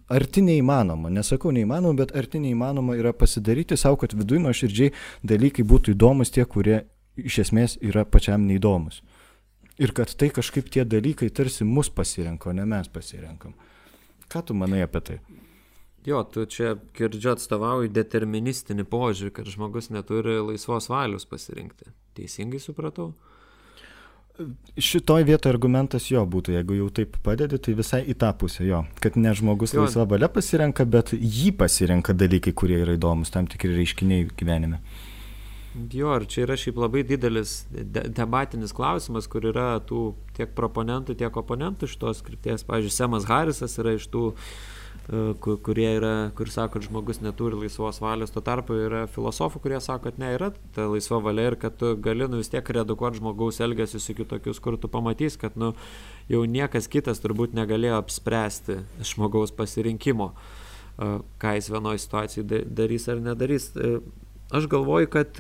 arti neįmanoma, nesakau neįmanoma, bet arti neįmanoma yra pasidaryti savo, kad viduje nuoširdžiai dalykai būtų įdomus tie, kurie iš esmės yra pačiam neįdomus. Ir kad tai kažkaip tie dalykai tarsi mus pasirenka, o ne mes pasirenkam. Ką tu manai apie tai? Jo, tu čia girdžiu atstovauji deterministinį požiūrį, kad žmogus neturi laisvos valios pasirinkti. Teisingai supratau? Šitoj vietoje argumentas jo būtų, jeigu jau taip padedi, tai visai į tą pusę jo, kad ne žmogus jo. laisva valia pasirenka, bet jį pasirenka dalykai, kurie yra įdomus, tam tikri reiškiniai gyvenime. Jo, ir čia yra šiaip labai didelis de debatinis klausimas, kur yra tų tiek proponentų, tiek oponentų šitos skripties. Pavyzdžiui, Semas Harisas yra iš tų uh, kurie yra, kur sako, kad žmogus neturi laisvos valios, tuo tarpu yra filosofų, kurie sako, kad ne, yra ta laisva valia ir kad tu gali nu, vis tiek redukuoti žmogaus elgesius iki tokius, kur tu pamatys, kad nu, jau niekas kitas turbūt negalėjo apspręsti žmogaus pasirinkimo, e, ką jis vienoje situacijoje darys ar nedarys. E, aš galvoju, kad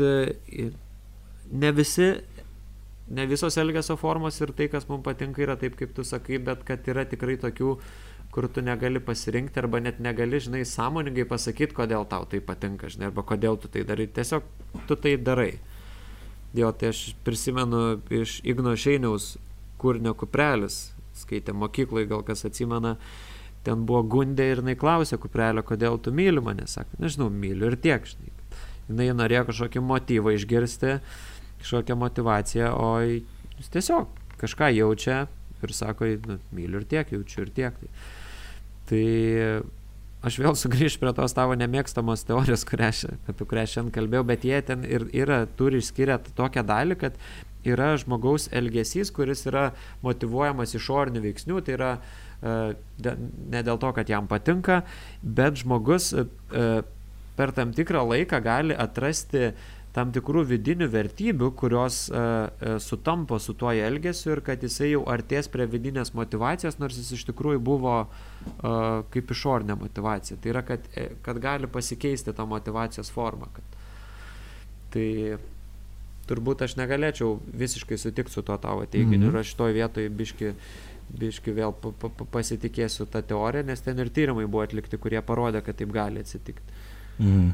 ne visi ne visos elgesio formos ir tai, kas mums patinka, yra taip, kaip tu sakai, bet kad yra tikrai tokių uh, kur tu negali pasirinkti arba net negali, žinai, sąmoningai pasakyti, kodėl tau tai patinka, žinai, arba kodėl tu tai darai. Tiesiog tu tai darai. Jo, tai aš prisimenu iš Igno Šeiniaus kūrinio kuprelis, skaitė mokykloje, gal kas atsimena, ten buvo gundė ir jinai klausė kuprelio, kodėl tu myli mane, sako, nežinau, myliu ir tiek, žinai. Jinai norėjo kažkokį motyvą išgirsti, kažkokią motivaciją, o jis tiesiog kažką jaučia ir sako, nu, myliu ir tiek, jaučiu ir tiek. Tai Tai aš vėl sugrįšiu prie tos tavo nemėgstamos teorijos, kurią, apie kurią šiandien kalbėjau, bet jie ten ir yra, turi išskyrę tokią dalį, kad yra žmogaus elgesys, kuris yra motivuojamas išorinių veiksnių, tai yra e, ne dėl to, kad jam patinka, bet žmogus e, per tam tikrą laiką gali atrasti tam tikrų vidinių vertybių, kurios uh, uh, sutampa su tuo elgesiu ir kad jisai jau artės prie vidinės motivacijos, nors jis iš tikrųjų buvo uh, kaip išorinė motivacija. Tai yra, kad, kad gali pasikeisti tą motivacijos formą. Kad... Tai turbūt aš negalėčiau visiškai sutikti su tuo tavo teiginiu -hmm. ir aš šitoje vietoje biški biški vėl pa, pa, pasitikėsiu tą teoriją, nes ten ir tyrimai buvo atlikti, kurie parodė, kad taip gali atsitikti. Mhm.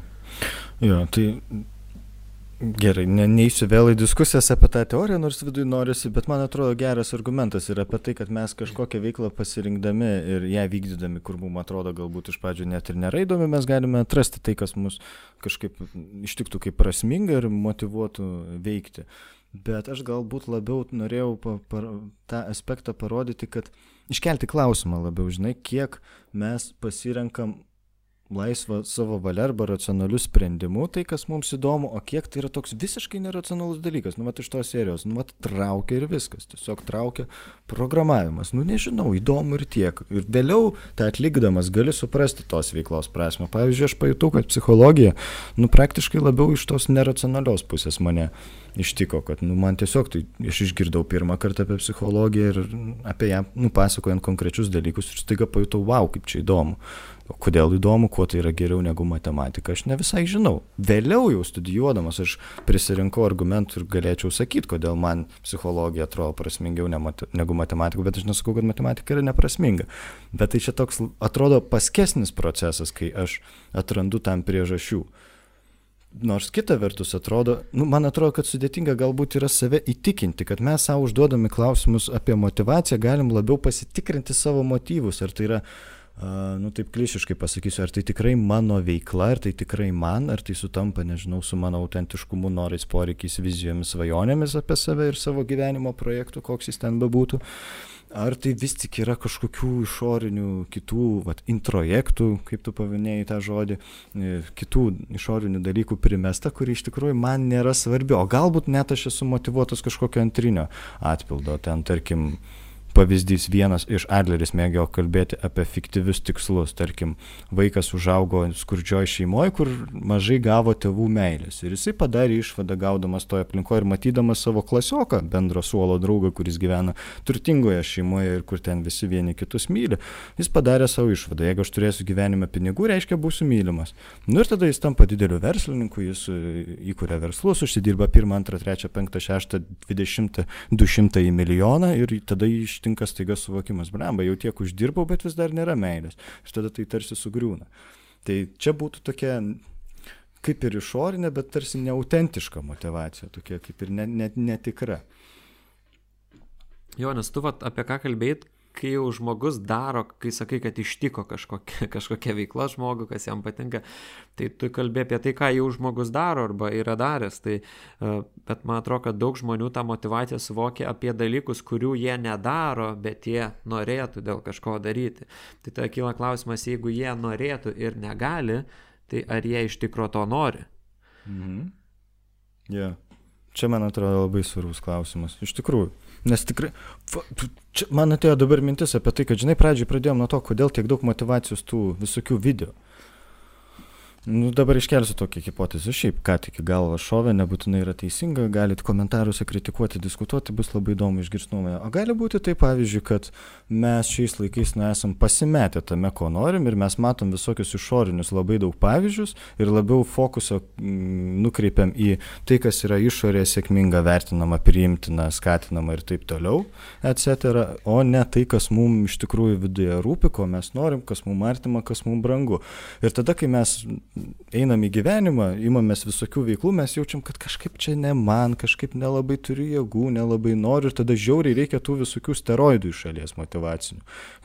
Jo, tai Gerai, ne, neįsiu vėl į diskusijas apie tą teoriją, nors viduje norisi, bet man atrodo geras argumentas yra apie tai, kad mes kažkokią veiklą pasirinkdami ir ją vykdydami, kur mums atrodo galbūt iš pradžių net ir nėra įdomi, mes galime atrasti tai, kas mus kažkaip ištiktų kaip prasminga ir motivuotų veikti. Bet aš galbūt labiau norėjau pa, pa, tą aspektą parodyti, kad iškelti klausimą labiau, žinai, kiek mes pasirenkam laisvą savo valia arba racionaliu sprendimu, tai kas mums įdomu, o kiek tai yra toks visiškai neracionalus dalykas. Nu, mat iš tos serijos, nu, mat traukia ir viskas, tiesiog traukia programavimas. Nu, nežinau, įdomu ir tiek. Ir vėliau tą atlikdamas gali suprasti tos veiklos prasme. Pavyzdžiui, aš pajutau, kad psichologija, nu, praktiškai labiau iš tos neracionalios pusės mane ištiko, kad nu, man tiesiog tai aš išgirdau pirmą kartą apie psichologiją ir apie ją, nu, pasakojant konkrečius dalykus ir staiga pajutau, wow, kaip čia įdomu. Kodėl įdomu, kuo tai yra geriau negu matematika, aš ne visai žinau. Vėliau jau studijuodamas aš prisirinkau argumentų ir galėčiau sakyti, kodėl man psichologija atrodo prasmingiau negu matematika, bet aš nesakau, kad matematika yra neprasminga. Bet tai čia toks atrodo paskesnis procesas, kai aš atrandu tam priežasčių. Nors kita vertus atrodo, nu, man atrodo, kad sudėtinga galbūt yra save įtikinti, kad mes savo užduodami klausimus apie motivaciją galim labiau pasitikrinti savo motyvus. Ar tai yra nu taip klišiškai pasakysiu, ar tai tikrai mano veikla, ar tai tikrai man, ar tai sutampa, nežinau, su mano autentiškumu, norais, poreikiais, vizijomis, svajonėmis apie save ir savo gyvenimo projektų, koks jis ten bebūtų. Ar tai vis tik yra kažkokių išorinių kitų, vat, introjektų, kaip tu paminėjai tą žodį, e, kitų išorinių dalykų primesta, kuri iš tikrųjų man nėra svarbi, o galbūt net aš esu motivuotas kažkokio antrinio atpildo, ten tarkim, pavyzdys vienas iš Adleris mėgėjo kalbėti apie fiktyvius tikslus. Tarkim, vaikas užaugo skurdžioj šeimoje, kur mažai gavo tėvų meilės. Ir jisai padarė išvadą gaudamas toje aplinkoje ir matydamas savo klasioką, bendro suolo draugą, kuris gyvena turtingoje šeimoje ir kur ten visi vieni kitus myli. Jis padarė savo išvadą. Jeigu aš turėsiu gyvenime pinigų, reiškia būsiu mylimas. Nu ir tada jis tampa dideliu verslininku, jis e, įkuria verslus, užsidirba 1, 2, 3, 5, 6, 20, 200 milijoną ir tada iš ištinka staiga suvokimas, blemba, jau tiek uždirbau, bet vis dar nėra meilės. Ir tada tai tarsi sugriūna. Tai čia būtų tokia kaip ir išorinė, bet tarsi neautentiška motivacija, tokia kaip ir net netikra. Jo, nes tu vat, apie ką kalbėjai, kai jau žmogus daro, kai sakai, kad ištiko kažkokia, kažkokia veikla žmogų, kas jam patinka, tai tu kalbė apie tai, ką jau žmogus daro arba yra daręs. Tai, e, bet man atrodo, kad daug žmonių tą motivaciją suvokia apie dalykus, kurių jie nedaro, bet jie norėtų dėl kažko daryti. Tai tada kyla klausimas, jeigu jie norėtų ir negali, tai ar jie iš tikro to nori? Mhm. Yeah. Čia, man atrodo, labai svarbus klausimas. Iš tikrųjų. Nes tikrai, man atėjo dabar mintis apie tai, kad, žinai, pradžioj pradėjom nuo to, kodėl tiek daug motivacijos tų visokių video. Nu, dabar iškelsiu tokią hipotezę. Šiaip, ką tik į galvą šovė, nebūtinai yra teisinga, galit komentaruose kritikuoti, diskutuoti, bus labai įdomu išgirsti nuomonę. O gali būti tai, pavyzdžiui, kad mes šiais laikais nesam pasimetę tame, ko norim ir mes matom visokius išorinius labai daug pavyzdžius ir labiau fokusą mm, nukreipiam į tai, kas yra išorėje sėkminga, vertinama, priimtina, skatinama ir taip toliau, etc., o ne tai, kas mums iš tikrųjų viduje rūpi, ko mes norim, kas mums artima, kas mums brangu. Ir tada, kai mes einam į gyvenimą, imamės visokių veiklų, mes jaučiam, kad kažkaip čia ne man, kažkaip nelabai turiu jėgų, nelabai noriu ir tada žiauriai reikia tų visokių steroidų iš šalies motivacinių.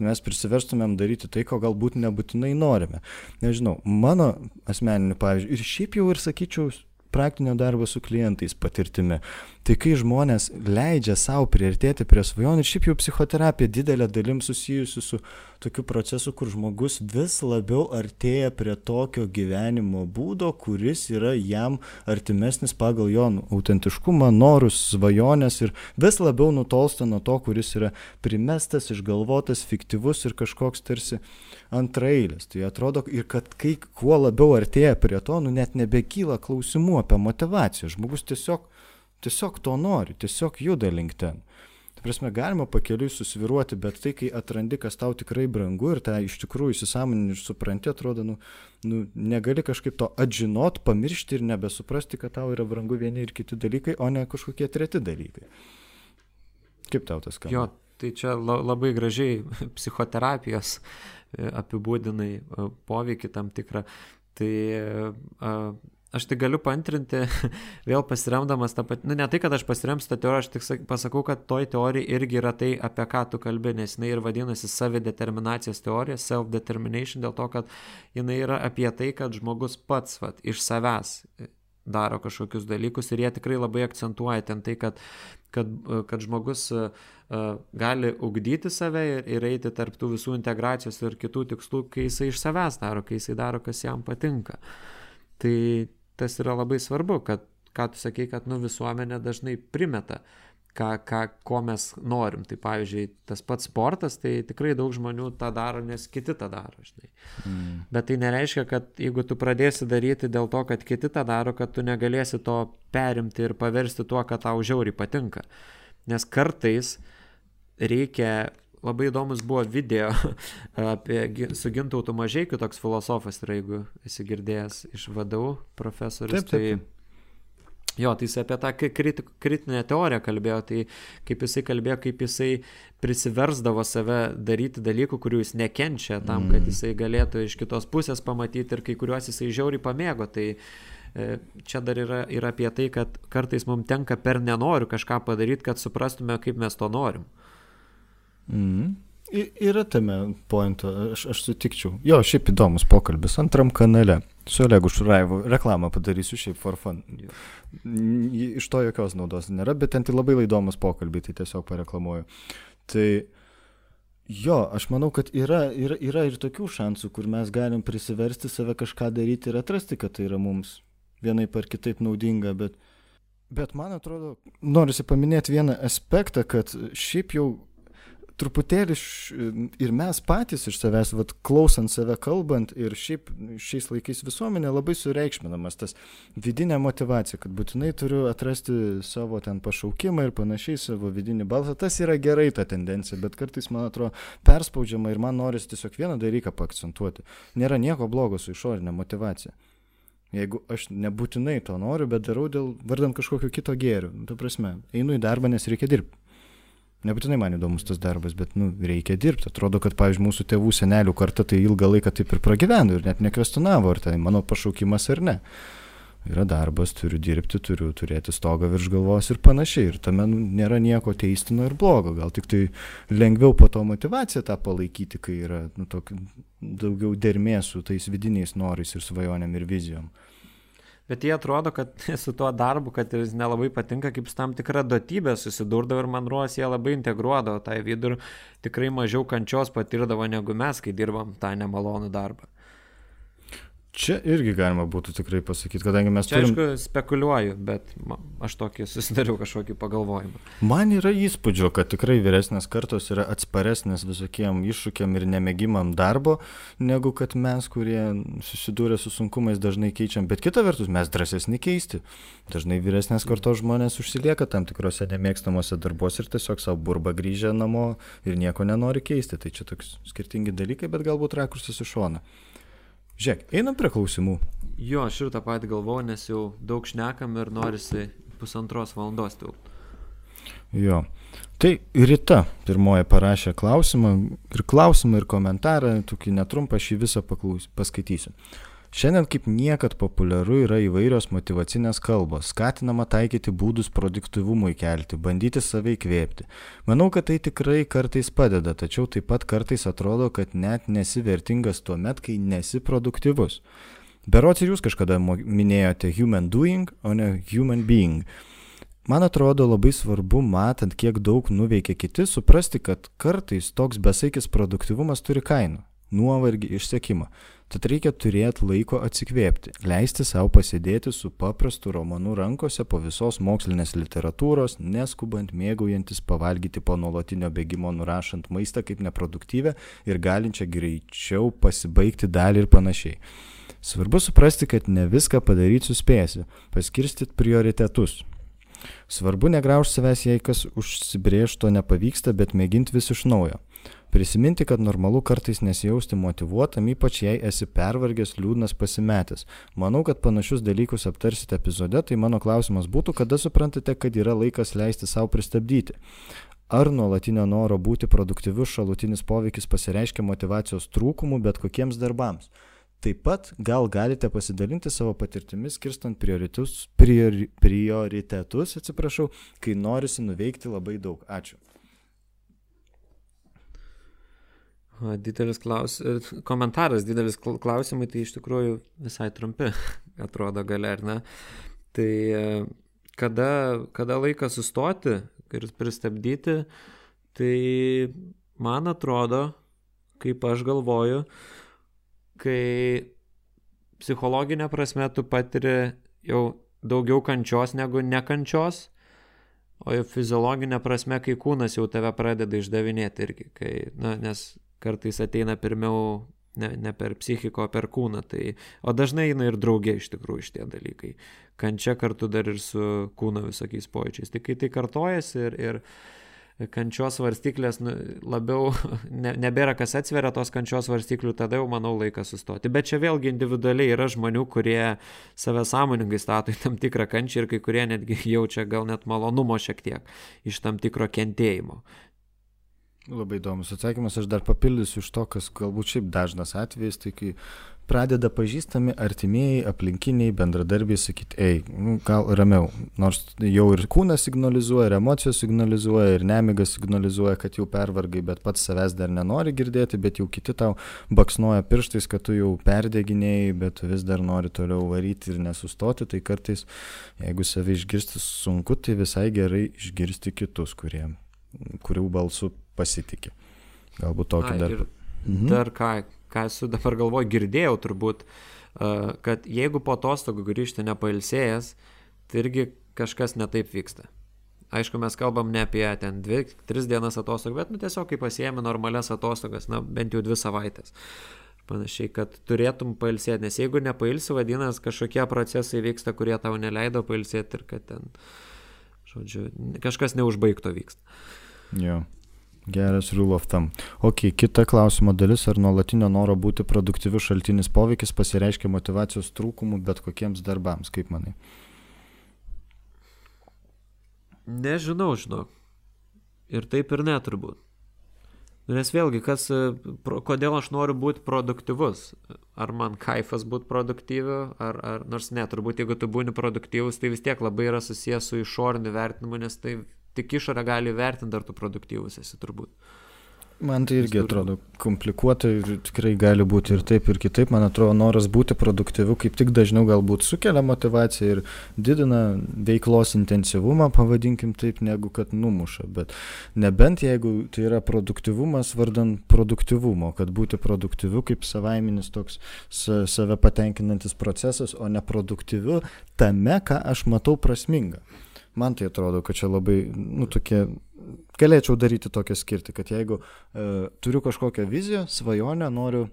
Mes prisiverstumėm daryti tai, ko galbūt nebūtinai norime. Nežinau, mano asmeniniu pavyzdžiu ir šiaip jau ir sakyčiau praktinio darbo su klientais patirtimi. Tai kai žmonės leidžia savo priartėti prie svajonių, šiaip jau psichoterapija didelė dalim susijusi su tokiu procesu, kur žmogus vis labiau artėja prie tokio gyvenimo būdo, kuris yra jam artimesnis pagal jo autentiškumą, norus, svajonės ir vis labiau nutolsta nuo to, kuris yra primestas, išgalvotas, fiktyvus ir kažkoks tarsi antraeilis. Tai atrodo ir kad kai kuo labiau artėja prie to, nu net nebekyla klausimų apie motivaciją. Žmogus tiesiog tiesiog to nori, tiesiog juda link ten. Tai prasme, galima pakeliui susviruoti, bet tai, kai atrandi, kas tau tikrai brangu ir tą iš tikrųjų įsisamonini ir supranti, atrodo, nu, nu, negali kažkaip to atžinot, pamiršti ir nebesuprasti, kad tau yra brangu vieni ir kiti dalykai, o ne kažkokie treti dalykai. Kaip tau tas skamba? Jo, tai čia labai gražiai psichoterapijos e, apibūdinai e, poveikį tam tikrą. Tai aš tai galiu pantrinti, vėl pasiremdamas tą patį, nu ne tai, kad aš pasiremsiu tą teoriją, aš tik pasakau, kad toj teorijai irgi yra tai, apie ką tu kalbė, nes jinai ir vadinasi savideterminacijos teorija, self-determination, dėl to, kad jinai yra apie tai, kad žmogus pats vat, iš savęs daro kažkokius dalykus ir jie tikrai labai akcentuoja ten tai, kad, kad, kad žmogus uh, gali ugdyti save ir, ir eiti tarp tų visų integracijos ir kitų tikslų, kai jisai iš savęs daro, kai jisai daro, kas jam patinka. Tai tas yra labai svarbu, kad, ką tu sakei, kad nu, visuomenė dažnai primeta, ką, ką, ko mes norim. Tai pavyzdžiui, tas pats sportas, tai tikrai daug žmonių tą daro, nes kiti tą daro, žinai. Mm. Bet tai nereiškia, kad jeigu tu pradėsi daryti dėl to, kad kiti tą daro, kad tu negalėsi to perimti ir paversti tuo, kad tau žiauriai patinka. Nes kartais reikia labai įdomus buvo video apie su Gintautu Mažiekiu, toks filosofas yra, jeigu esi girdėjęs iš vadovų profesorius. Taip, taip. Tai, Jo, tai jis apie tą kriti, kritinę teoriją kalbėjo, tai kaip jisai kalbėjo, kaip jisai prisiversdavo save daryti dalykų, kurių jis nekenčia, tam, kad mm. jisai galėtų iš kitos pusės pamatyti ir kai kuriuos jisai žiauriai pamėgo. Tai e, čia dar yra ir apie tai, kad kartais mums tenka per nenoriu kažką padaryti, kad suprastume, kaip mes to norim. Mm. Yra tame pointo, aš, aš sutikčiau. Jo, šiaip įdomus pokalbis antram kanale. Su Olegu Šuraivu reklamą padarysiu šiaip for fun. Iš to jokios naudos nėra, bet ten tai labai įdomus pokalbiai, tai tiesiog pareklamuoju. Tai jo, aš manau, kad yra, yra, yra ir tokių šansų, kur mes galim prisiversti save kažką daryti ir atrasti, kad tai yra mums vienaip ar kitaip naudinga, bet, bet man atrodo, norisi paminėti vieną aspektą, kad šiaip jau truputėlį ir mes patys iš savęs, vat, klausant save kalbant ir šiaip šiais laikais visuomenė labai sureikšminamas tas vidinė motivacija, kad būtinai turiu atrasti savo ten pašaukimą ir panašiai savo vidinį balsą. Tas yra gerai ta tendencija, bet kartais man atrodo perspaudžiama ir man norisi tiesiog vieną dalyką paakcentuoti. Nėra nieko blogo su išorinė motivacija. Jeigu aš nebūtinai to noriu, bet darau dėl vardant kažkokio kito gėrio, tu prasme, einu į darbą, nes reikia dirbti. Nebūtinai man įdomus tas darbas, bet nu, reikia dirbti. Atrodo, kad, pavyzdžiui, mūsų tėvų senelių karta tai ilgą laiką taip ir pragyveno ir net nekvestionavo, ar tai mano pašaukimas ar ne. Yra darbas, turiu dirbti, turiu turėti stogą virš galvos ir panašiai. Ir tame nu, nėra nieko teistino ir blogo. Gal tik tai lengviau po to motivaciją tą palaikyti, kai yra nu, tokia, daugiau dermės su tais vidiniais norais ir svajonėm ir vizijom bet jie atrodo, kad su tuo darbu, kad jis nelabai patinka, kaip su tam tikra duotybė susidurdavo ir man ruos jie labai integruodavo tą vidų ir tikrai mažiau kančios patirdavo negu mes, kai dirbam tą nemalonų darbą. Čia irgi galima būtų tikrai pasakyti, kadangi mes Čia, turim... Aišku, spekuliuoju, bet aš tokį susidariau kažkokį pagalvojimą. Man yra įspūdžio, kad tikrai vyresnės kartos yra atsparesnės visokiem iššūkiam ir nemėgimam darbo, negu kad mes, kurie susidūrė su sunkumais, dažnai keičiam. Bet kita vertus, mes drąsesni keisti. Dažnai vyresnės kartos žmonės užsilieka tam tikrose nemėgstamuose darbuose ir tiesiog savo burba grįžę namo ir nieko nenori keisti. Tai čia toks skirtingi dalykai, bet galbūt rakursas iš šono. Žiūrėk, einam prie klausimų. Jo, aš ir tą patį galvoju, nes jau daug šnekam ir norisi pusantros valandos tilpti. Jo. Tai Rita pirmoji parašė klausimą ir klausimą ir komentarą, tokį netrumpą aš jį visą paklaus, paskaitysiu. Šiandien kaip niekad populiaru yra įvairios motivacinės kalbos, skatinama taikyti būdus produktivumui kelti, bandyti save įkvėpti. Manau, kad tai tikrai kartais padeda, tačiau taip pat kartais atrodo, kad net nesi vertingas tuo met, kai nesi produktyvus. Berots ir jūs kažkada minėjote human doing, o ne human being. Man atrodo labai svarbu, matant, kiek daug nuveikia kiti, suprasti, kad kartais toks besaikis produktivumas turi kainą - nuovargį, išsekimą. Tad reikia turėti laiko atsikvėpti, leisti savo pasėdėti su paprastu romanu rankose po visos mokslinės literatūros, neskubant mėgaujantis pavalgyti po nuolatinio bėgimo nurašant maistą kaip neproduktyvę ir galinčią greičiau pasibaigti dalį ir panašiai. Svarbu suprasti, kad ne viską padaryti suspėsi, paskirstyti prioritetus. Svarbu negraužti savęs, jei kas užsibrėžto nepavyksta, bet mėginti vis iš naujo. Prisiminti, kad normalu kartais nesijausti motivuotam, ypač jei esi pervargęs, liūdnas, pasimetęs. Manau, kad panašius dalykus aptarsite epizode, tai mano klausimas būtų, kada suprantate, kad yra laikas leisti savo pristabdyti. Ar nuolatinio noro būti produktyvius šalutinis poveikis pasireiškia motivacijos trūkumu bet kokiems darbams? Taip pat gal galite pasidalinti savo patirtimis, skirstant priori, prioritetus atsiprašau, kai norisi nuveikti labai daug. Ačiū. Didelis klaus... komentaras, didelis klausimai, tai iš tikrųjų visai trumpi, atrodo gale, ar ne? Tai e, kada, kada laikas sustoti ir pristabdyti, tai man atrodo, kaip aš galvoju, kai psichologinė prasme tu patiri jau daugiau kančios negu nekančios, o jau fiziologinė prasme, kai kūnas jau tave pradeda išdavinėti irgi, kai, na, nes kartais ateina pirmiau ne, ne per psichiko, o per kūną. Tai, o dažnai eina ir draugė iš tikrųjų šitie dalykai. Kančia kartu dar ir su kūno visokiais pojūčiais. Tai kai tai kartojasi ir, ir kančios varstiklės nu, labiau, ne, nebėra kas atsveria tos kančios varstiklių, tada jau manau laikas sustoti. Bet čia vėlgi individualiai yra žmonių, kurie save sąmoningai stato į tam tikrą kančią ir kai kurie netgi jaučia gal net malonumo šiek tiek iš tam tikro kentėjimo. Labai įdomus atsakymas, aš dar papildysiu iš to, kas galbūt šiaip dažnas atvejis, tai kai pradeda pažįstami artimieji, aplinkiniai, bendradarbiai sakyti, ei, nu, gal ramiau, nors jau ir kūnas signalizuoja, ir emocijos signalizuoja, ir nemiga signalizuoja, kad jau pervargai, bet pats savęs dar nenori girdėti, bet jau kiti tau baksnoja pirštais, kad tu jau perdeginėjai, bet vis dar nori toliau varyti ir nesustoti, tai kartais, jeigu save išgirsti sunku, tai visai gerai išgirsti kitus, kurie, kurių balsu pasitikė. Galbūt tokį A, dar. Mhm. Dar ką, ką esu dabar galvoju, girdėjau turbūt, kad jeigu po atostogų grįžti nepailsėjęs, tai irgi kažkas netaip vyksta. Aišku, mes kalbam ne apie ten dvi, tris dienas atostogų, bet nu, tiesiog kaip pasiemi normales atostogas, na bent jau dvi savaitės. Panašiai, kad turėtum pailsėti, nes jeigu nepailsi, vadinasi, kažkokie procesai vyksta, kurie tau neleido pailsėti ir kad ten, žodžiu, kažkas neužbaigto vyksta. Jo. Geras rule of thumb. Ok, kita klausimo dalis, ar nuolatinio noro būti produktyviu šaltinis poveikis pasireiškia motivacijos trūkumu bet kokiems darbams, kaip manai? Nežinau, žinok. Ir taip ir neturbūt. Nes vėlgi, kas, kodėl aš noriu būti produktyvus? Ar man kaifas būti produktyviu, ar, ar nors ne, turbūt jeigu tu būni produktyvus, tai vis tiek labai yra susijęs su išoriniu vertinimu, nes tai tik išorė gali vertinti, ar tu produktyvus esi turbūt. Man tai irgi atrodo komplikuota ir tikrai gali būti ir taip, ir kitaip. Man atrodo, noras būti produktyviu kaip tik dažniau galbūt sukelia motivaciją ir didina veiklos intensyvumą, pavadinkim taip, negu kad numuša. Bet nebent jeigu tai yra produktyvumas vardan produktyvumo, kad būti produktyviu kaip savaiminis toks save patenkinantis procesas, o ne produktyviu tame, ką aš matau prasminga. Man tai atrodo, kad čia labai, nu, tokie, galėčiau daryti tokią skirtį, kad jeigu e, turiu kažkokią viziją, svajonę, noriu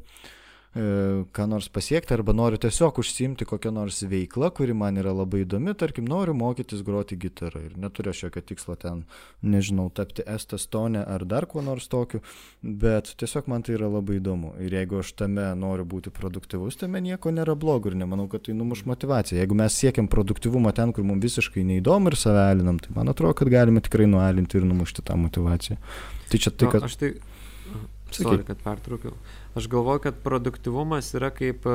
ką nors pasiekti arba noriu tiesiog užsiimti kokią nors veiklą, kuri man yra labai įdomi, tarkim, noriu mokytis groti gitarą ir neturiu aš jokio tikslo ten, nežinau, tapti estastone ar dar kuo nors tokiu, bet tiesiog man tai yra labai įdomu. Ir jeigu aš tame noriu būti produktyvus, tame nieko nėra blogo ir nemanau, kad tai numuš motivaciją. Jeigu mes siekiam produktyvumo ten, kur mums visiškai neįdomu ir save alinam, tai man atrodo, kad galime tikrai nualinti ir numušti tą motivaciją. Tai čia tai, kad... No, aš tai... Sorry, kad pertraukiau. Aš galvoju, kad produktivumas yra kaip,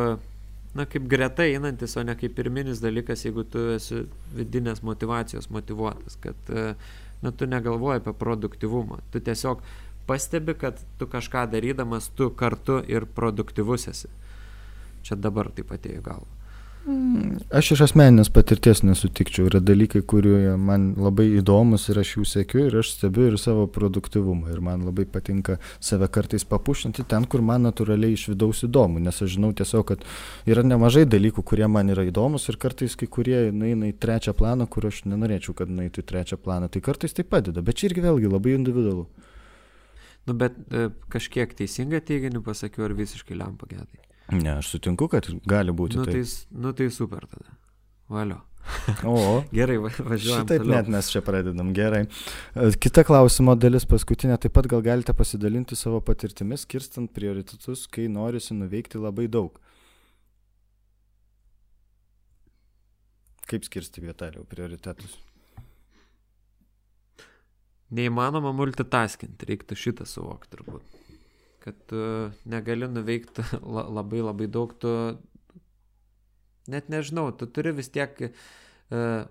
na, kaip greta einantis, o ne kaip pirminis dalykas, jeigu tu esi vidinės motivacijos motivuotas, kad na, tu negalvoji apie produktivumą. Tu tiesiog pastebi, kad tu kažką darydamas, tu kartu ir produktyvus esi. Čia dabar taip atėjo galva. Mm, aš iš asmeninės patirties nesutikčiau. Yra dalykai, kurie man labai įdomus ir aš jų sėkiu ir aš stebiu ir savo produktivumą. Ir man labai patinka save kartais papušinti ten, kur man natūraliai iš vidaus įdomu. Nes aš žinau tiesiog, kad yra nemažai dalykų, kurie man yra įdomus ir kartais kai kurie nueina į trečią planą, kur aš nenorėčiau, kad nueitų į trečią planą. Tai kartais tai padeda. Bet čia irgi vėlgi labai individualu. Nu, bet e, kažkiek teisingą teiginį pasakiau ar visiškai lempa gedai. Ne, aš sutinku, kad gali būti. Nu tai, nu, tai super tada. Valio. O. Gerai, važiuojame. Taip, net mes čia pradedam. Gerai. E, kita klausimo dalis, paskutinė. Taip pat gal galite pasidalinti savo patirtimis, skirstant prioritetus, kai norisi nuveikti labai daug. Kaip skirsti vietaliau prioritetus? neįmanoma multitaskinti, reiktų šitą suvokti turbūt. Kad tu negali nuveikti labai labai daug, tu net nežinau, tu turi vis tiek uh,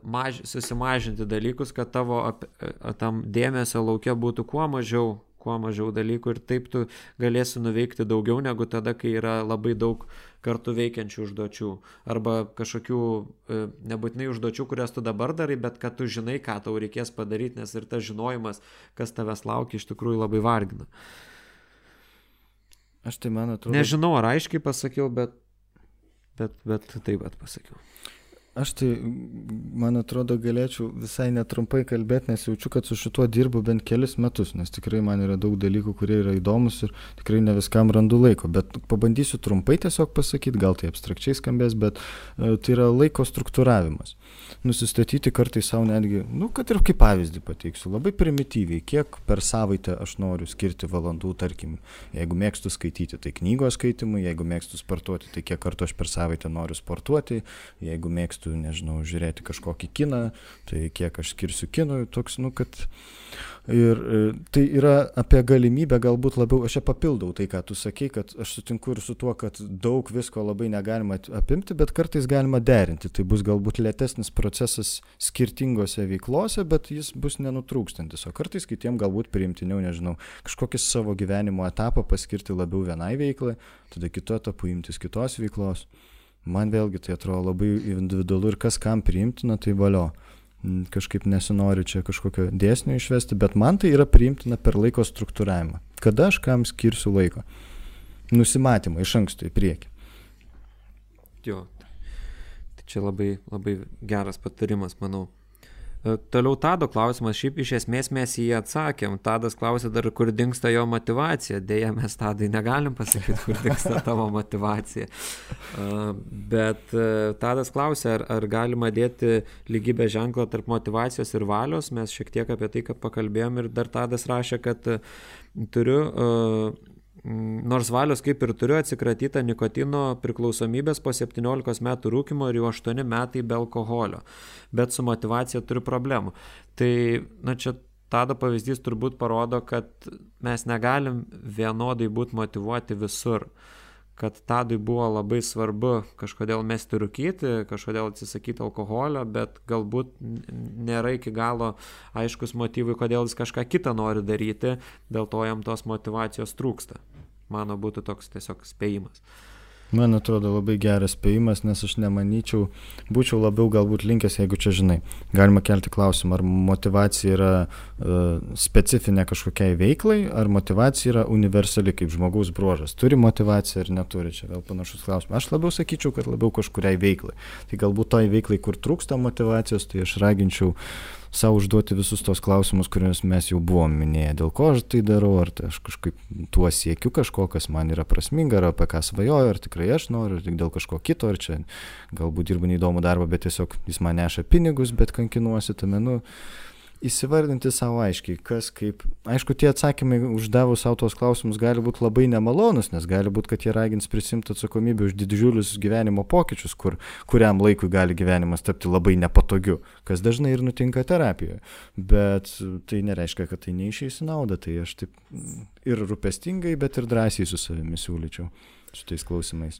maž, susimažinti dalykus, kad tavo ap, uh, tam dėmesio laukia būtų kuo mažiau, kuo mažiau dalykų ir taip tu galėsi nuveikti daugiau negu tada, kai yra labai daug kartu veikiančių užduočių. Arba kažkokių e, nebūtinai užduočių, kurias tu dabar darai, bet kad tu žinai, ką tau reikės padaryti, nes ir tas žinojimas, kas tavęs laukia, iš tikrųjų labai vargina. Aš tai man atrodo. Nežinau, ar aiškiai pasakiau, bet, bet, bet taip pat pasakiau. Aš tai, man atrodo, galėčiau visai netrumpai kalbėti, nes jaučiu, kad su šituo dirbu bent kelis metus, nes tikrai man yra daug dalykų, kurie yra įdomus ir tikrai ne viskam randu laiko. Bet pabandysiu trumpai tiesiog pasakyti, gal tai abstrakčiai skambės, bet e, tai yra laiko struktūravimas. Nusistatyti kartais savo netgi, nu, kad ir kaip pavyzdį pateiksiu, labai primityviai, kiek per savaitę aš noriu skirti valandų, tarkim, jeigu mėgstu skaityti, tai knygos skaitimui, jeigu mėgstu sportuoti, tai kiek kartų aš per savaitę noriu sportuoti, jeigu mėgstu mėgstu, nežinau, žiūrėti kažkokį kiną, tai kiek aš skirsiu kinui, toks, nu, kad... Ir e, tai yra apie galimybę galbūt labiau, aš čia papildau tai, ką tu sakei, kad aš sutinku ir su tuo, kad daug visko labai negalima apimti, bet kartais galima derinti. Tai bus galbūt lėtesnis procesas skirtingose veiklose, bet jis bus nenutrūkstantis. O kartais kitiem galbūt priimtiniau, nežinau, kažkokį savo gyvenimo etapą paskirti labiau vienai veiklai, tada kitu etapu imtis kitos veiklos man vėlgi tai atrodo labai individualu ir kas kam priimtina, tai valio. Kažkaip nesinori čia kažkokio dėsnio išvesti, bet man tai yra priimtina per laiko struktūravimą. Kada aš kam skirsiu laiko? Nusimatymą iš anksto į priekį. Jo, tai čia labai, labai geras patarimas, manau. E, toliau Tado klausimas, šiaip iš esmės mes jį atsakėm. Tadas klausė dar, kur dinksta jo motivacija. Deja, mes Tadai negalim pasakyti, kur dinksta tavo motivacija. E, bet e, Tadas klausė, ar, ar galima dėti lygybę ženklą tarp motivacijos ir valios. Mes šiek tiek apie tai, pakalbėjom ir dar Tadas rašė, kad turiu nors valios kaip ir turiu atsikratyta nikotino priklausomybės po 17 metų rūkimo ir jau 8 metai be alkoholio, bet su motivacija turiu problemų. Tai, na čia tada pavyzdys turbūt parodo, kad mes negalim vienodai būti motivuoti visur kad Tadui buvo labai svarbu kažkodėl mesti rūkyti, kažkodėl atsisakyti alkoholio, bet galbūt nėra iki galo aiškus motyvai, kodėl jis kažką kitą nori daryti, dėl to jam tos motivacijos trūksta. Mano būtų toks tiesiog spėjimas. Man atrodo labai geras spėjimas, nes aš nemanyčiau, būčiau labiau galbūt linkęs, jeigu čia žinai, galima kelti klausimą, ar motivacija yra uh, specifinė kažkokiai veiklai, ar motivacija yra universali kaip žmogaus bruožas. Turi motivaciją ar neturi, čia vėl panašus klausimas. Aš labiau sakyčiau, kad labiau kažkuriai veiklai. Tai galbūt toj veiklai, kur trūksta motivacijos, tai aš raginčiau sau užduoti visus tos klausimus, kuriuos mes jau buvom minėję, dėl ko aš tai darau, ar tai aš kažkaip tuo siekiu kažko, kas man yra prasminga, ar apie ką svajoju, ar tikrai aš noriu, ar tik dėl kažko kito, ar čia galbūt dirbu neįdomų darbą, bet tiesiog jis man neša pinigus, bet kankinuosi tame, nu, įsivardinti savo aiškiai, kas kaip. Aišku, tie atsakymai uždavus savo tos klausimus gali būti labai nemalonus, nes gali būti, kad jie ragins prisimti atsakomybę už didžiulius gyvenimo pokyčius, kur kuriam laikui gali gyvenimas tapti labai nepatogiu, kas dažnai ir nutinka terapijoje. Bet tai nereiškia, kad tai neišeis į naudą, tai aš taip ir rūpestingai, bet ir drąsiai su savimi siūlyčiau šitais klausimais.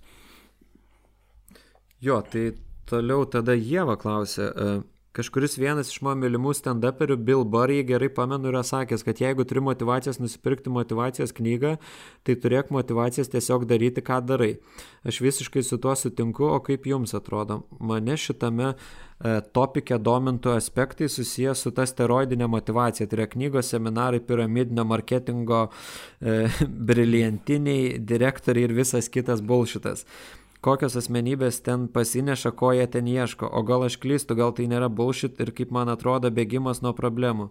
Jo, tai toliau tada Jėva klausė, uh Kažkuris vienas iš mano mylimų stand-uperių, Bill Burr, jį gerai pamenu, yra sakęs, kad jeigu turi motivacijas nusipirkti motivacijos knygą, tai turėk motivacijas tiesiog daryti, ką darai. Aš visiškai su tuo sutinku, o kaip jums atrodo? Mane šitame e, topike domintų aspektai susijęs su ta steroidinė motivacija. Tai yra knygos, seminarai, piramidinio marketingo, e, briliantiniai direktoriai ir visas kitas bulšitas kokios asmenybės ten pasineša, ko jie ten ieško, o gal aš klystu, gal tai nėra bullshit ir kaip man atrodo bėgimas nuo problemų.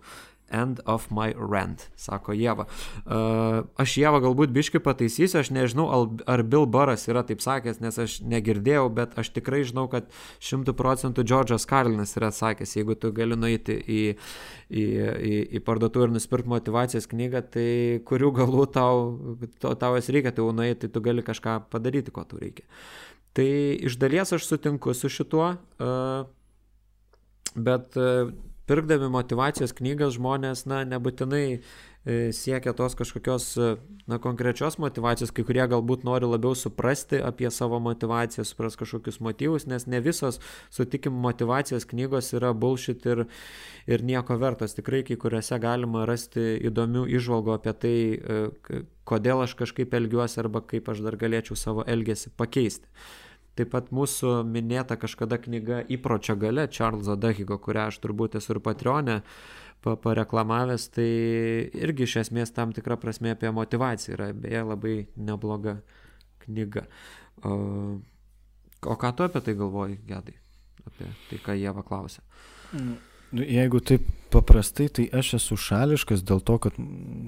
End of my rant, sako Jėva. Uh, aš Jėva galbūt biškai pataisysiu, aš nežinau, ar Bill Burras yra taip sakęs, nes aš negirdėjau, bet aš tikrai žinau, kad šimtų procentų Džordžas Karlinas yra sakęs, jeigu tu gali nueiti į, į, į, į parduotuvę ir nusipirkti motivacijos knygą, tai kurių galų tau, tau, tau jas reikia, tai jau nueiti, tu gali kažką padaryti, ko tau reikia. Tai iš dalies aš sutinku su šituo, uh, bet uh, pirkdami motivacijos knygas žmonės, na, nebūtinai E, siekia tos kažkokios e, na, konkrečios motivacijos, kai kurie galbūt nori labiau suprasti apie savo motivaciją, supras kažkokius motyvus, nes ne visos, sutikim, motivacijos knygos yra bullshit ir, ir nieko vertos. Tikrai kai kuriuose galima rasti įdomių išvalgų apie tai, e, kodėl aš kažkaip elgiuosi arba kaip aš dar galėčiau savo elgesį pakeisti. Taip pat mūsų minėta kažkada knyga Įpročio gale Čarlzo Dahigo, kurią aš turbūt esu ir patronė, pa, pareklamavęs, tai irgi iš esmės tam tikra prasme apie motivaciją yra, beje, labai nebloga knyga. O, ką tu apie tai galvoji, Gedai? Apie tai, ką jie paklausė. Nu, jeigu taip paprastai, tai aš esu šališkas dėl to, kad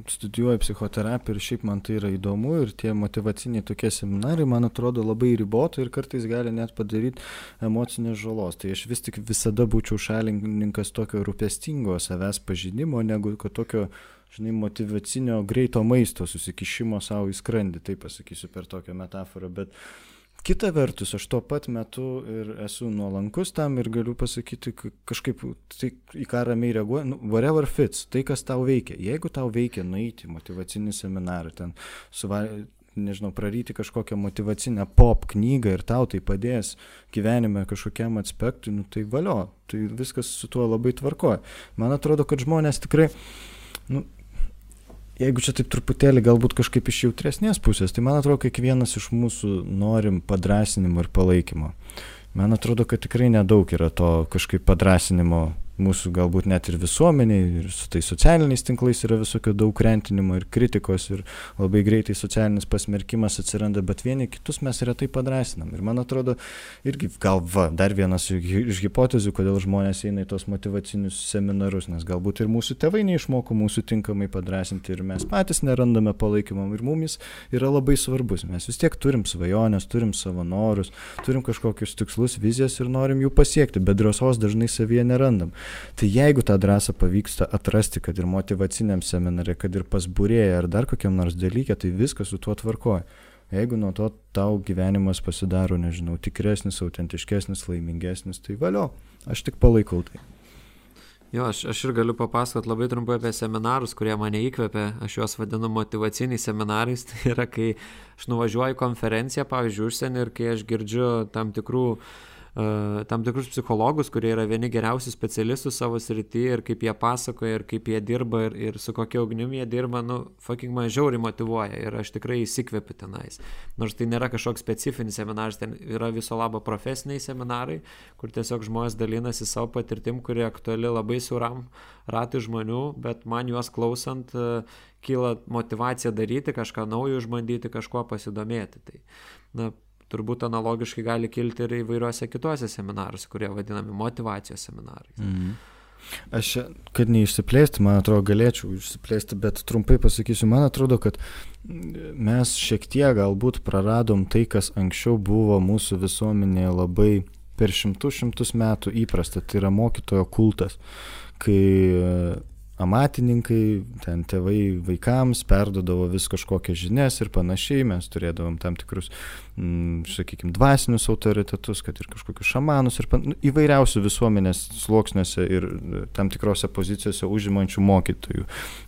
studijuoju psichoterapiją ir šiaip man tai yra įdomu ir tie motivaciniai tokie seminarai, man atrodo, labai riboto ir kartais gali net padaryti emocinės žalos. Tai aš vis tik visada būčiau šalininkas tokio rūpestingo savęs pažinimo, negu kad tokio, žinai, motivacinio greito maisto susikišimo savo į skrandį, taip pasakysiu per tokią metaforą. Bet, uh, kita vertus aš tuo pat metu ir esu nuolankus tam ir galiu pasakyti kažkaip tai į ką ramiai reaguoju nu whatever fits tai kas tau veikia. Jeigu tau veikia nueiti į motyvacinį seminarą ten suva nežinau praryti kažkokią motyvacinę pop knygą ir tau tai padės gyvenime kažkokiam aspektui nu tai valio tai viskas su tuo labai tvarkoj man atrodo kad žmonės tikrai nu jeigu čia taip truputėlį galbūt kažkaip iš jautresnės pusės, tai man atrodo, kiekvienas iš mūsų norim padrasinimo ir palaikymo. Man atrodo, kad tikrai nedaug yra to kažkaip padrasinimo mūsų galbūt net ir visuomeniai, ir su tais socialiniais tinklais yra visokio daug rentinimo ir kritikos ir labai greitai socialinis pasmerkimas atsiranda, bet vieni kitus mes retai padrasinam. Ir man atrodo, irgi gal va, dar vienas iš hipotezių, kodėl žmonės eina į tos motivacinius seminarus, nes galbūt ir mūsų tėvai neišmoko mūsų tinkamai padrasinti ir mes patys nerandame palaikymo ir mumis yra labai svarbus. Mes vis tiek turim svajonės, turim savo norus, turim kažkokius tikslus, vizijas ir norim jų pasiekti, bet drąsos dažnai savyje nerandam. Tai jeigu tą drąsą pavyksta atrasti, kad ir motivaciniam seminarė, kad ir pas būrėją ar dar kokiam nors dalykė, tai viskas su tuo tvarkoja. Jeigu nuo to tau gyvenimas pasidaro, nežinau, tikresnis, autentiškesnis, laimingesnis, tai valio, aš tik palaikau tai. Jo, aš, aš ir galiu papasakoti labai trumpai apie seminarus, kurie mane įkvėpė, aš juos vadinu motivaciniais seminarais, tai yra, kai aš nuvažiuoju į konferenciją, pavyzdžiui, užsienį ir kai aš girdžiu tam tikrų uh, tam tikrus psichologus, kurie yra vieni geriausių specialistų savo srityje ir kaip jie pasakoja ir kaip jie dirba ir, ir su kokia ugnimi jie dirba, nu, fucking man žiauriai motivuoja ir aš tikrai įsikvepiu tenais. Nors tai nėra kažkoks specifinis seminaras, ten yra viso labo profesiniai seminarai, kur tiesiog žmonės dalinasi savo patirtim, kuri aktuali labai siauram ratui žmonių, bet man juos klausant uh, kyla motivacija daryti, kažką naujo išbandyti, kažkuo pasidomėti. Tai, na, turbūt analogiškai gali kilti ir įvairiuose kituose seminaruose, kurie vadinami motivacijos seminarais. Mhm. Aš, kad neišsiplėsti, man atrodo, galėčiau išsiplėsti, bet trumpai pasakysiu, man atrodo, kad mes šiek tiek galbūt praradom tai, kas anksčiau buvo mūsų visuomenėje labai per šimtus šimtus metų įprasta, tai yra mokytojo kultas, kai amatininkai, ten tėvai vaikams perdodavo vis kažkokias žinias ir panašiai, mes turėdavom tam tikrus, mm, sakykime, dvasinius autoritetus, kad ir kažkokius šamanus ir pan, įvairiausių visuomenės sluoksniuose ir e, tam tikrose pozicijose užimančių mokytojų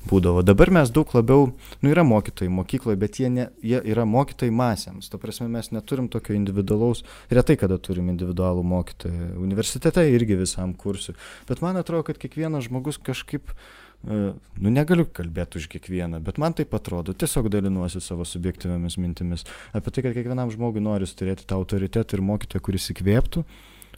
būdavo. Dabar mes daug labiau, nu yra mokytojai mokykloje, bet jie, ne, jie yra mokytojai masėms. Ta prasme, mes neturim tokio individualaus, retai kada turim individualų mokytoją. Universitete irgi visam kursui. Bet man atrodo, kad kiekvienas žmogus kažkaip E, nu negaliu kalbėti už kiekvieną, bet man taip atrodo, tiesiog dalinuosi savo subjektyviamis mintimis apie tai, kad kiekvienam žmogui nori turėti tą autoritetą ir mokytoją, kuris įkvėptų,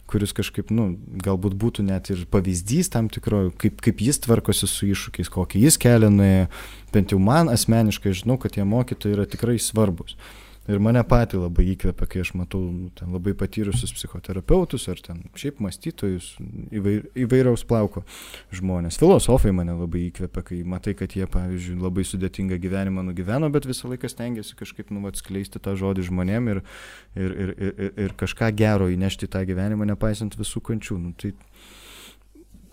kuris kažkaip, nu, galbūt būtų net ir pavyzdys tam tikro, kaip, kaip jis tvarkosi su iššūkiais, kokį jis kelia nuėjo, bent jau man asmeniškai žinau, kad tie mokytojai yra tikrai svarbus. Ir mane patį labai įkvepia, kai aš matau nu, ten labai patyrusius psichoterapeutus ar ten šiaip mąstytojus, įvair, įvairiaus plauko žmonės. Filosofai mane labai įkvepia, kai matai, kad jie, pavyzdžiui, labai sudėtingą gyvenimą nugyveno, bet visą laiką stengiasi kažkaip nu, atskleisti tą žodį žmonėm ir, ir, ir, ir, ir kažką gero įnešti į tą gyvenimą, nepaisant visų kančių. Nu, tai,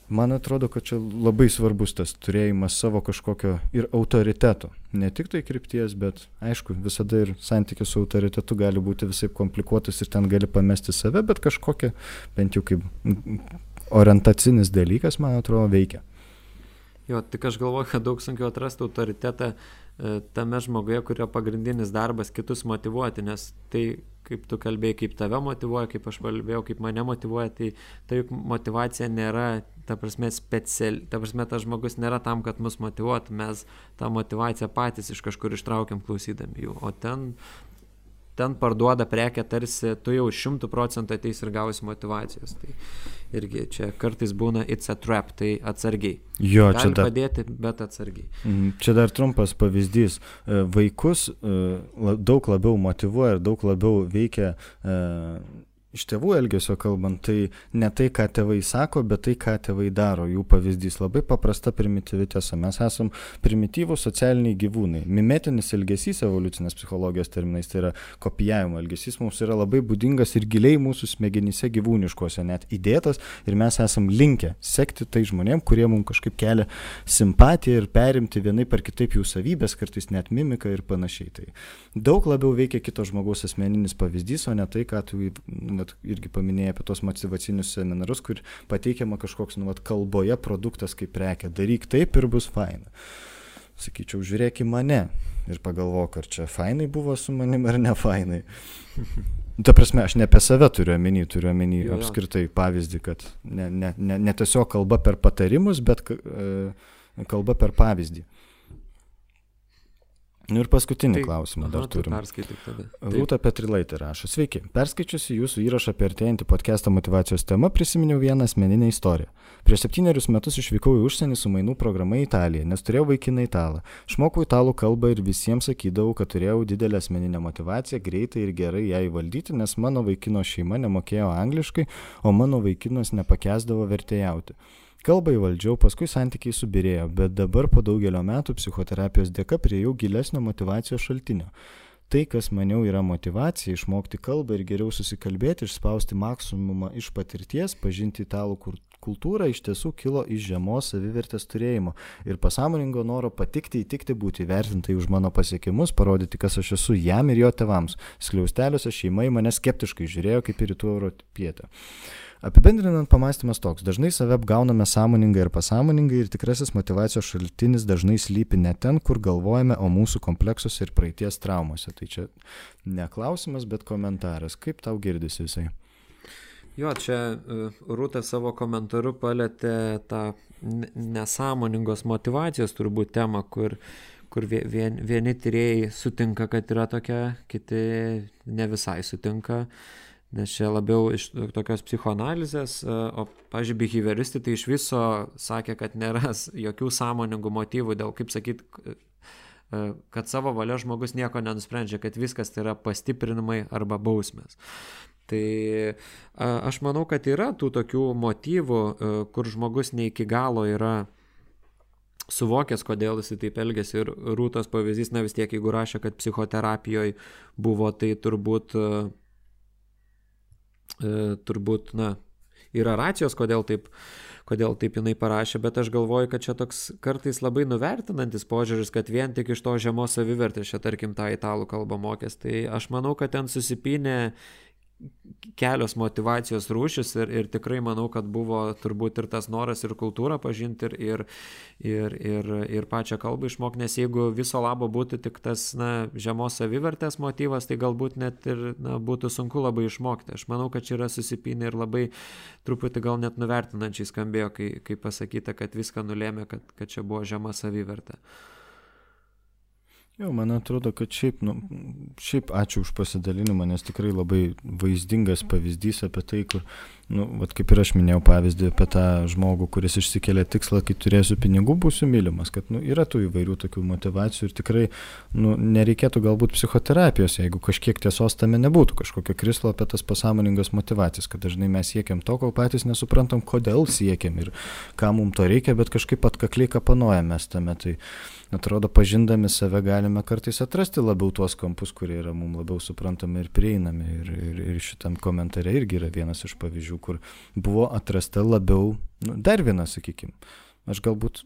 man atrodo, kad čia labai svarbus tas turėjimas savo kažkokio ir autoriteto. Ne tik tai krypties, bet aišku, visada ir santykis su autoritetu gali būti visai komplikuotas ir ten gali pamesti save, bet kažkokią, bent jau kaip orientacinis dalykas, man atrodo, veikia. Jo, tik aš galvoju, kad daug sunkiau atrasti autoritetą tame žmoguje, kurio pagrindinis darbas kitus motivuoti, nes tai, kaip tu kalbėjai, kaip tave motivuoja, kaip aš kalbėjau, kaip mane motivuoja, tai tai juk motivacija nėra, ta prasme, speciali, ta prasme, tas žmogus nėra tam, kad mus motivuotų, mes tą motivaciją patys iš kažkur ištraukiam klausydami jų, o ten ten parduoda prekę tarsi tu jau šimtų procentų ateis ir gausi motivacijos. Tai irgi čia kartais būna it's a trap, tai atsargiai. Jo, Gali čia dar. padėti, bet atsargiai. Mhm, Čia dar trumpas pavyzdys. E, Vaikus e, daug labiau motivuoja ir daug labiau veikia e, iš tėvų elgesio kalbant, tai ne tai, ką tėvai sako, bet tai, ką tėvai daro. Jų pavyzdys labai paprasta primityvi tiesa. Mes esam primityvūs socialiniai gyvūnai. Mimetinis elgesys evoliucinės psichologijos terminais, tai yra kopijavimo elgesys, mums yra labai būdingas ir giliai mūsų smegenyse gyvūniškose net įdėtas ir mes esam linkę sekti tai žmonėm, kurie mums kažkaip kelia simpatiją ir perimti vienai par kitaip jų savybės, kartais net mimiką ir panašiai. Tai daug labiau veikia kito žmogaus asmeninis pavyzdys, o ne tai, ką tu vat, irgi paminėjai apie tos motivacinius seminarus, kur pateikiama kažkoks nu, vat, kalboje produktas kaip prekia. Daryk taip ir bus faina. Sakyčiau, žiūrėk į mane ir pagalvok, ar čia fainai buvo su manim ar ne fainai. Ta prasme, aš ne apie save turiu omeny, turiu omeny Jo, jo. apskritai pavyzdį, kad ne, ne, ne, ne tiesiog kalba per patarimus, bet e, kalba per pavyzdį. Nu ir paskutinį tai, klausimą dar tu turim. Perskaityk tada. Taip. Rūta Petrilaitė rašo. Sveiki. Perskaičiusi jūsų įrašą apie artėjantį podcast'o motivacijos temą, prisiminiau vieną asmeninę istoriją. Prieš septynerius metus išvykau į užsienį su mainų programa į Italiją, nes turėjau vaikiną italą. Išmokau italų kalbą ir visiems sakydavau, kad turėjau didelę asmeninę motivaciją greitai ir gerai ją įvaldyti, nes mano vaikino šeima nemokėjo angliškai, o mano vaikinas nepakesdavo vertėjauti. Kalbą įvaldžiau, paskui santykiai subirėjo, bet dabar po daugelio metų psichoterapijos dėka priejau gilesnio motivacijos šaltinio. Tai, kas maniau yra motivacija, išmokti kalbą ir geriau susikalbėti, išspausti maksimumą iš patirties, pažinti italų kultūrą, iš tiesų kilo iš žemos savivertės turėjimo ir pasąmoningo noro patikti, įtikti, būti vertintai už mano pasiekimus, parodyti, kas aš esu jam ir jo tevams. Skliausteliuose šeimai mane skeptiškai žiūrėjo kaip ir rytų europietę. Apibendrinant pamastymas toks, dažnai save apgauname sąmoningai ir pasąmoningai ir tikrasis motivacijos šaltinis dažnai slypi ne ten, kur galvojame, o mūsų kompleksuose ir praeities traumose. Tai čia ne klausimas, bet komentaras. Kaip tau girdisi jisai? Jo, čia e, Rūta savo komentaru palėtė tą nesąmoningos motivacijos turbūt temą, kur, kur vie- vien, vieni tyrėjai sutinka, kad yra tokia, kiti ne visai sutinka, nes čia labiau iš tokios psichoanalizės, e, o, pažiūrėjau, behavioristai tai iš viso sakė, kad nėra jokių sąmoningų motyvų dėl, kaip sakyt, e, kad savo valia žmogus nieko nenusprendžia, kad viskas tai yra pastiprinimai arba bausmės. Tai a, aš manau, kad yra tų tokių motyvų, e, kur žmogus ne iki galo yra suvokęs, kodėl jisai taip elgesi. Ir rūtos pavyzdys, na vis tiek, jeigu rašė, kad psichoterapijoje buvo, tai turbūt, e, e, turbūt, na, yra racijos, kodėl taip, kodėl taip jinai parašė, bet aš galvoju, kad čia toks kartais labai nuvertinantis požiūris, kad vien tik iš to žemos savivertės čia, tarkim, tą italų kalbą mokės. Tai aš manau, kad ten susipinė kelios motivacijos rūšis ir, ir tikrai manau, kad buvo turbūt ir tas noras ir kultūrą pažinti ir, ir, ir, ir, ir pačią kalbą išmokti, nes jeigu viso labo būtų tik tas na, žemos savivertės motyvas, tai galbūt net ir na, būtų sunku labai išmokti. Aš manau, kad čia yra susipinę ir labai truputį gal net nuvertinančiai skambėjo, kai, kai pasakyta, kad viską nulėmė, kad, kad čia buvo žema savivertė. Jo, man atrodo, kad šiaip, nu, šiaip ačiū už pasidalinimą, nes tikrai labai vaizdingas pavyzdys apie tai, kur, nu, vat kaip ir aš minėjau pavyzdį apie tą žmogų, kuris išsikėlė tikslą, kai turėsiu pinigų, būsiu mylimas, kad, nu, yra tų įvairių tokių motivacijų ir tikrai, nu, nereikėtų galbūt psichoterapijos, jeigu kažkiek tiesos tame nebūtų, kažkokio krislo apie tas pasąmoningas motivacijas, kad dažnai mes siekiam to, kol patys nesuprantam, kodėl siekiam ir ką mums to reikia, bet kažkaip atkakliai kapanojame tame. Tai, atrodo, pažindami save galime kartais atrasti labiau tuos kampus, kurie yra mums labiau suprantami ir prieinami. Ir, ir, ir šitam komentare irgi yra vienas iš pavyzdžių, kur buvo atrasta labiau, nu, dar vienas, sakykime, aš galbūt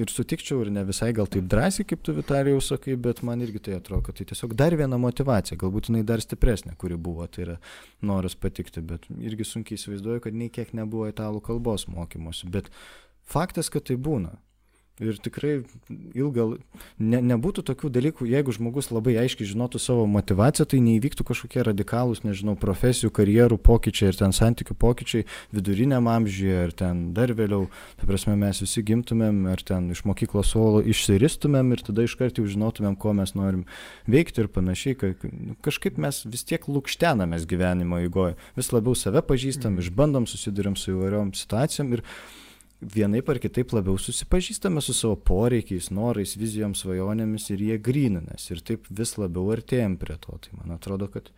ir sutikčiau, ir ne visai gal taip drąsiai, kaip tu Vitalijau sakai, bet man irgi tai atrodo, kad tai tiesiog dar viena motivacija, galbūt jinai dar stipresnė, kuri buvo, tai yra noras patikti, bet irgi sunkiai įsivaizduoju, kad nei kiek nebuvo italų kalbos mokymosi, bet faktas, kad tai būna. Ir tikrai ilgą, ne, nebūtų tokių dalykų, jeigu žmogus labai aiškiai žinotų savo motivaciją, tai neįvyktų kažkokie radikalūs, nežinau, profesijų, karjerų pokyčiai ir ten santykių pokyčiai viduriniam amžiuje ir ten dar vėliau. Tai prasme, mes visi gimtumėm ir ten iš mokyklos suolo išsiristumėm ir tada iškart jau žinotumėm, ko mes norim veikti ir panašiai. Nu, kažkaip mes vis tiek lūkštenamės gyvenimo įgoje, vis labiau save pažįstam, mhm. išbandom, susidurėm su įvairiom situacijom ir vienaip ar kitaip labiau susipažįstame su savo poreikiais, norais, vizijom, svajonėmis ir jie gryninasi. Ir taip vis labiau artėjom prie to. Tai man atrodo, kad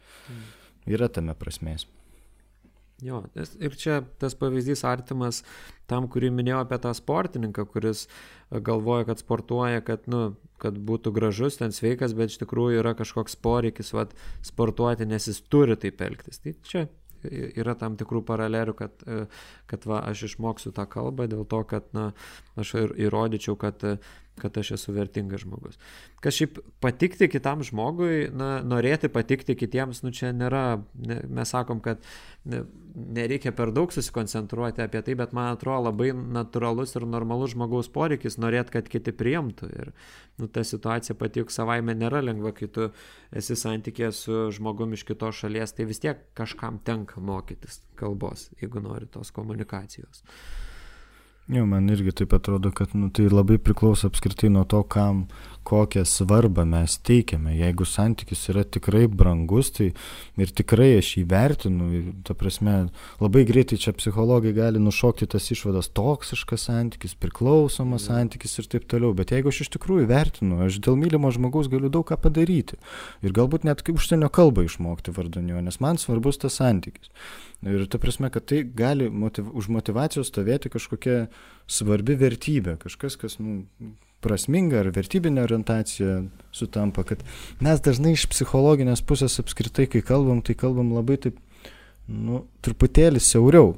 yra tame prasmės. Jo, ir čia tas pavyzdys artimas tam, kurį minėjau apie tą sportininką, kuris galvoja, kad sportuoja, kad, nu, kad būtų gražus, ten sveikas, bet iš tikrųjų yra kažkoks poreikis vat, sportuoti, nes jis turi taip elgtis. Tai čia yra tam tikrų paralelių, kad, e, kad va, aš išmoksiu tą kalbą dėl to, kad na, aš ir įrodyčiau, kad, kad aš esu vertingas žmogus. Kas šiaip patikti kitam žmogui, na, norėti patikti kitiems, nu čia nėra, ne, mes sakom, kad ne, nereikia per daug susikoncentruoti apie tai, bet man atrodo labai natūralus ir normalus žmogaus poreikis norėti, kad kiti priimtų. Ir nu, ta situacija pati juk savaime nėra lengva, kai tu esi santykė su žmogumi iš kitos šalies, tai vis tiek kažkam tenka mokytis kalbos, jeigu nori tos komunikacijos. Jo, man irgi taip atrodo, kad nu, tai labai priklauso apskritai nuo to, kam kokią svarbą mes teikiame. Jeigu santykis yra tikrai brangus, tai ir tikrai aš jį vertinu, ta prasme, labai greitai čia psichologai gali nušokti tas išvadas toksiškas santykis, priklausomas santykis ir taip toliau. Bet jeigu aš iš tikrųjų vertinu, aš dėl mylimo žmogaus galiu daug ką padaryti. Ir galbūt net kaip užsienio kalbą išmokti vardanio, nes man svarbus tas santykis. Ir ta prasme, kad tai gali motiv už motivacijos stovėti kažkokia svarbi vertybė, kažkas, kas, nu, prasminga ar vertybinė orientacija sutampa, kad mes dažnai iš psichologinės pusės apskritai, kai kalbam, tai kalbam labai taip, nu, truputėlį siauriau.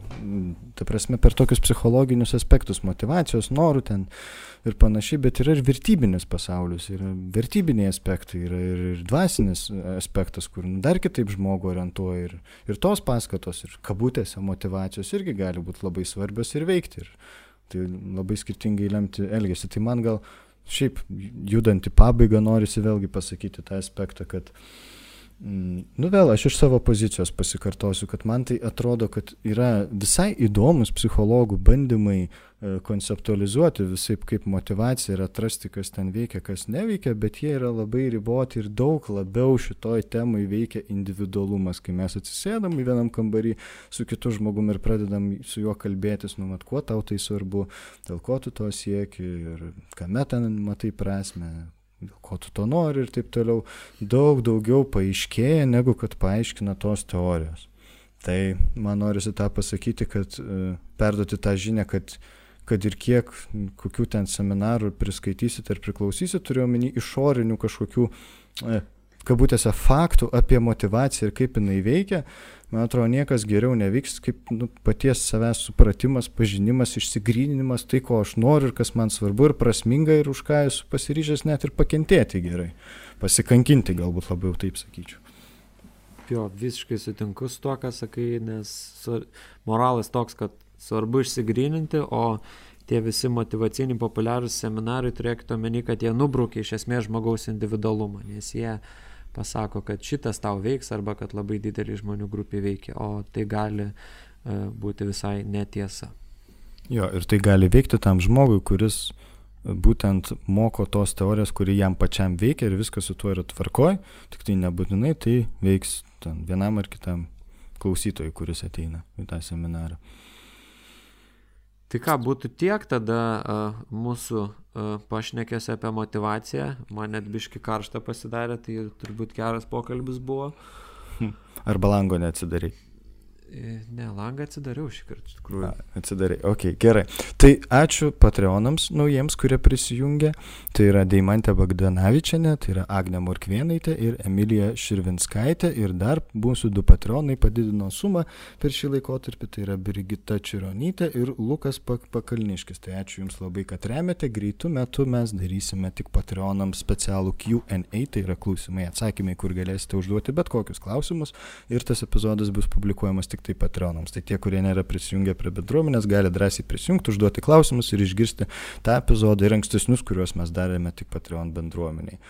Ta prasme, per tokius psichologinius aspektus, motivacijos, norų ten ir panašiai, bet yra ir vertybinis pasaulis, yra vertybiniai aspektai, yra ir, ir dvasinis aspektas, kur nu, dar kitaip žmogų orientuoja ir, ir tos paskatos, ir kabutėse motivacijos irgi gali būti labai svarbios ir veikti. Ir, tai labai skirtingai lemti elgesį. Tai man gal šiaip judant į pabaigą norisi vėlgi pasakyti tą aspektą, kad mm, Nu vėl, aš iš savo pozicijos pasikartosiu, kad man tai atrodo, kad yra visai įdomus psichologų bandymai E, konceptualizuoti visai kaip motivacija ir atrasti, kas ten veikia, kas neveikia, bet jie yra labai riboti ir daug labiau šitoj temai veikia individualumas, kai mes atsisėdam į vienam kambarį su kitu žmogumi ir pradedam su juo kalbėtis, nu, mat, kuo tau tai svarbu, dėl ko tu to sieki ir kame ten matai prasme, dėl ko tu to nori ir taip toliau, daug daugiau paaiškėja, negu kad paaiškina tos teorijos. Tai man norisi tą pasakyti, kad uh, perduoti tą žinią, kad kad ir kiek kokių ten seminarų priskaitysit ar priklausysit, turiu omeny išorinių kažkokių, e, kabutėse, faktų apie motivaciją ir kaip jinai veikia, man atrodo, niekas geriau nevyks, kaip nu, paties savęs supratimas, pažinimas, išsigryninimas, tai ko aš noriu ir kas man svarbu ir prasminga ir už ką esu pasiryžęs net ir pakentėti gerai, pasikankinti galbūt labiau taip sakyčiau. Jo, visiškai sutinku su tuo, ką sakai, nes moralas toks, kad svarbu išsigryninti, o tie visi motivaciniai populiarūs seminarai turėkite omeny, kad jie nubraukia iš esmės žmogaus individualumą, nes jie pasako, kad šitas tau veiks arba kad labai didelį žmonių grupį veikia, o tai gali uh, būti visai netiesa. Jo, ir tai gali veikti tam žmogui, kuris būtent moko tos teorijos, kuri jam pačiam veikia ir viskas su tuo yra tvarkoj, tik tai nebūtinai tai veiks vienam ar kitam klausytojui, kuris ateina į tą seminarą. Tai ką, būtų tiek tada uh, mūsų uh, pašnekėsi apie motivaciją. Man net biški karštą pasidarė, tai turbūt geras pokalbis buvo. Arba lango neatsidarai. Ne, langą atsidariau šį kartą, iš tikrųjų. A, atsidarai, ok, gerai. Tai ačiū Patreonams naujiems, kurie prisijungė. Tai yra Deimantė Bagdanavičiane, tai yra Agne Morkvienaitė ir Emilija Širvinskaitė. Ir dar mūsų du Patreonai padidino sumą per šį laikotarpį. Tai yra Brigita Čironytė ir Lukas Pakalniškis. Tai ačiū Jums labai, kad remiate. Greitų metų mes darysime tik Patreonams specialų QA, tai yra klausimai atsakymai, kur galėsite užduoti bet kokius klausimus. Ir tas epizodas bus publikuojamas tik tai patronams. Tai tie, kurie nėra prisijungę prie bendruomenės, gali drąsiai prisijungti, užduoti klausimus ir išgirsti tą epizodą ir ankstesnius, kuriuos mes darėme tik patron bendruomeniai.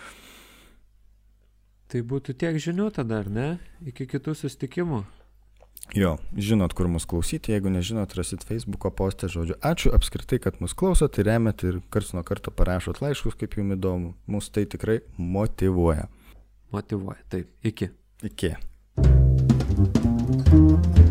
Tai būtų tiek žinių tada, ar ne? Iki kitų sustikimų. Jo, žinot, kur mus klausyti, jeigu nežinot, rasit Facebook'o postę žodžiu. Ačiū apskritai, kad mus klausot remet ir karts nuo karto parašot laiškus, kaip jums įdomu. Mus tai tikrai motivuoja. Motivuoja, taip. Iki. Iki. Thank you